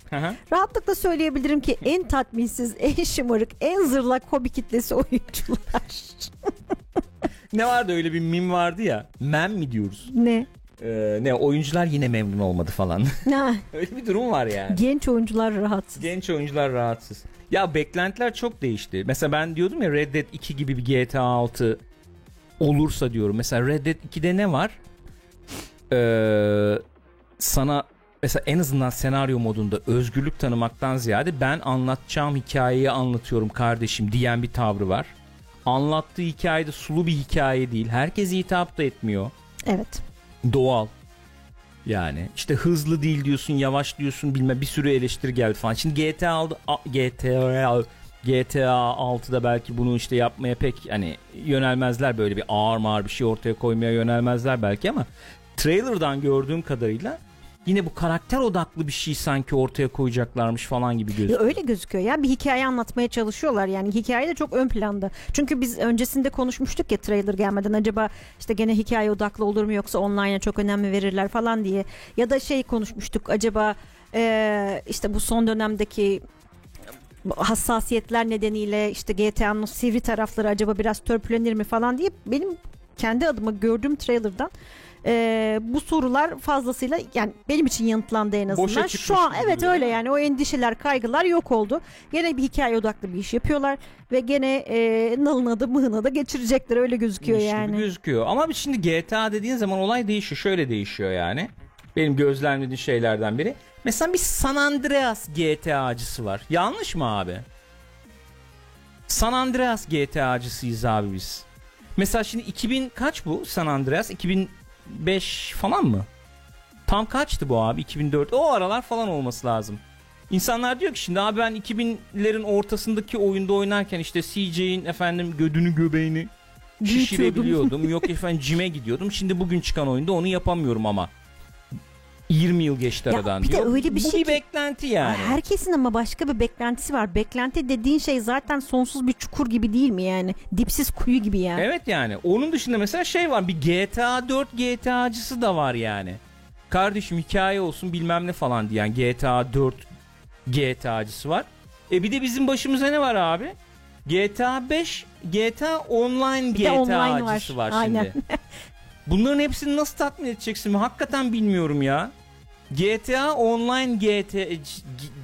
Rahatlıkla söyleyebilirim ki en tatminsiz, en şımarık, en zırlak hobi kitlesi oyuncular. ne vardı öyle bir mim vardı ya. Mem mi diyoruz? ne? Ee, ne oyuncular yine memnun olmadı falan. [LAUGHS] Öyle bir durum var yani. genç oyuncular rahatsız. Genç oyuncular rahatsız. Ya beklentiler çok değişti. Mesela ben diyordum ya Red Dead 2 gibi bir GTA 6 olursa diyorum. Mesela Red Dead 2'de ne var? Ee, sana mesela en azından senaryo modunda özgürlük tanımaktan ziyade ben anlatacağım hikayeyi anlatıyorum kardeşim diyen bir tavrı var. Anlattığı hikayede sulu bir hikaye değil. Herkese hitap da etmiyor. Evet. Doğal. Yani işte hızlı değil diyorsun, yavaş diyorsun bilme bir sürü eleştiri geldi falan. Şimdi GTA aldı GTA GTA 6'da belki bunu işte yapmaya pek hani yönelmezler böyle bir ağır mağır bir şey ortaya koymaya yönelmezler belki ama trailer'dan gördüğüm kadarıyla yine bu karakter odaklı bir şey sanki ortaya koyacaklarmış falan gibi Ya gözüküyor. öyle gözüküyor ya bir hikaye anlatmaya çalışıyorlar yani hikaye de çok ön planda. Çünkü biz öncesinde konuşmuştuk ya trailer gelmeden acaba işte gene hikaye odaklı olur mu yoksa online'a çok önem mi verirler falan diye. Ya da şey konuşmuştuk acaba eee, işte bu son dönemdeki hassasiyetler nedeniyle işte GTA'nın sivri tarafları acaba biraz törpülenir mi falan diye benim kendi adıma gördüğüm trailer'dan eee, bu sorular fazlasıyla yani benim için yanıtlandı en azından. Boşa Şu an evet duruyor, öyle yani o endişeler kaygılar yok oldu. Gene bir hikaye odaklı bir iş yapıyorlar ve gene eee nalına da mıhına da geçirecekler öyle gözüküyor gibi yani. gözüküyor. Ama şimdi GTA dediğin zaman olay değişiyor. Şöyle değişiyor yani. Benim gözlemlediğim şeylerden biri. Mesela bir San Andreas GTA'cısı var. Yanlış mı abi? San Andreas GTA'cısıyız abi biz. Mesela şimdi 2000 kaç bu San Andreas? 2005 falan mı? Tam kaçtı bu abi? 2004. O aralar falan olması lazım. İnsanlar diyor ki şimdi abi ben 2000'lerin ortasındaki oyunda oynarken işte CJ'in efendim gödünü göbeğini şişirebiliyordum. [LAUGHS] Yok efendim cime gidiyordum. Şimdi bugün çıkan oyunda onu yapamıyorum ama. 20 yıl geçti Ya aradan bir de diyor. öyle bir Bu şey bir ki- beklenti yani. Herkesin ama başka bir beklentisi var. Beklenti dediğin şey zaten sonsuz bir çukur gibi değil mi yani? Dipsiz kuyu gibi yani. Evet yani. Onun dışında mesela şey var. Bir GTA 4 GTA'cısı da var yani. Kardeşim hikaye olsun bilmem ne falan diyen GTA 4 GTA'cısı var. E bir de bizim başımıza ne var abi? GTA 5 GTA Online Bir de online var, var. Aynen. [LAUGHS] Bunların hepsini nasıl tatmin edeceksin? Hakikaten bilmiyorum ya. GTA Online GTA,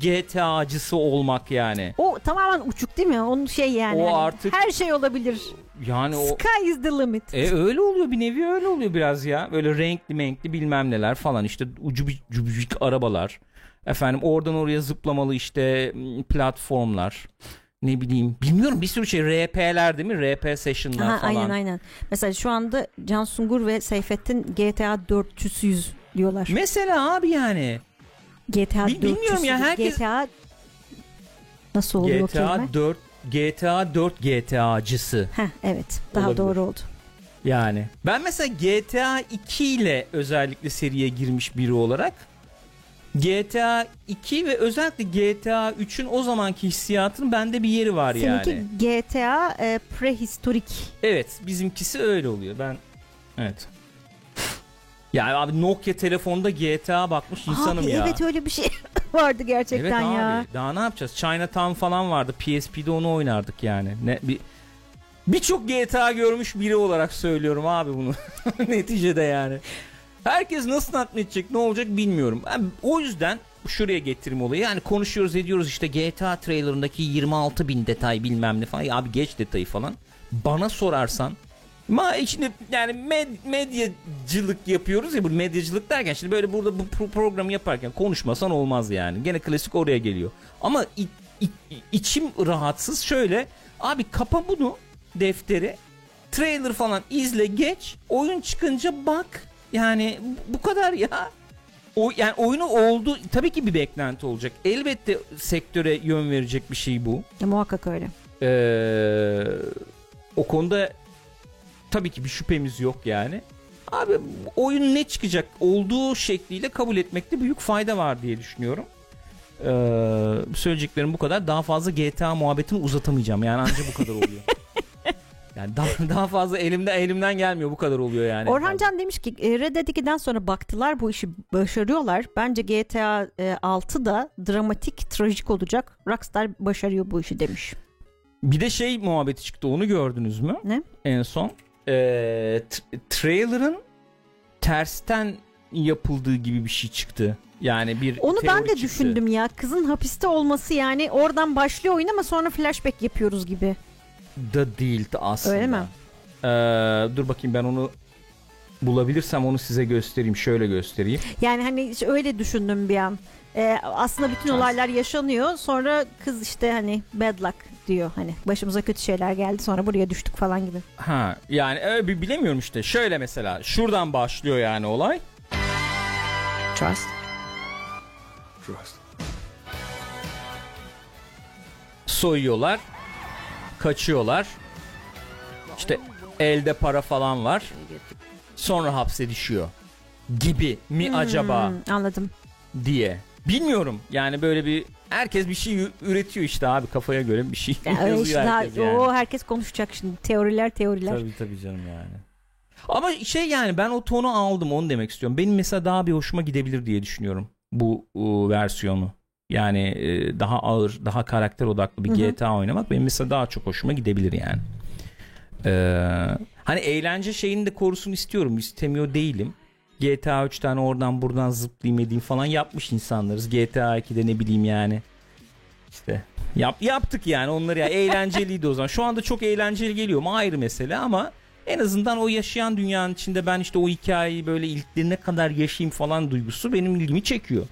GTA'cısı olmak yani. O tamamen uçuk değil mi? Onun şey yani. O hani artık- her şey olabilir. Yani o Sky is the limit. E öyle oluyor bir nevi öyle oluyor biraz ya. Böyle renkli menkli bilmem neler falan işte ucu cubicik arabalar. Efendim oradan oraya zıplamalı işte platformlar. Ne bileyim bilmiyorum bir sürü şey RP'ler değil mi? RP session'lar Aha, falan. aynen aynen. Mesela şu anda Can Sungur ve Seyfettin GTA 400'yüz diyorlar. Mesela abi yani GTA Bil- bilmiyorum ya, 400'yüz. herkes- GTA nasıl oluyor o kelime? GTA 4 GTA 4 GTA'cısı Heh, evet daha Olabilir. doğru oldu. yani. Ben mesela GTA 2 ile özellikle seriye girmiş biri olarak GTA 2 ve özellikle GTA 3'ün o zamanki hissiyatının bende bir yeri var yani. Seninki GTA e, prehistorik. Evet bizimkisi öyle oluyor. Ben evet. [LAUGHS] Yani abi Nokia telefonda GTA bakmış insanım Abi, ya. Evet öyle bir şey [LAUGHS] vardı gerçekten Evet ya. abi. Daha ne yapacağız? Chinatown falan vardı. PSP'de onu oynardık yani. Ne bir birçok GTA görmüş biri olarak söylüyorum abi bunu. [LAUGHS] Neticede yani. Herkes nasıl tatmin edecek, ne olacak bilmiyorum. Ben o yüzden şuraya getireyim olayı. Yani konuşuyoruz ediyoruz işte GTA trailerındaki 26 bin detay bilmem ne falan. Ya abi geç detayı falan. Bana sorarsan Ma şimdi yani med- medyacılık yapıyoruz ya bu medyacılık derken şimdi böyle burada bu pro- programı yaparken konuşmasan olmaz yani. Gene klasik oraya geliyor. Ama i- i- içim rahatsız şöyle abi kapa bunu defteri trailer falan izle geç oyun çıkınca bak yani bu- kadar ya. O yani oyunu oldu tabii ki bir beklenti olacak. Elbette sektöre yön verecek bir şey bu. Ya, muhakkak öyle. Ee, o konuda tabii ki bir şüphemiz yok yani. Abi oyun ne çıkacak olduğu şekliyle kabul etmekte büyük fayda var diye düşünüyorum. Ee, söyleyeceklerim bu kadar. Daha fazla GTA muhabbetini uzatamayacağım. Yani ancak bu kadar oluyor. [LAUGHS] yani daha, [LAUGHS] daha fazla elimden elimden gelmiyor bu kadar oluyor yani. Orhan Can demiş ki e, Red Dead 2'den sonra baktılar bu işi başarıyorlar. Bence GTA e, 6 da dramatik, trajik olacak. Rockstar başarıyor bu işi demiş. Bir de şey muhabbeti çıktı onu gördünüz mü? Ne? En son. Ee, trailer'ın tersten yapıldığı gibi bir şey çıktı. Yani bir Onu ben de çıktı. düşündüm ya. Kızın hapiste olması yani oradan başlıyor oyun ama sonra flashback yapıyoruz gibi. Da değildi aslında. Öyle mi? Ee, dur bakayım ben onu bulabilirsem onu size göstereyim. Şöyle göstereyim. Yani hani öyle düşündüm bir an. Ee, aslında bütün olaylar yaşanıyor. Sonra kız işte hani bad luck diyor. Hani başımıza kötü şeyler geldi sonra buraya düştük falan gibi. Ha yani öyle bir bilemiyorum işte. Şöyle mesela şuradan başlıyor yani olay. Trust. Trust. Soyuyorlar. Kaçıyorlar. İşte elde para falan var. Sonra hapse düşüyor. Gibi mi acaba Hmm, anladım. diye. Bilmiyorum. Yani böyle bir herkes bir şey üretiyor işte abi kafaya göre bir şey Ya öyle işte daha- herkes yani. o herkes konuşacak şimdi. Teoriler teoriler. Tabii tabii canım yani. Ama şey yani ben o tonu aldım onu demek istiyorum. Benim mesela daha bir hoşuma gidebilir diye düşünüyorum bu ıı, versiyonu. Yani e, daha ağır, daha karakter odaklı bir. GTA oynamak benim mesela daha çok hoşuma gidebilir yani. Ee, hani eğlence şeyini de korusun istiyorum. İstemiyor değilim. GTA 3 tane oradan buradan zıplayayım edeyim falan yapmış insanlarız. GTA 2'de ne bileyim yani. İşte yap, yaptık yani onları ya eğlenceliydi o zaman. Şu anda çok eğlenceli geliyor mu ayrı mesele ama en azından o yaşayan dünyanın içinde ben işte o hikayeyi böyle ilklerine kadar yaşayayım falan duygusu benim ilgimi çekiyor.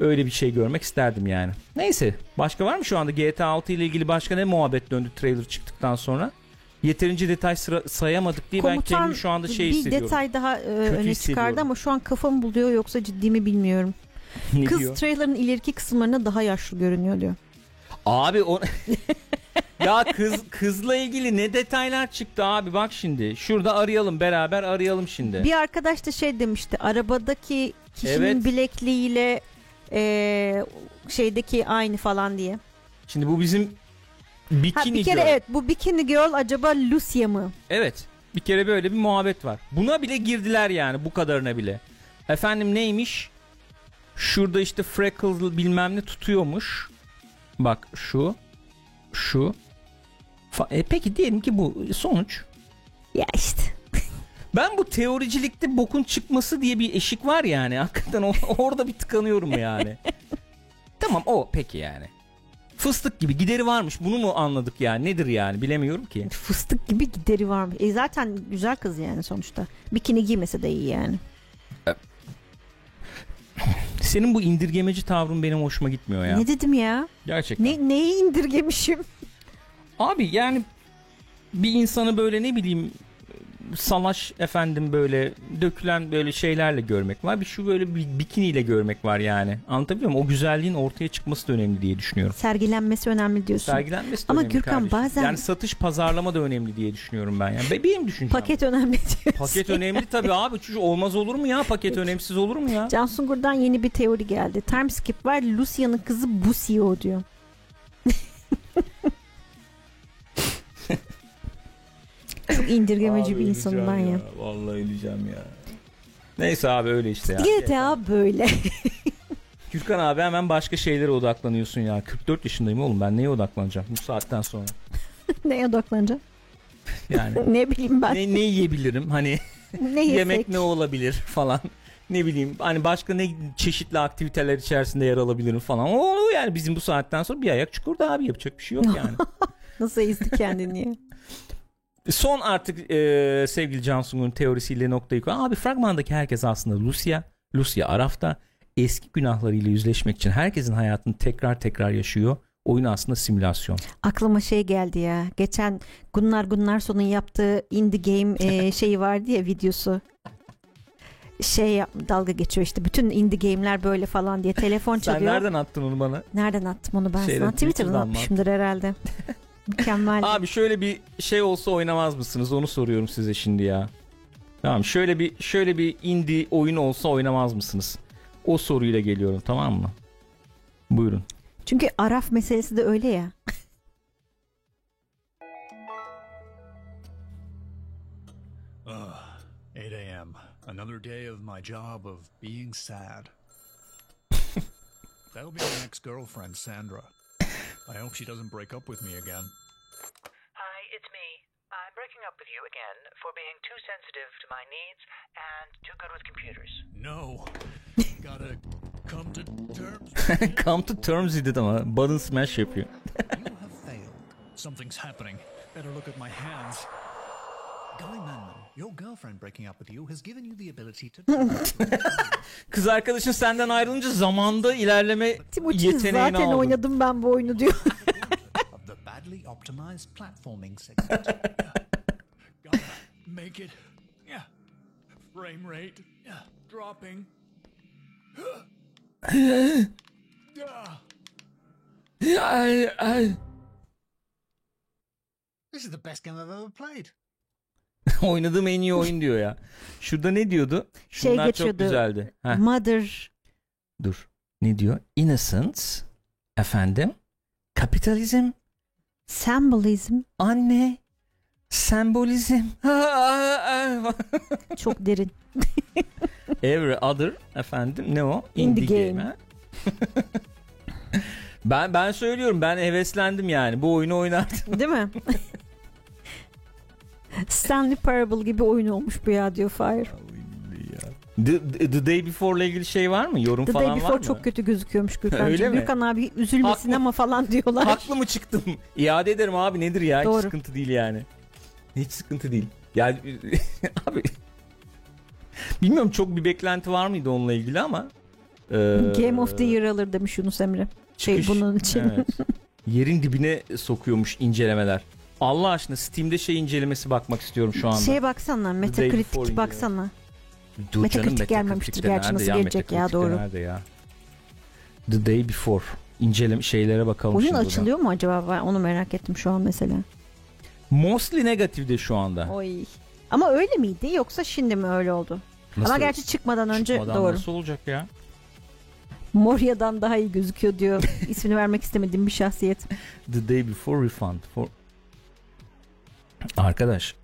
Öyle bir şey görmek isterdim yani. Neyse başka var mı şu anda GTA 6 ile ilgili başka ne muhabbet döndü trailer çıktıktan sonra? Yeterince detay sıra- sayamadık diye ben Komutan kendimi şu anda şey bir hissediyorum. detay daha e, öne çıkardı ama şu an kafamı buluyor yoksa ciddi mi bilmiyorum. [LAUGHS] Ne Kız diyor? trailer'ın ileriki kısımlarında daha yaşlı görünüyor diyor. Abi o [LAUGHS] ya kız kızla ilgili ne detaylar çıktı abi bak şimdi. Şurada arayalım beraber arayalım şimdi. Bir arkadaş da şey demişti arabadaki kişinin Evet. bilekliğiyle e, şeydeki aynı falan diye. Şimdi bu bizim Ha, bikini bir kere girl. evet bu bikini girl acaba Lucia mı? Evet. Bir kere böyle bir muhabbet var. Buna bile girdiler yani bu kadarına bile. Efendim neymiş? Şurada işte freckle bilmem ne tutuyormuş. Bak şu. Şu. Fa- e peki diyelim ki bu sonuç. Ya işte. Ben bu teoricilikte bokun çıkması diye bir eşik var yani. Hakikaten o- [LAUGHS] orada bir tıkanıyorum yani. tamam o peki yani. Fıstık gibi gideri varmış. Bunu mu anladık yani? Nedir yani? Bilemiyorum ki. Fıstık gibi gideri varmış. E zaten güzel kız yani sonuçta. Bikini giymese de iyi yani. Senin bu indirgemeci tavrın benim hoşuma gitmiyor ya. Ne dedim ya? Gerçekten. Ne neyi indirgemişim? Abi yani bir insanı böyle ne bileyim salaş efendim böyle dökülen böyle şeylerle görmek var. Bir şu böyle bir bikiniyle görmek var yani. Anlatabiliyor muyum? O güzelliğin ortaya çıkması da önemli diye düşünüyorum. Sergilenmesi önemli diyorsun. Sergilenmesi de Ama önemli Gürkan, kardeşim. bazen- Yani satış pazarlama da önemli diye düşünüyorum ben yani. Be- Benim düşüncem. Paket önemli diyorsun. Paket önemli tabii abi. Çünkü olmaz olur mu ya? Paket önemsiz olur mu ya? Can Sungur'dan yeni bir teori geldi. Timeskip var. Lucia'nın kızı Busio diyor. İndirgemeci bir insanım ben ya. Vallahi öleceğim ya. Neyse abi öyle işte ya. GTA böyle. [LAUGHS] Gürkan abi hemen başka şeylere odaklanıyorsun ya. 44 yaşındayım oğlum ben neye odaklanacağım bu saatten sonra? [LAUGHS] Neye odaklanacağım? [LAUGHS] Yani ne bileyim ben. ne, ne yiyebilirim hani Ne, yemek ne olabilir falan. Ne bileyim hani başka ne çeşitli aktiviteler içerisinde yer alabilirim falan. O yani bizim bu saatten sonra bir ayak çukurda abi yapacak bir şey yok yani. Nasıl ezdi kendini ya? Son artık e, sevgili Cansu'nun teorisiyle noktayı koy. Abi fragmandaki herkes aslında Lucia. Lucia Araf'ta eski günahlarıyla yüzleşmek için herkesin hayatını tekrar tekrar yaşıyor. Oyun aslında simülasyon. Aklıma şey geldi ya. Geçen Gunnar Gunnarson'un yaptığı indie game e, [LAUGHS] şeyi vardı ya videosu. Şey yap- dalga geçiyor işte bütün indie game'ler böyle falan diye telefon Sen çalıyor. nereden attın onu bana? Nereden attım onu ben Şeyden, sana? Twitter'dan Twitter'dan mı atmışımdır herhalde. [LAUGHS] Mükemmel. Abi şöyle bir şey olsa oynamaz mısınız? Onu soruyorum size şimdi ya. Tamam şöyle bir şöyle bir indie oyun olsa oynamaz mısınız? O soruyla geliyorum tamam mı? Buyurun. Çünkü Araf meselesi de öyle ya. Ugh, 8 a.m. Another day of my job of being sad. [LAUGHS] That'll be my next girlfriend, Sandra. I hope she doesn't break up with me again. Hi, it's me. I'm breaking up with you again for being too sensitive to my needs and too good with computers. No. Gotta come to terms. [LAUGHS] Come to terms dedi ama button smash yapıyor. You have failed. Something's happening. Better look at my hands. Guy Manman, your girlfriend breaking up with you has given you the ability to [LAUGHS] Kız arkadaşın senden ayrılınca zamanda ilerleme Timuçin yeteneğini zaten aldın. oynadım ben bu oyunu diyor. of the badly optimized platforming segment. Got [LAUGHS] that. Make it. Yeah. Frame rate. Yeah. Dropping. Ay, [GASPS] ay. This is the best game I've ever played. [LAUGHS] Oynadığım en iyi oyun diyor ya. Şurada ne diyordu? Şey Şunlar çok geçiyordu. güzeldi. Heh, Mother dur. Ne diyor? Innocence. Efendim. Kapitalizm. symbolism Anne. Sembolizm. [LAUGHS] çok derin. [LAUGHS] Every other efendim ne o? Indie Indie, game. game. ben ben söylüyorum ben heveslendim yani. Bu oyunu oynardım. Değil mi? Stanley Parable gibi oyun olmuş bu ya diyor Fire. The, The- The Day Before ile ilgili şey var mı? Yorum The falan Day var Before mı? çok kötü gözüküyormuş Gürkan'cığım. Öyle mi? Gürkan abi üzülmesin Haklı. ama falan diyorlar. Haklı mı çıktım? İade ederim abi nedir ya? Doğru. Hiç sıkıntı değil yani. Hiç sıkıntı değil. Yani [LAUGHS] abi bilmiyorum çok bir beklenti var mıydı onunla ilgili ama e, Game of the Year alır demiş Yunus Emre. Şey çıkış- bunun için. evet. [LAUGHS] Yerin dibine sokuyormuş incelemeler. Allah aşkına Steam'de şey incelemesi bakmak istiyorum şu anda. Şeye baksana Metacritic baksana. Dur Metacritic canım, gelmemiştir gerçi, nasıl gelecek ya, doğru. Nerede ya? The Day Before inceleme şeylere bakalım Oyun şimdi buradan. açılıyor mu acaba? Ben onu merak ettim şu an mesela. Mostly negatifde şu anda. Oy. Ama öyle miydi yoksa şimdi mi öyle oldu? Nasıl- Ama gerçi çıkmadan önce Çıkmadan doğru. Nasıl olacak ya? Moria'dan daha iyi gözüküyor diyor. [LAUGHS] İsmini vermek istemediğim bir şahsiyet. The day before refund. For... Arkadaş.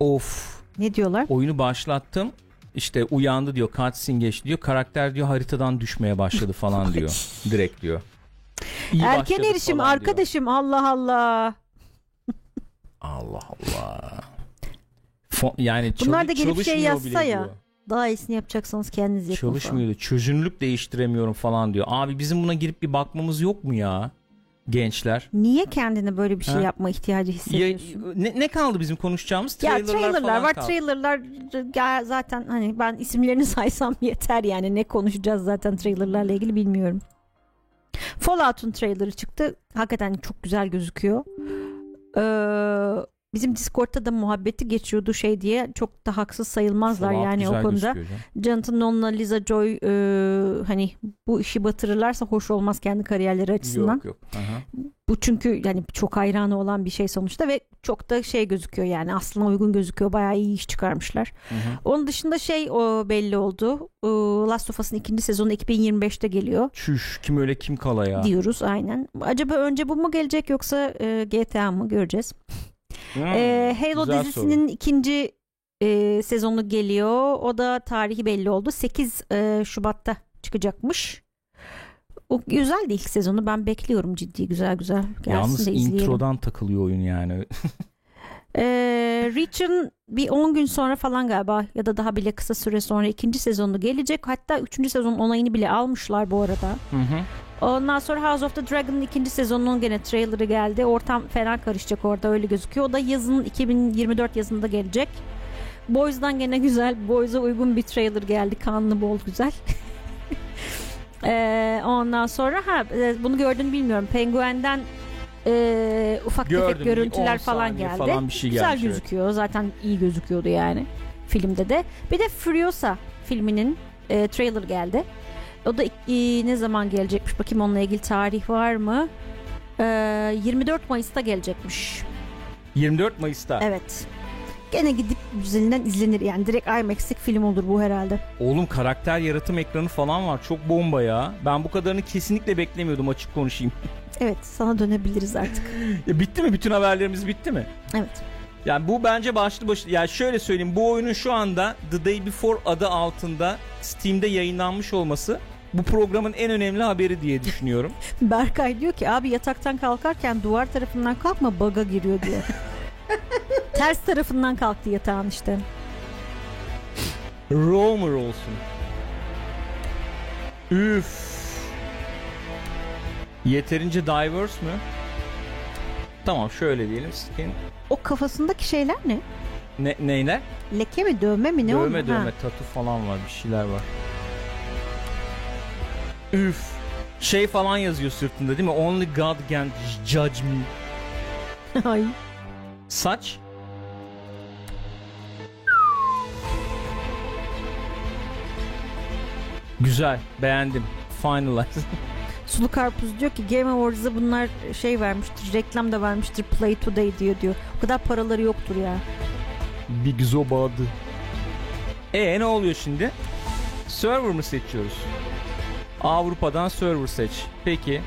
Of. Ne diyorlar? Oyunu başlattım. İşte uyandı diyor. Cutscene geçti diyor. Karakter diyor haritadan düşmeye başladı falan [LAUGHS] diyor. Direkt diyor. İyi Erken erişim falan diyor. arkadaşım Allah Allah. Allah Allah. Fo- yani Bunlar da gelip şey yazsa ya. diyor. Daha iyisini yapacaksanız kendiniz yapın falan. Çalışmıyordu. Çözünürlük değiştiremiyorum falan diyor. Abi bizim buna girip bir bakmamız yok mu ya? Gençler. Niye kendine böyle bir şey Ha? yapma ihtiyacı Ya, hissediyorsun? ne, ne kaldı bizim konuşacağımız? Ya Trailerlar, trailerlar falan var. kaldı. Trailerlar ya zaten hani ben isimlerini [LAUGHS] saysam yeter yani. Ne konuşacağız zaten trailerlarla ilgili bilmiyorum. Fallout'un trailerı çıktı. Hakikaten çok güzel gözüküyor. Ee, bizim Discord'ta da muhabbeti geçiyordu şey diye. Çok da haksız sayılmazlar Fallout yani o konuda. Jonathan Nolan'la Liza Joy e, hani bu işi batırırlarsa hoş olmaz kendi kariyerleri açısından. Yok yok. Aha. Bu çünkü yani çok hayranı olan bir şey sonuçta ve çok da şey gözüküyor yani aslına uygun gözüküyor. Bayağı iyi iş çıkarmışlar. Hı hı. Onun dışında şey o belli oldu. Ee, Last of Us'ın ikinci sezonu 2025'te geliyor Çüş kim öyle kim kala ya. diyoruz aynen. Acaba önce bu mu gelecek yoksa e, GTA mı göreceğiz. Hmm, Ee, Halo dizisinin ikinci e, sezonu geliyor. O da tarihi belli oldu. 8 e, Şubat'ta çıkacakmış. O güzel ilk sezonu. Ben bekliyorum ciddi güzel güzel. soru. Gelsin Yalnız introdan takılıyor oyun yani. [LAUGHS] Ee, Reach'ın bir 10 gün sonra falan galiba ya da daha bile kısa süre sonra ikinci sezonu gelecek. Hatta üçüncü sezon onayını bile almışlar bu arada. Hı hı. Ondan sonra House of the Dragon'ın ikinci sezonunun gene trailerı geldi. Ortam fena karışacak orada öyle gözüküyor. O da yazın 2024 yazında gelecek. Boys'dan gene güzel. Boys'a uygun bir trailer geldi. Kanlı bol güzel. [LAUGHS] Ee, ondan sonra ha e, bunu gördün bilmiyorum. Penguen'den e, ufak Gördüm, tefek görüntüler 10 falan geldi. falan bir şey güzel gelmiş, evet. gözüküyor. Zaten iyi gözüküyordu yani filmde de. Bir de Furiosa filminin e, trailer geldi. O da e, ne zaman gelecekmiş? Bakayım onunla ilgili tarih var mı? Ee, 24 Mayıs'ta gelecekmiş. 24 Mayıs'ta. Evet. Gene gidip güzelinden izlenir yani. Direkt IMAX'lik film olur bu herhalde. Oğlum karakter yaratım ekranı falan var. Çok bomba ya. Ben bu kadarını kesinlikle beklemiyordum açık konuşayım. [LAUGHS] Evet sana dönebiliriz artık. [LAUGHS] Ya bitti mi? Bütün haberlerimiz bitti mi? Evet. Yani bu bence başlı başlı yani şöyle söyleyeyim bu oyunun şu anda The Day Before adı altında Steam'de yayınlanmış olması bu programın en önemli haberi diye düşünüyorum. [LAUGHS] Berkay diyor ki abi yataktan kalkarken duvar tarafından kalkma baga giriyor diyor. [LAUGHS] Ters tarafından kalktı yatağın işte. Roamer olsun. Üf. Yeterince diverse mü? Tamam şöyle diyelim. Skin O kafasındaki şeyler ne? ne, neyler? Leke mi dövme mi ne dövme oldu? dövme Ha. tatu falan var bir şeyler var. Üf. Şey falan yazıyor sırtında değil mi? Only God can judge me. [LAUGHS] Ay. Saç. Güzel. Beğendim. Finalize. [LAUGHS] Sulu Karpuz diyor ki Game Awards'a bunlar şey vermiştir, reklam da vermiştir Play Today diyor diyor. O kadar paraları yoktur ya. Big Zobadı. E ne oluyor şimdi? Server mı seçiyoruz? Avrupa'dan server seç. Peki.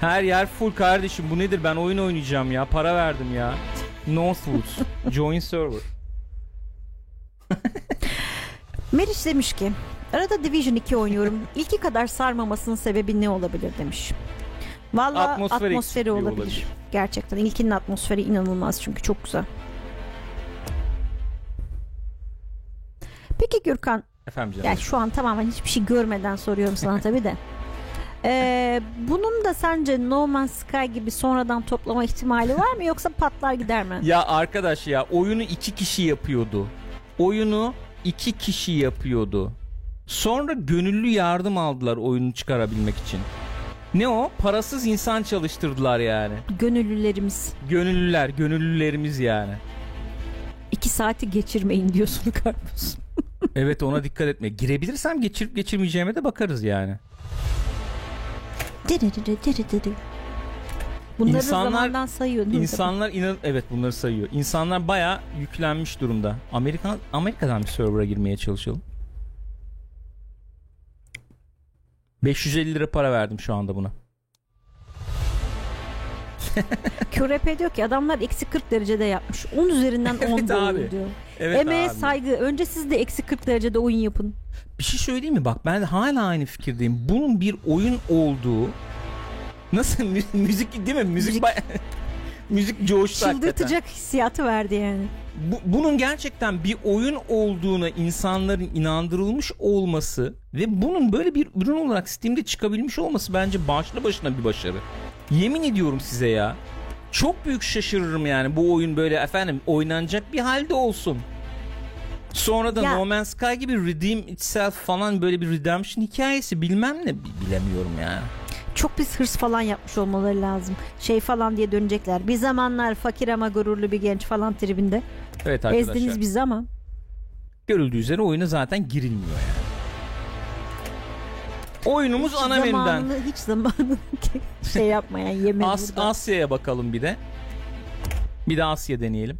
Her yer full kardeşim. Bu nedir? Ben oyun oynayacağım ya. Para verdim ya. Northwoods. [LAUGHS] Join server. Meriç demiş ki arada Division 2 oynuyorum. İlki kadar sarmamasının sebebi ne olabilir demiş. Valla Atmosfer atmosferi olabilir. olabilir. Gerçekten ilkinin atmosferi inanılmaz çünkü çok güzel. Peki Gürkan Efendim canım. Yani şu an tamamen hiçbir şey görmeden soruyorum sana [LAUGHS] tabii de. Ee, bunun da sence No Man's Sky gibi sonradan toplama ihtimali var mı yoksa patlar gider mi? Ya arkadaş ya oyunu iki kişi yapıyordu. Oyunu iki kişi yapıyordu. Sonra gönüllü yardım aldılar oyunu çıkarabilmek için. Ne o? Parasız insan çalıştırdılar yani. Gönüllülerimiz Gönüllüler, gönüllülerimiz yani. iki saati geçirmeyin diyorsun [LAUGHS] karpuz. Evet ona dikkat etme. Girebilirsem geçirip geçirmeyeceğime de bakarız yani. Bunları İnsanlar- zamandan sayıyor değil mi? İnsanlar inan evet bunları sayıyor. İnsanlar baya yüklenmiş durumda. Amerika Amerika'dan bir server'a girmeye çalışalım. 550 lira para verdim şu anda buna. [LAUGHS] QRP diyor ki adamlar eksi 40 derecede yapmış. 10 üzerinden 10 [LAUGHS] Evet abi. diyor. Evet Emeğe abi. saygı. Önce siz de eksi 40 derecede oyun yapın. Bir şey söyleyeyim mi? Bak ben hala aynı fikirdeyim. Bunun bir oyun olduğu nasıl mü- müzik değil mi? Müzik Müzik- [LAUGHS] müzik coştu hakikaten. Çıldırtacak hissiyatı verdi yani. Bu, bunun gerçekten bir oyun olduğuna insanların inandırılmış olması ve bunun böyle bir ürün olarak Steam'de çıkabilmiş olması bence başlı başına bir başarı. Yemin ediyorum size ya. Çok büyük şaşırırım yani bu oyun böyle efendim oynanacak bir halde olsun. Sonra da Ya- No Man's Sky gibi Redeem Itself falan böyle bir redemption hikayesi bilmem ne bi- bilemiyorum yani. Çok biz hırs falan yapmış olmaları lazım. Şey falan diye dönecekler. Bir zamanlar fakir ama gururlu bir genç falan tribinde. Evet arkadaşlar. Ezdiniz bizi ama. Görüldüğü üzere oyuna zaten girilmiyor yani. Oyunumuz ana menüden. hiç zamanını [LAUGHS] şey yapmayan yemedi As- burada. Asya'ya bakalım bir de. Bir de Asya deneyelim.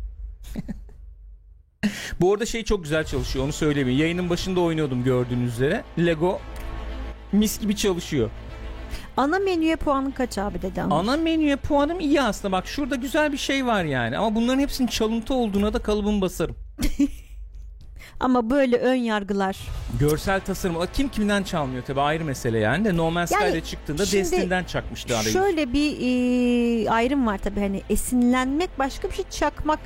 [LAUGHS] Bu arada şey çok güzel çalışıyor onu söyleyeyim. Yayının başında oynuyordum gördüğünüz üzere. Lego mis gibi çalışıyor. Ana menüye puanın kaç abi dedi ama. Ana menüye puanım iyi aslında. Bak şurada güzel bir şey var yani. Ama bunların hepsinin çalıntı olduğuna da kalıbımı basarım. [LAUGHS] Ama böyle ön yargılar. Görsel tasarım. Kim kimden çalmıyor tabi ayrı mesele yani de No Man's Yani Sky'de çıktığında şimdi Destiny'den çakmıştı arayı. Şöyle bir e, ayrım var tabii hani esinlenmek başka bir şey çakmak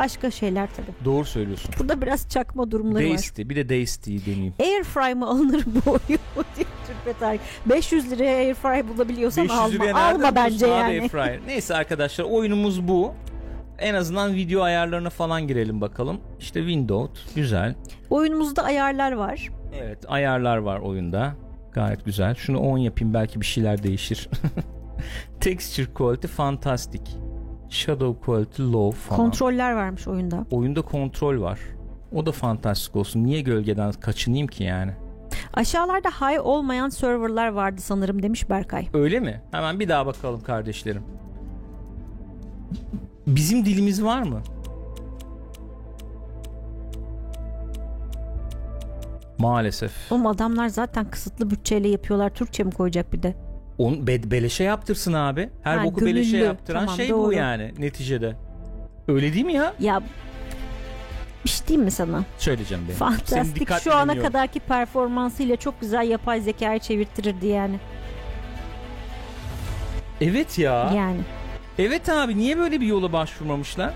başka şeyler tabii. Doğru söylüyorsun. Burada biraz çakma durumları var. Deisty bir de Deisty'yi deneyeyim. Airfry mı alınır bu oyun diye Türkmen Tarık. 500 liraya Airfry bulabiliyorsan 500 alma. liraya Alma bence yani. Airfryer? Neyse arkadaşlar oyunumuz bu. En azından video ayarlarına falan girelim bakalım. İşte Windows güzel. Oyunumuzda ayarlar var. Evet ayarlar var oyunda. Gayet güzel. Şunu 10 yapayım belki bir şeyler değişir. [LAUGHS] Texture quality fantastic. Shadow quality low falan. Kontroller varmış oyunda. Oyunda kontrol var. O da fantastik olsun. Niye gölgeden kaçınayım ki yani? Aşağılarda high olmayan serverlar vardı sanırım demiş Berkay. Öyle mi? Hemen bir daha bakalım kardeşlerim. Bizim dilimiz var mı? Maalesef. Oğlum adamlar zaten kısıtlı bütçeyle yapıyorlar. Türkçe mi koyacak bir de? On be- beleşe yaptırsın abi. Her Ha, boku beleşe gönüllü. yaptıran Tamam, şey bu doğru. yani neticede. Öyle değil mi ya? Ya bir şey diyeyim mi sana? Söyleyeceğim benim. Senin Fantastik şu ana dinliyorum. kadarki performansıyla çok güzel yapay zekayı çevirtirirdi yani. Evet ya. Yani. Evet abi niye böyle bir yola başvurmamışlar?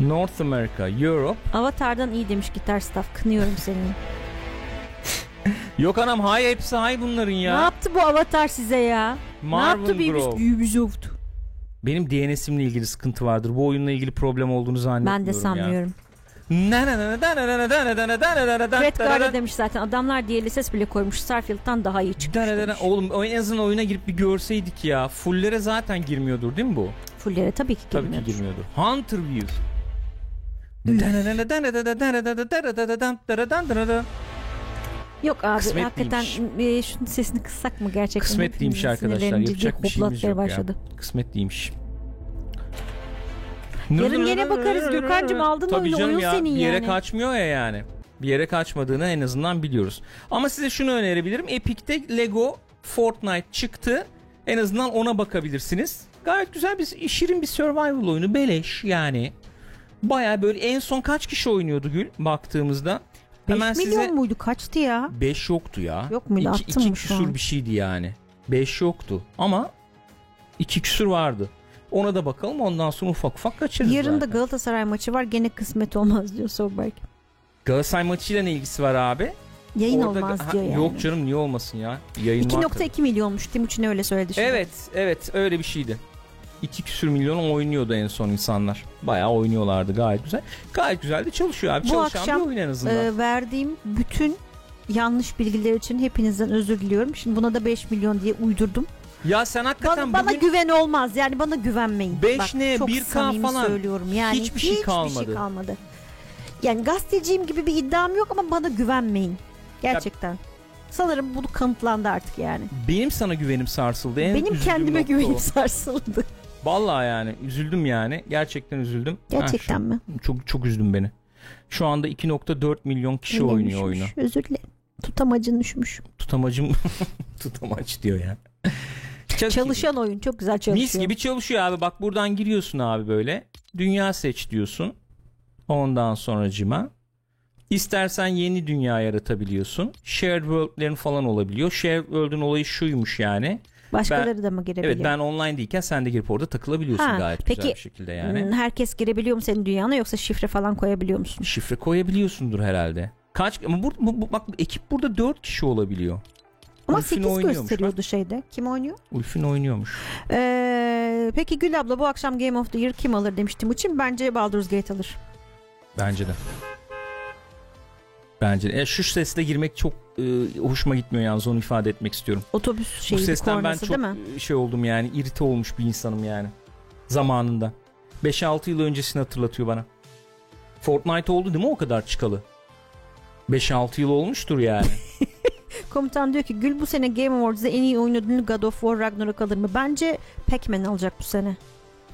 North America, Europe. Avatar'dan iyi demiş gitar staff. Kınıyorum seni. Yok anam hay hepsi hay bunların ya. Ne yaptı bu Avatar size ya? ne Marvel yaptı bir Grove. Ubisoft? Benim DNS'imle ilgili sıkıntı vardır. Bu oyunla ilgili problem olduğunu zannetmiyorum Ben de sanmıyorum. Red Guard'a demiş zaten adamlar DLSS bile koymuş Starfield'dan daha iyi çıkmış demiş. Oğlum en azından oyuna girip bir görseydik ya. Fullere zaten girmiyordur değil mi bu? Fullere tabii ki Tabii girmiyordur. ki girmiyordur. Hunter View. Yok abi Kısmet hakikaten e, şunun sesini kıssak mı gerçekten? Kısmet değilmiş arkadaşlar. Yapacak bir şeyimiz yok ya. başladı. Kısmet değilmiş. Yarın gene bakarız Gökhan'cığım, aldın Tabii oyunu, canım oyun ya, senin Bir yere yani. kaçmıyor ya yani. Bir yere kaçmadığını en azından biliyoruz. Ama size şunu önerebilirim. Epic'te Lego Fortnite çıktı. En azından ona bakabilirsiniz. Gayet güzel bir şirin bir survival oyunu. Beleş yani. Baya böyle en son kaç kişi oynuyordu Gül baktığımızda? 5 Hemen milyon size muydu kaçtı ya? 5 yoktu ya. Yok muydu? 2, Attın mı şu küsur an? bir şeydi yani. 5 yoktu ama 2 küsur vardı. Ona da bakalım ondan sonra ufak ufak kaçırırız Yarın da zaten. Galatasaray maçı var gene kısmet olmaz diyor Solberg. Galatasaray maçıyla ne ilgisi var abi? Yayın Orada- olmaz Ha, diyor yani. Yok canım niye olmasın ya? Yayın var tabii. 2.2 milyonmuş Timuçin öyle söyledi şimdi. Evet evet öyle bir şeydi. 2 küsür milyon oynuyordu en son insanlar. Bayağı oynuyorlardı gayet güzel. Gayet güzel de çalışıyor abi. Bu Çalışan akşam, bir oyun en azından. Ee, verdiğim bütün yanlış bilgiler için hepinizden özür diliyorum. Şimdi buna da 5 milyon diye uydurdum. ya sen hakikaten Bana, bana bugün güven olmaz. Yani bana güvenmeyin. Beş Bak, ne, çok 1K samimi falan. söylüyorum. Yani Hiçbir şey kalmadı. kalmadı. Yani gazeteciyim gibi bir iddiam yok ama bana güvenmeyin. Gerçekten. Sanırım bunu kanıtlandı artık yani. benim sana güvenim sarsıldı. En Benim kendime güvenim o. [LAUGHS] sarsıldı. Vallahi yani üzüldüm yani. Gerçekten üzüldüm. Gerçekten Ha, mi? şu- çok çok üzdün beni. Şu anda 2.4 milyon kişi Elim oynuyor üşümüş. oyunu. Özür dilerim. Tutamacın üşümüş. Tutamacım [LAUGHS] tutamaç diyor ya. Çok Çalışan oyun çok güzel çalışıyor. Mis gibi çalışıyor abi. Bak buradan giriyorsun abi böyle. Dünya seç diyorsun. Ondan sonra cima. İstersen yeni dünya yaratabiliyorsun. Shared world'lerin falan olabiliyor. Shared world'ün olayı şuymuş yani. Başkaları da mı girebiliyor? Evet ben online değilken sen de girip orada takılabiliyorsun Ha, gayet peki, güzel bir şekilde yani. Hmm, Herkes girebiliyor mu senin dünyana yoksa şifre falan koyabiliyor musun? Şifre koyabiliyorsundur herhalde. Kaç ama bu, bu- bu- bak ekip burada 4 kişi olabiliyor. Ama Ulfin 8 oynuyormuş gösteriyordu şeyde. Kim oynuyor? Ulfin oynuyormuş. Ee, peki Gül abla bu akşam Game of the Year kim alır demiştim için bence Baldur's Gate alır. Bence de. Bence de. E, şu sesle girmek çok e, hoşuma gitmiyor yalnız onu ifade etmek istiyorum. Otobüs şeyi Bu sesten ben çok değil mi? şey oldum yani irite olmuş bir insanım yani. Zamanında. 5-6 yıl öncesini hatırlatıyor bana. Fortnite oldu değil mi o kadar çıkalı? 5-6 yıl olmuştur yani. [LAUGHS] Komutan diyor ki Gül bu sene Game Awards'da en iyi oyun ödülünü God of War Ragnarok alır mı? Bence Pac-Man alacak bu sene.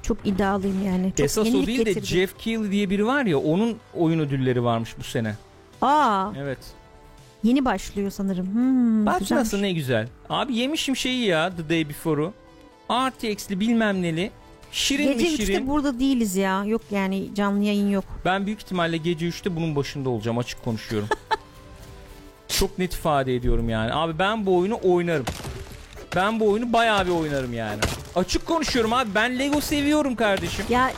Çok iddialıyım yani. Çok Esas o değil de getirdi. Jeff Keighley diye biri var ya onun oyun ödülleri varmış bu sene. Aa, Evet. yeni başlıyor sanırım. Hmm, Bak güzelmiş. nasıl ne güzel. Abi yemişim şeyi ya The Day Before'u. RTX'li bilmem neli. Şirin Gece mi 3'te şirin? burada değiliz ya. Yok yani canlı yayın yok. Ben büyük ihtimalle gece 3'te bunun başında olacağım açık konuşuyorum. [LAUGHS] Çok net ifade ediyorum yani. Abi ben bu oyunu oynarım. Ben bu oyunu bayağı bir oynarım yani. Açık konuşuyorum abi. Ben Lego seviyorum kardeşim. Ya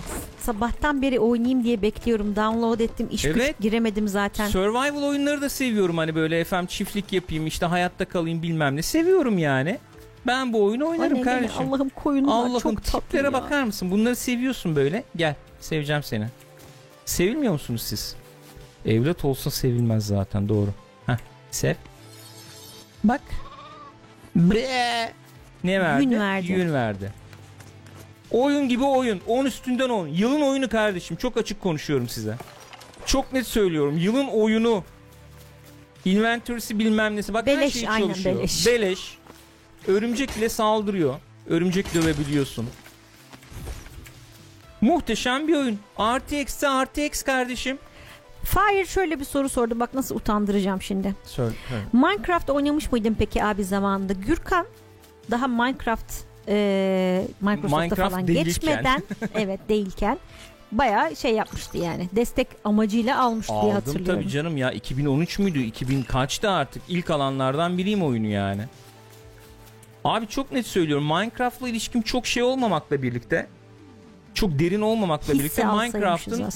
sabahtan beri oynayayım diye bekliyorum. Download ettim. iş güç Evet. giremedim zaten. Survival oyunları da seviyorum. Hani böyle efendim çiftlik yapayım işte hayatta kalayım bilmem ne. Seviyorum yani. Ben bu oyunu oynarım Anne, kardeşim. Allah'ım koyunlar Allah'ım çok tatlı tiplere ya. bakar mısın? Bunları seviyorsun böyle. Gel seveceğim seni. Sevilmiyor musunuz siz? Evlat olsa sevilmez zaten doğru. Heh sev. Bak. Bre. Ne verdi? Yün verdi. Yün verdi. Oyun gibi oyun. 10 üstünden 10. Yılın oyunu kardeşim. Çok açık konuşuyorum size. Çok net söylüyorum. Yılın oyunu. Inventory'si bilmem nesi. Bak her Beleş, şey aynen, çalışıyor. beleş. Beleş. Örümcek bile saldırıyor. Örümcek dövebiliyorsun. Muhteşem bir oyun. RTX'te RTX kardeşim. Fire şöyle bir soru sordu. Bak nasıl utandıracağım şimdi. Söyle. Minecraft oynamış mıydın peki abi zamanında? Gürkan daha Minecraft e, Microsoft'ta Minecraft falan değilken. geçmeden [LAUGHS] evet değilken bayağı şey yapmıştı yani. Destek amacıyla almış diye Aldım hatırlıyorum. tabii canım ya. 2013 müydü? 2000 kaçtı artık? İlk alanlardan biriyim oyunu yani. Abi çok net söylüyorum. Minecraft'la ilişkim çok şey olmamakla birlikte çok derin olmamakla Hisse birlikte Minecraft'ın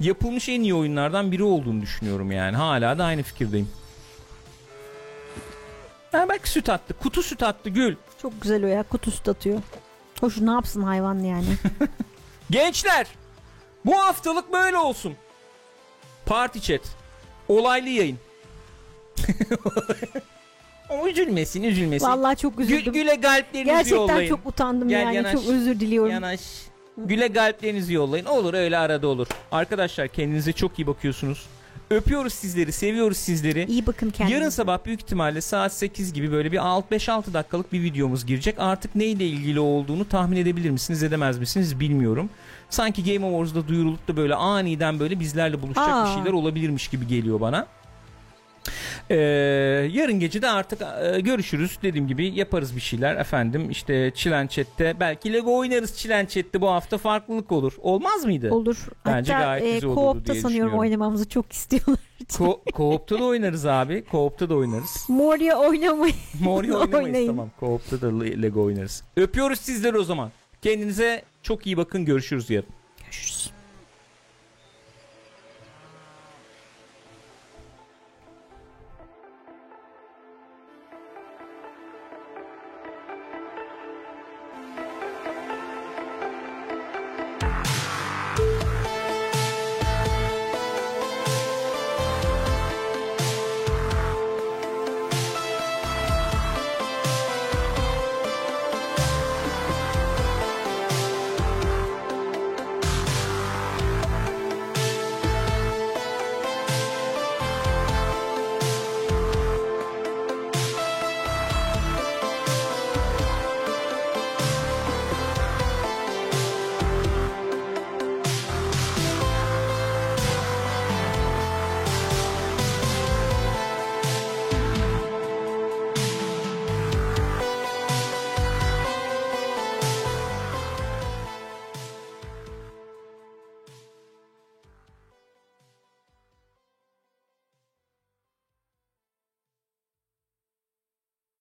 yapılmış en iyi oyunlardan biri olduğunu düşünüyorum yani. Hala da aynı fikirdeyim. Ha bak süt attı. Kutu süt attı Gül. Çok güzel o ya. Kutu süt atıyor. Hoş ne yapsın hayvan yani. [LAUGHS] Gençler bu haftalık böyle olsun. Party chat. Olaylı yayın. [LAUGHS] o üzülmesin üzülmesin. Vallahi çok üzüldüm. güle kalplerinizi Gerçekten yollayın. çok utandım Gel yani. yanaş. Çok özür diliyorum. Yanaş. Güle kalplerinizi yollayın. Olur öyle arada olur. Arkadaşlar kendinize çok iyi bakıyorsunuz. Öpüyoruz sizleri, seviyoruz sizleri. İyi bakın kendinize. Yarın sabah büyük ihtimalle saat 8 gibi böyle bir 5-6 dakikalık bir videomuz girecek. Artık neyle ilgili olduğunu tahmin edebilir misiniz edemez misiniz bilmiyorum. Sanki Game Awards'da duyurulup da böyle aniden böyle bizlerle buluşacak Aa. bir şeyler olabilirmiş gibi geliyor bana. Ee, yarın gece de artık e, görüşürüz. Dediğim gibi yaparız bir şeyler efendim. İşte Çilen Chat'te belki Lego oynarız Çilen Chat'te bu hafta farklılık olur. Olmaz mıydı? Olur. Bence Hatta gayet e, güzel co-op'ta diye sanıyorum oynamamızı çok istiyorlar. Ko- Co-op'ta da oynarız abi. Co-op'ta da oynarız. Moria oynamayı. [LAUGHS] Mori oynamayız Oynayın. tamam. Co-op'ta da Le- Lego oynarız. Öpüyoruz sizleri o zaman. Kendinize çok iyi bakın. Görüşürüz yarın. Görüşürüz.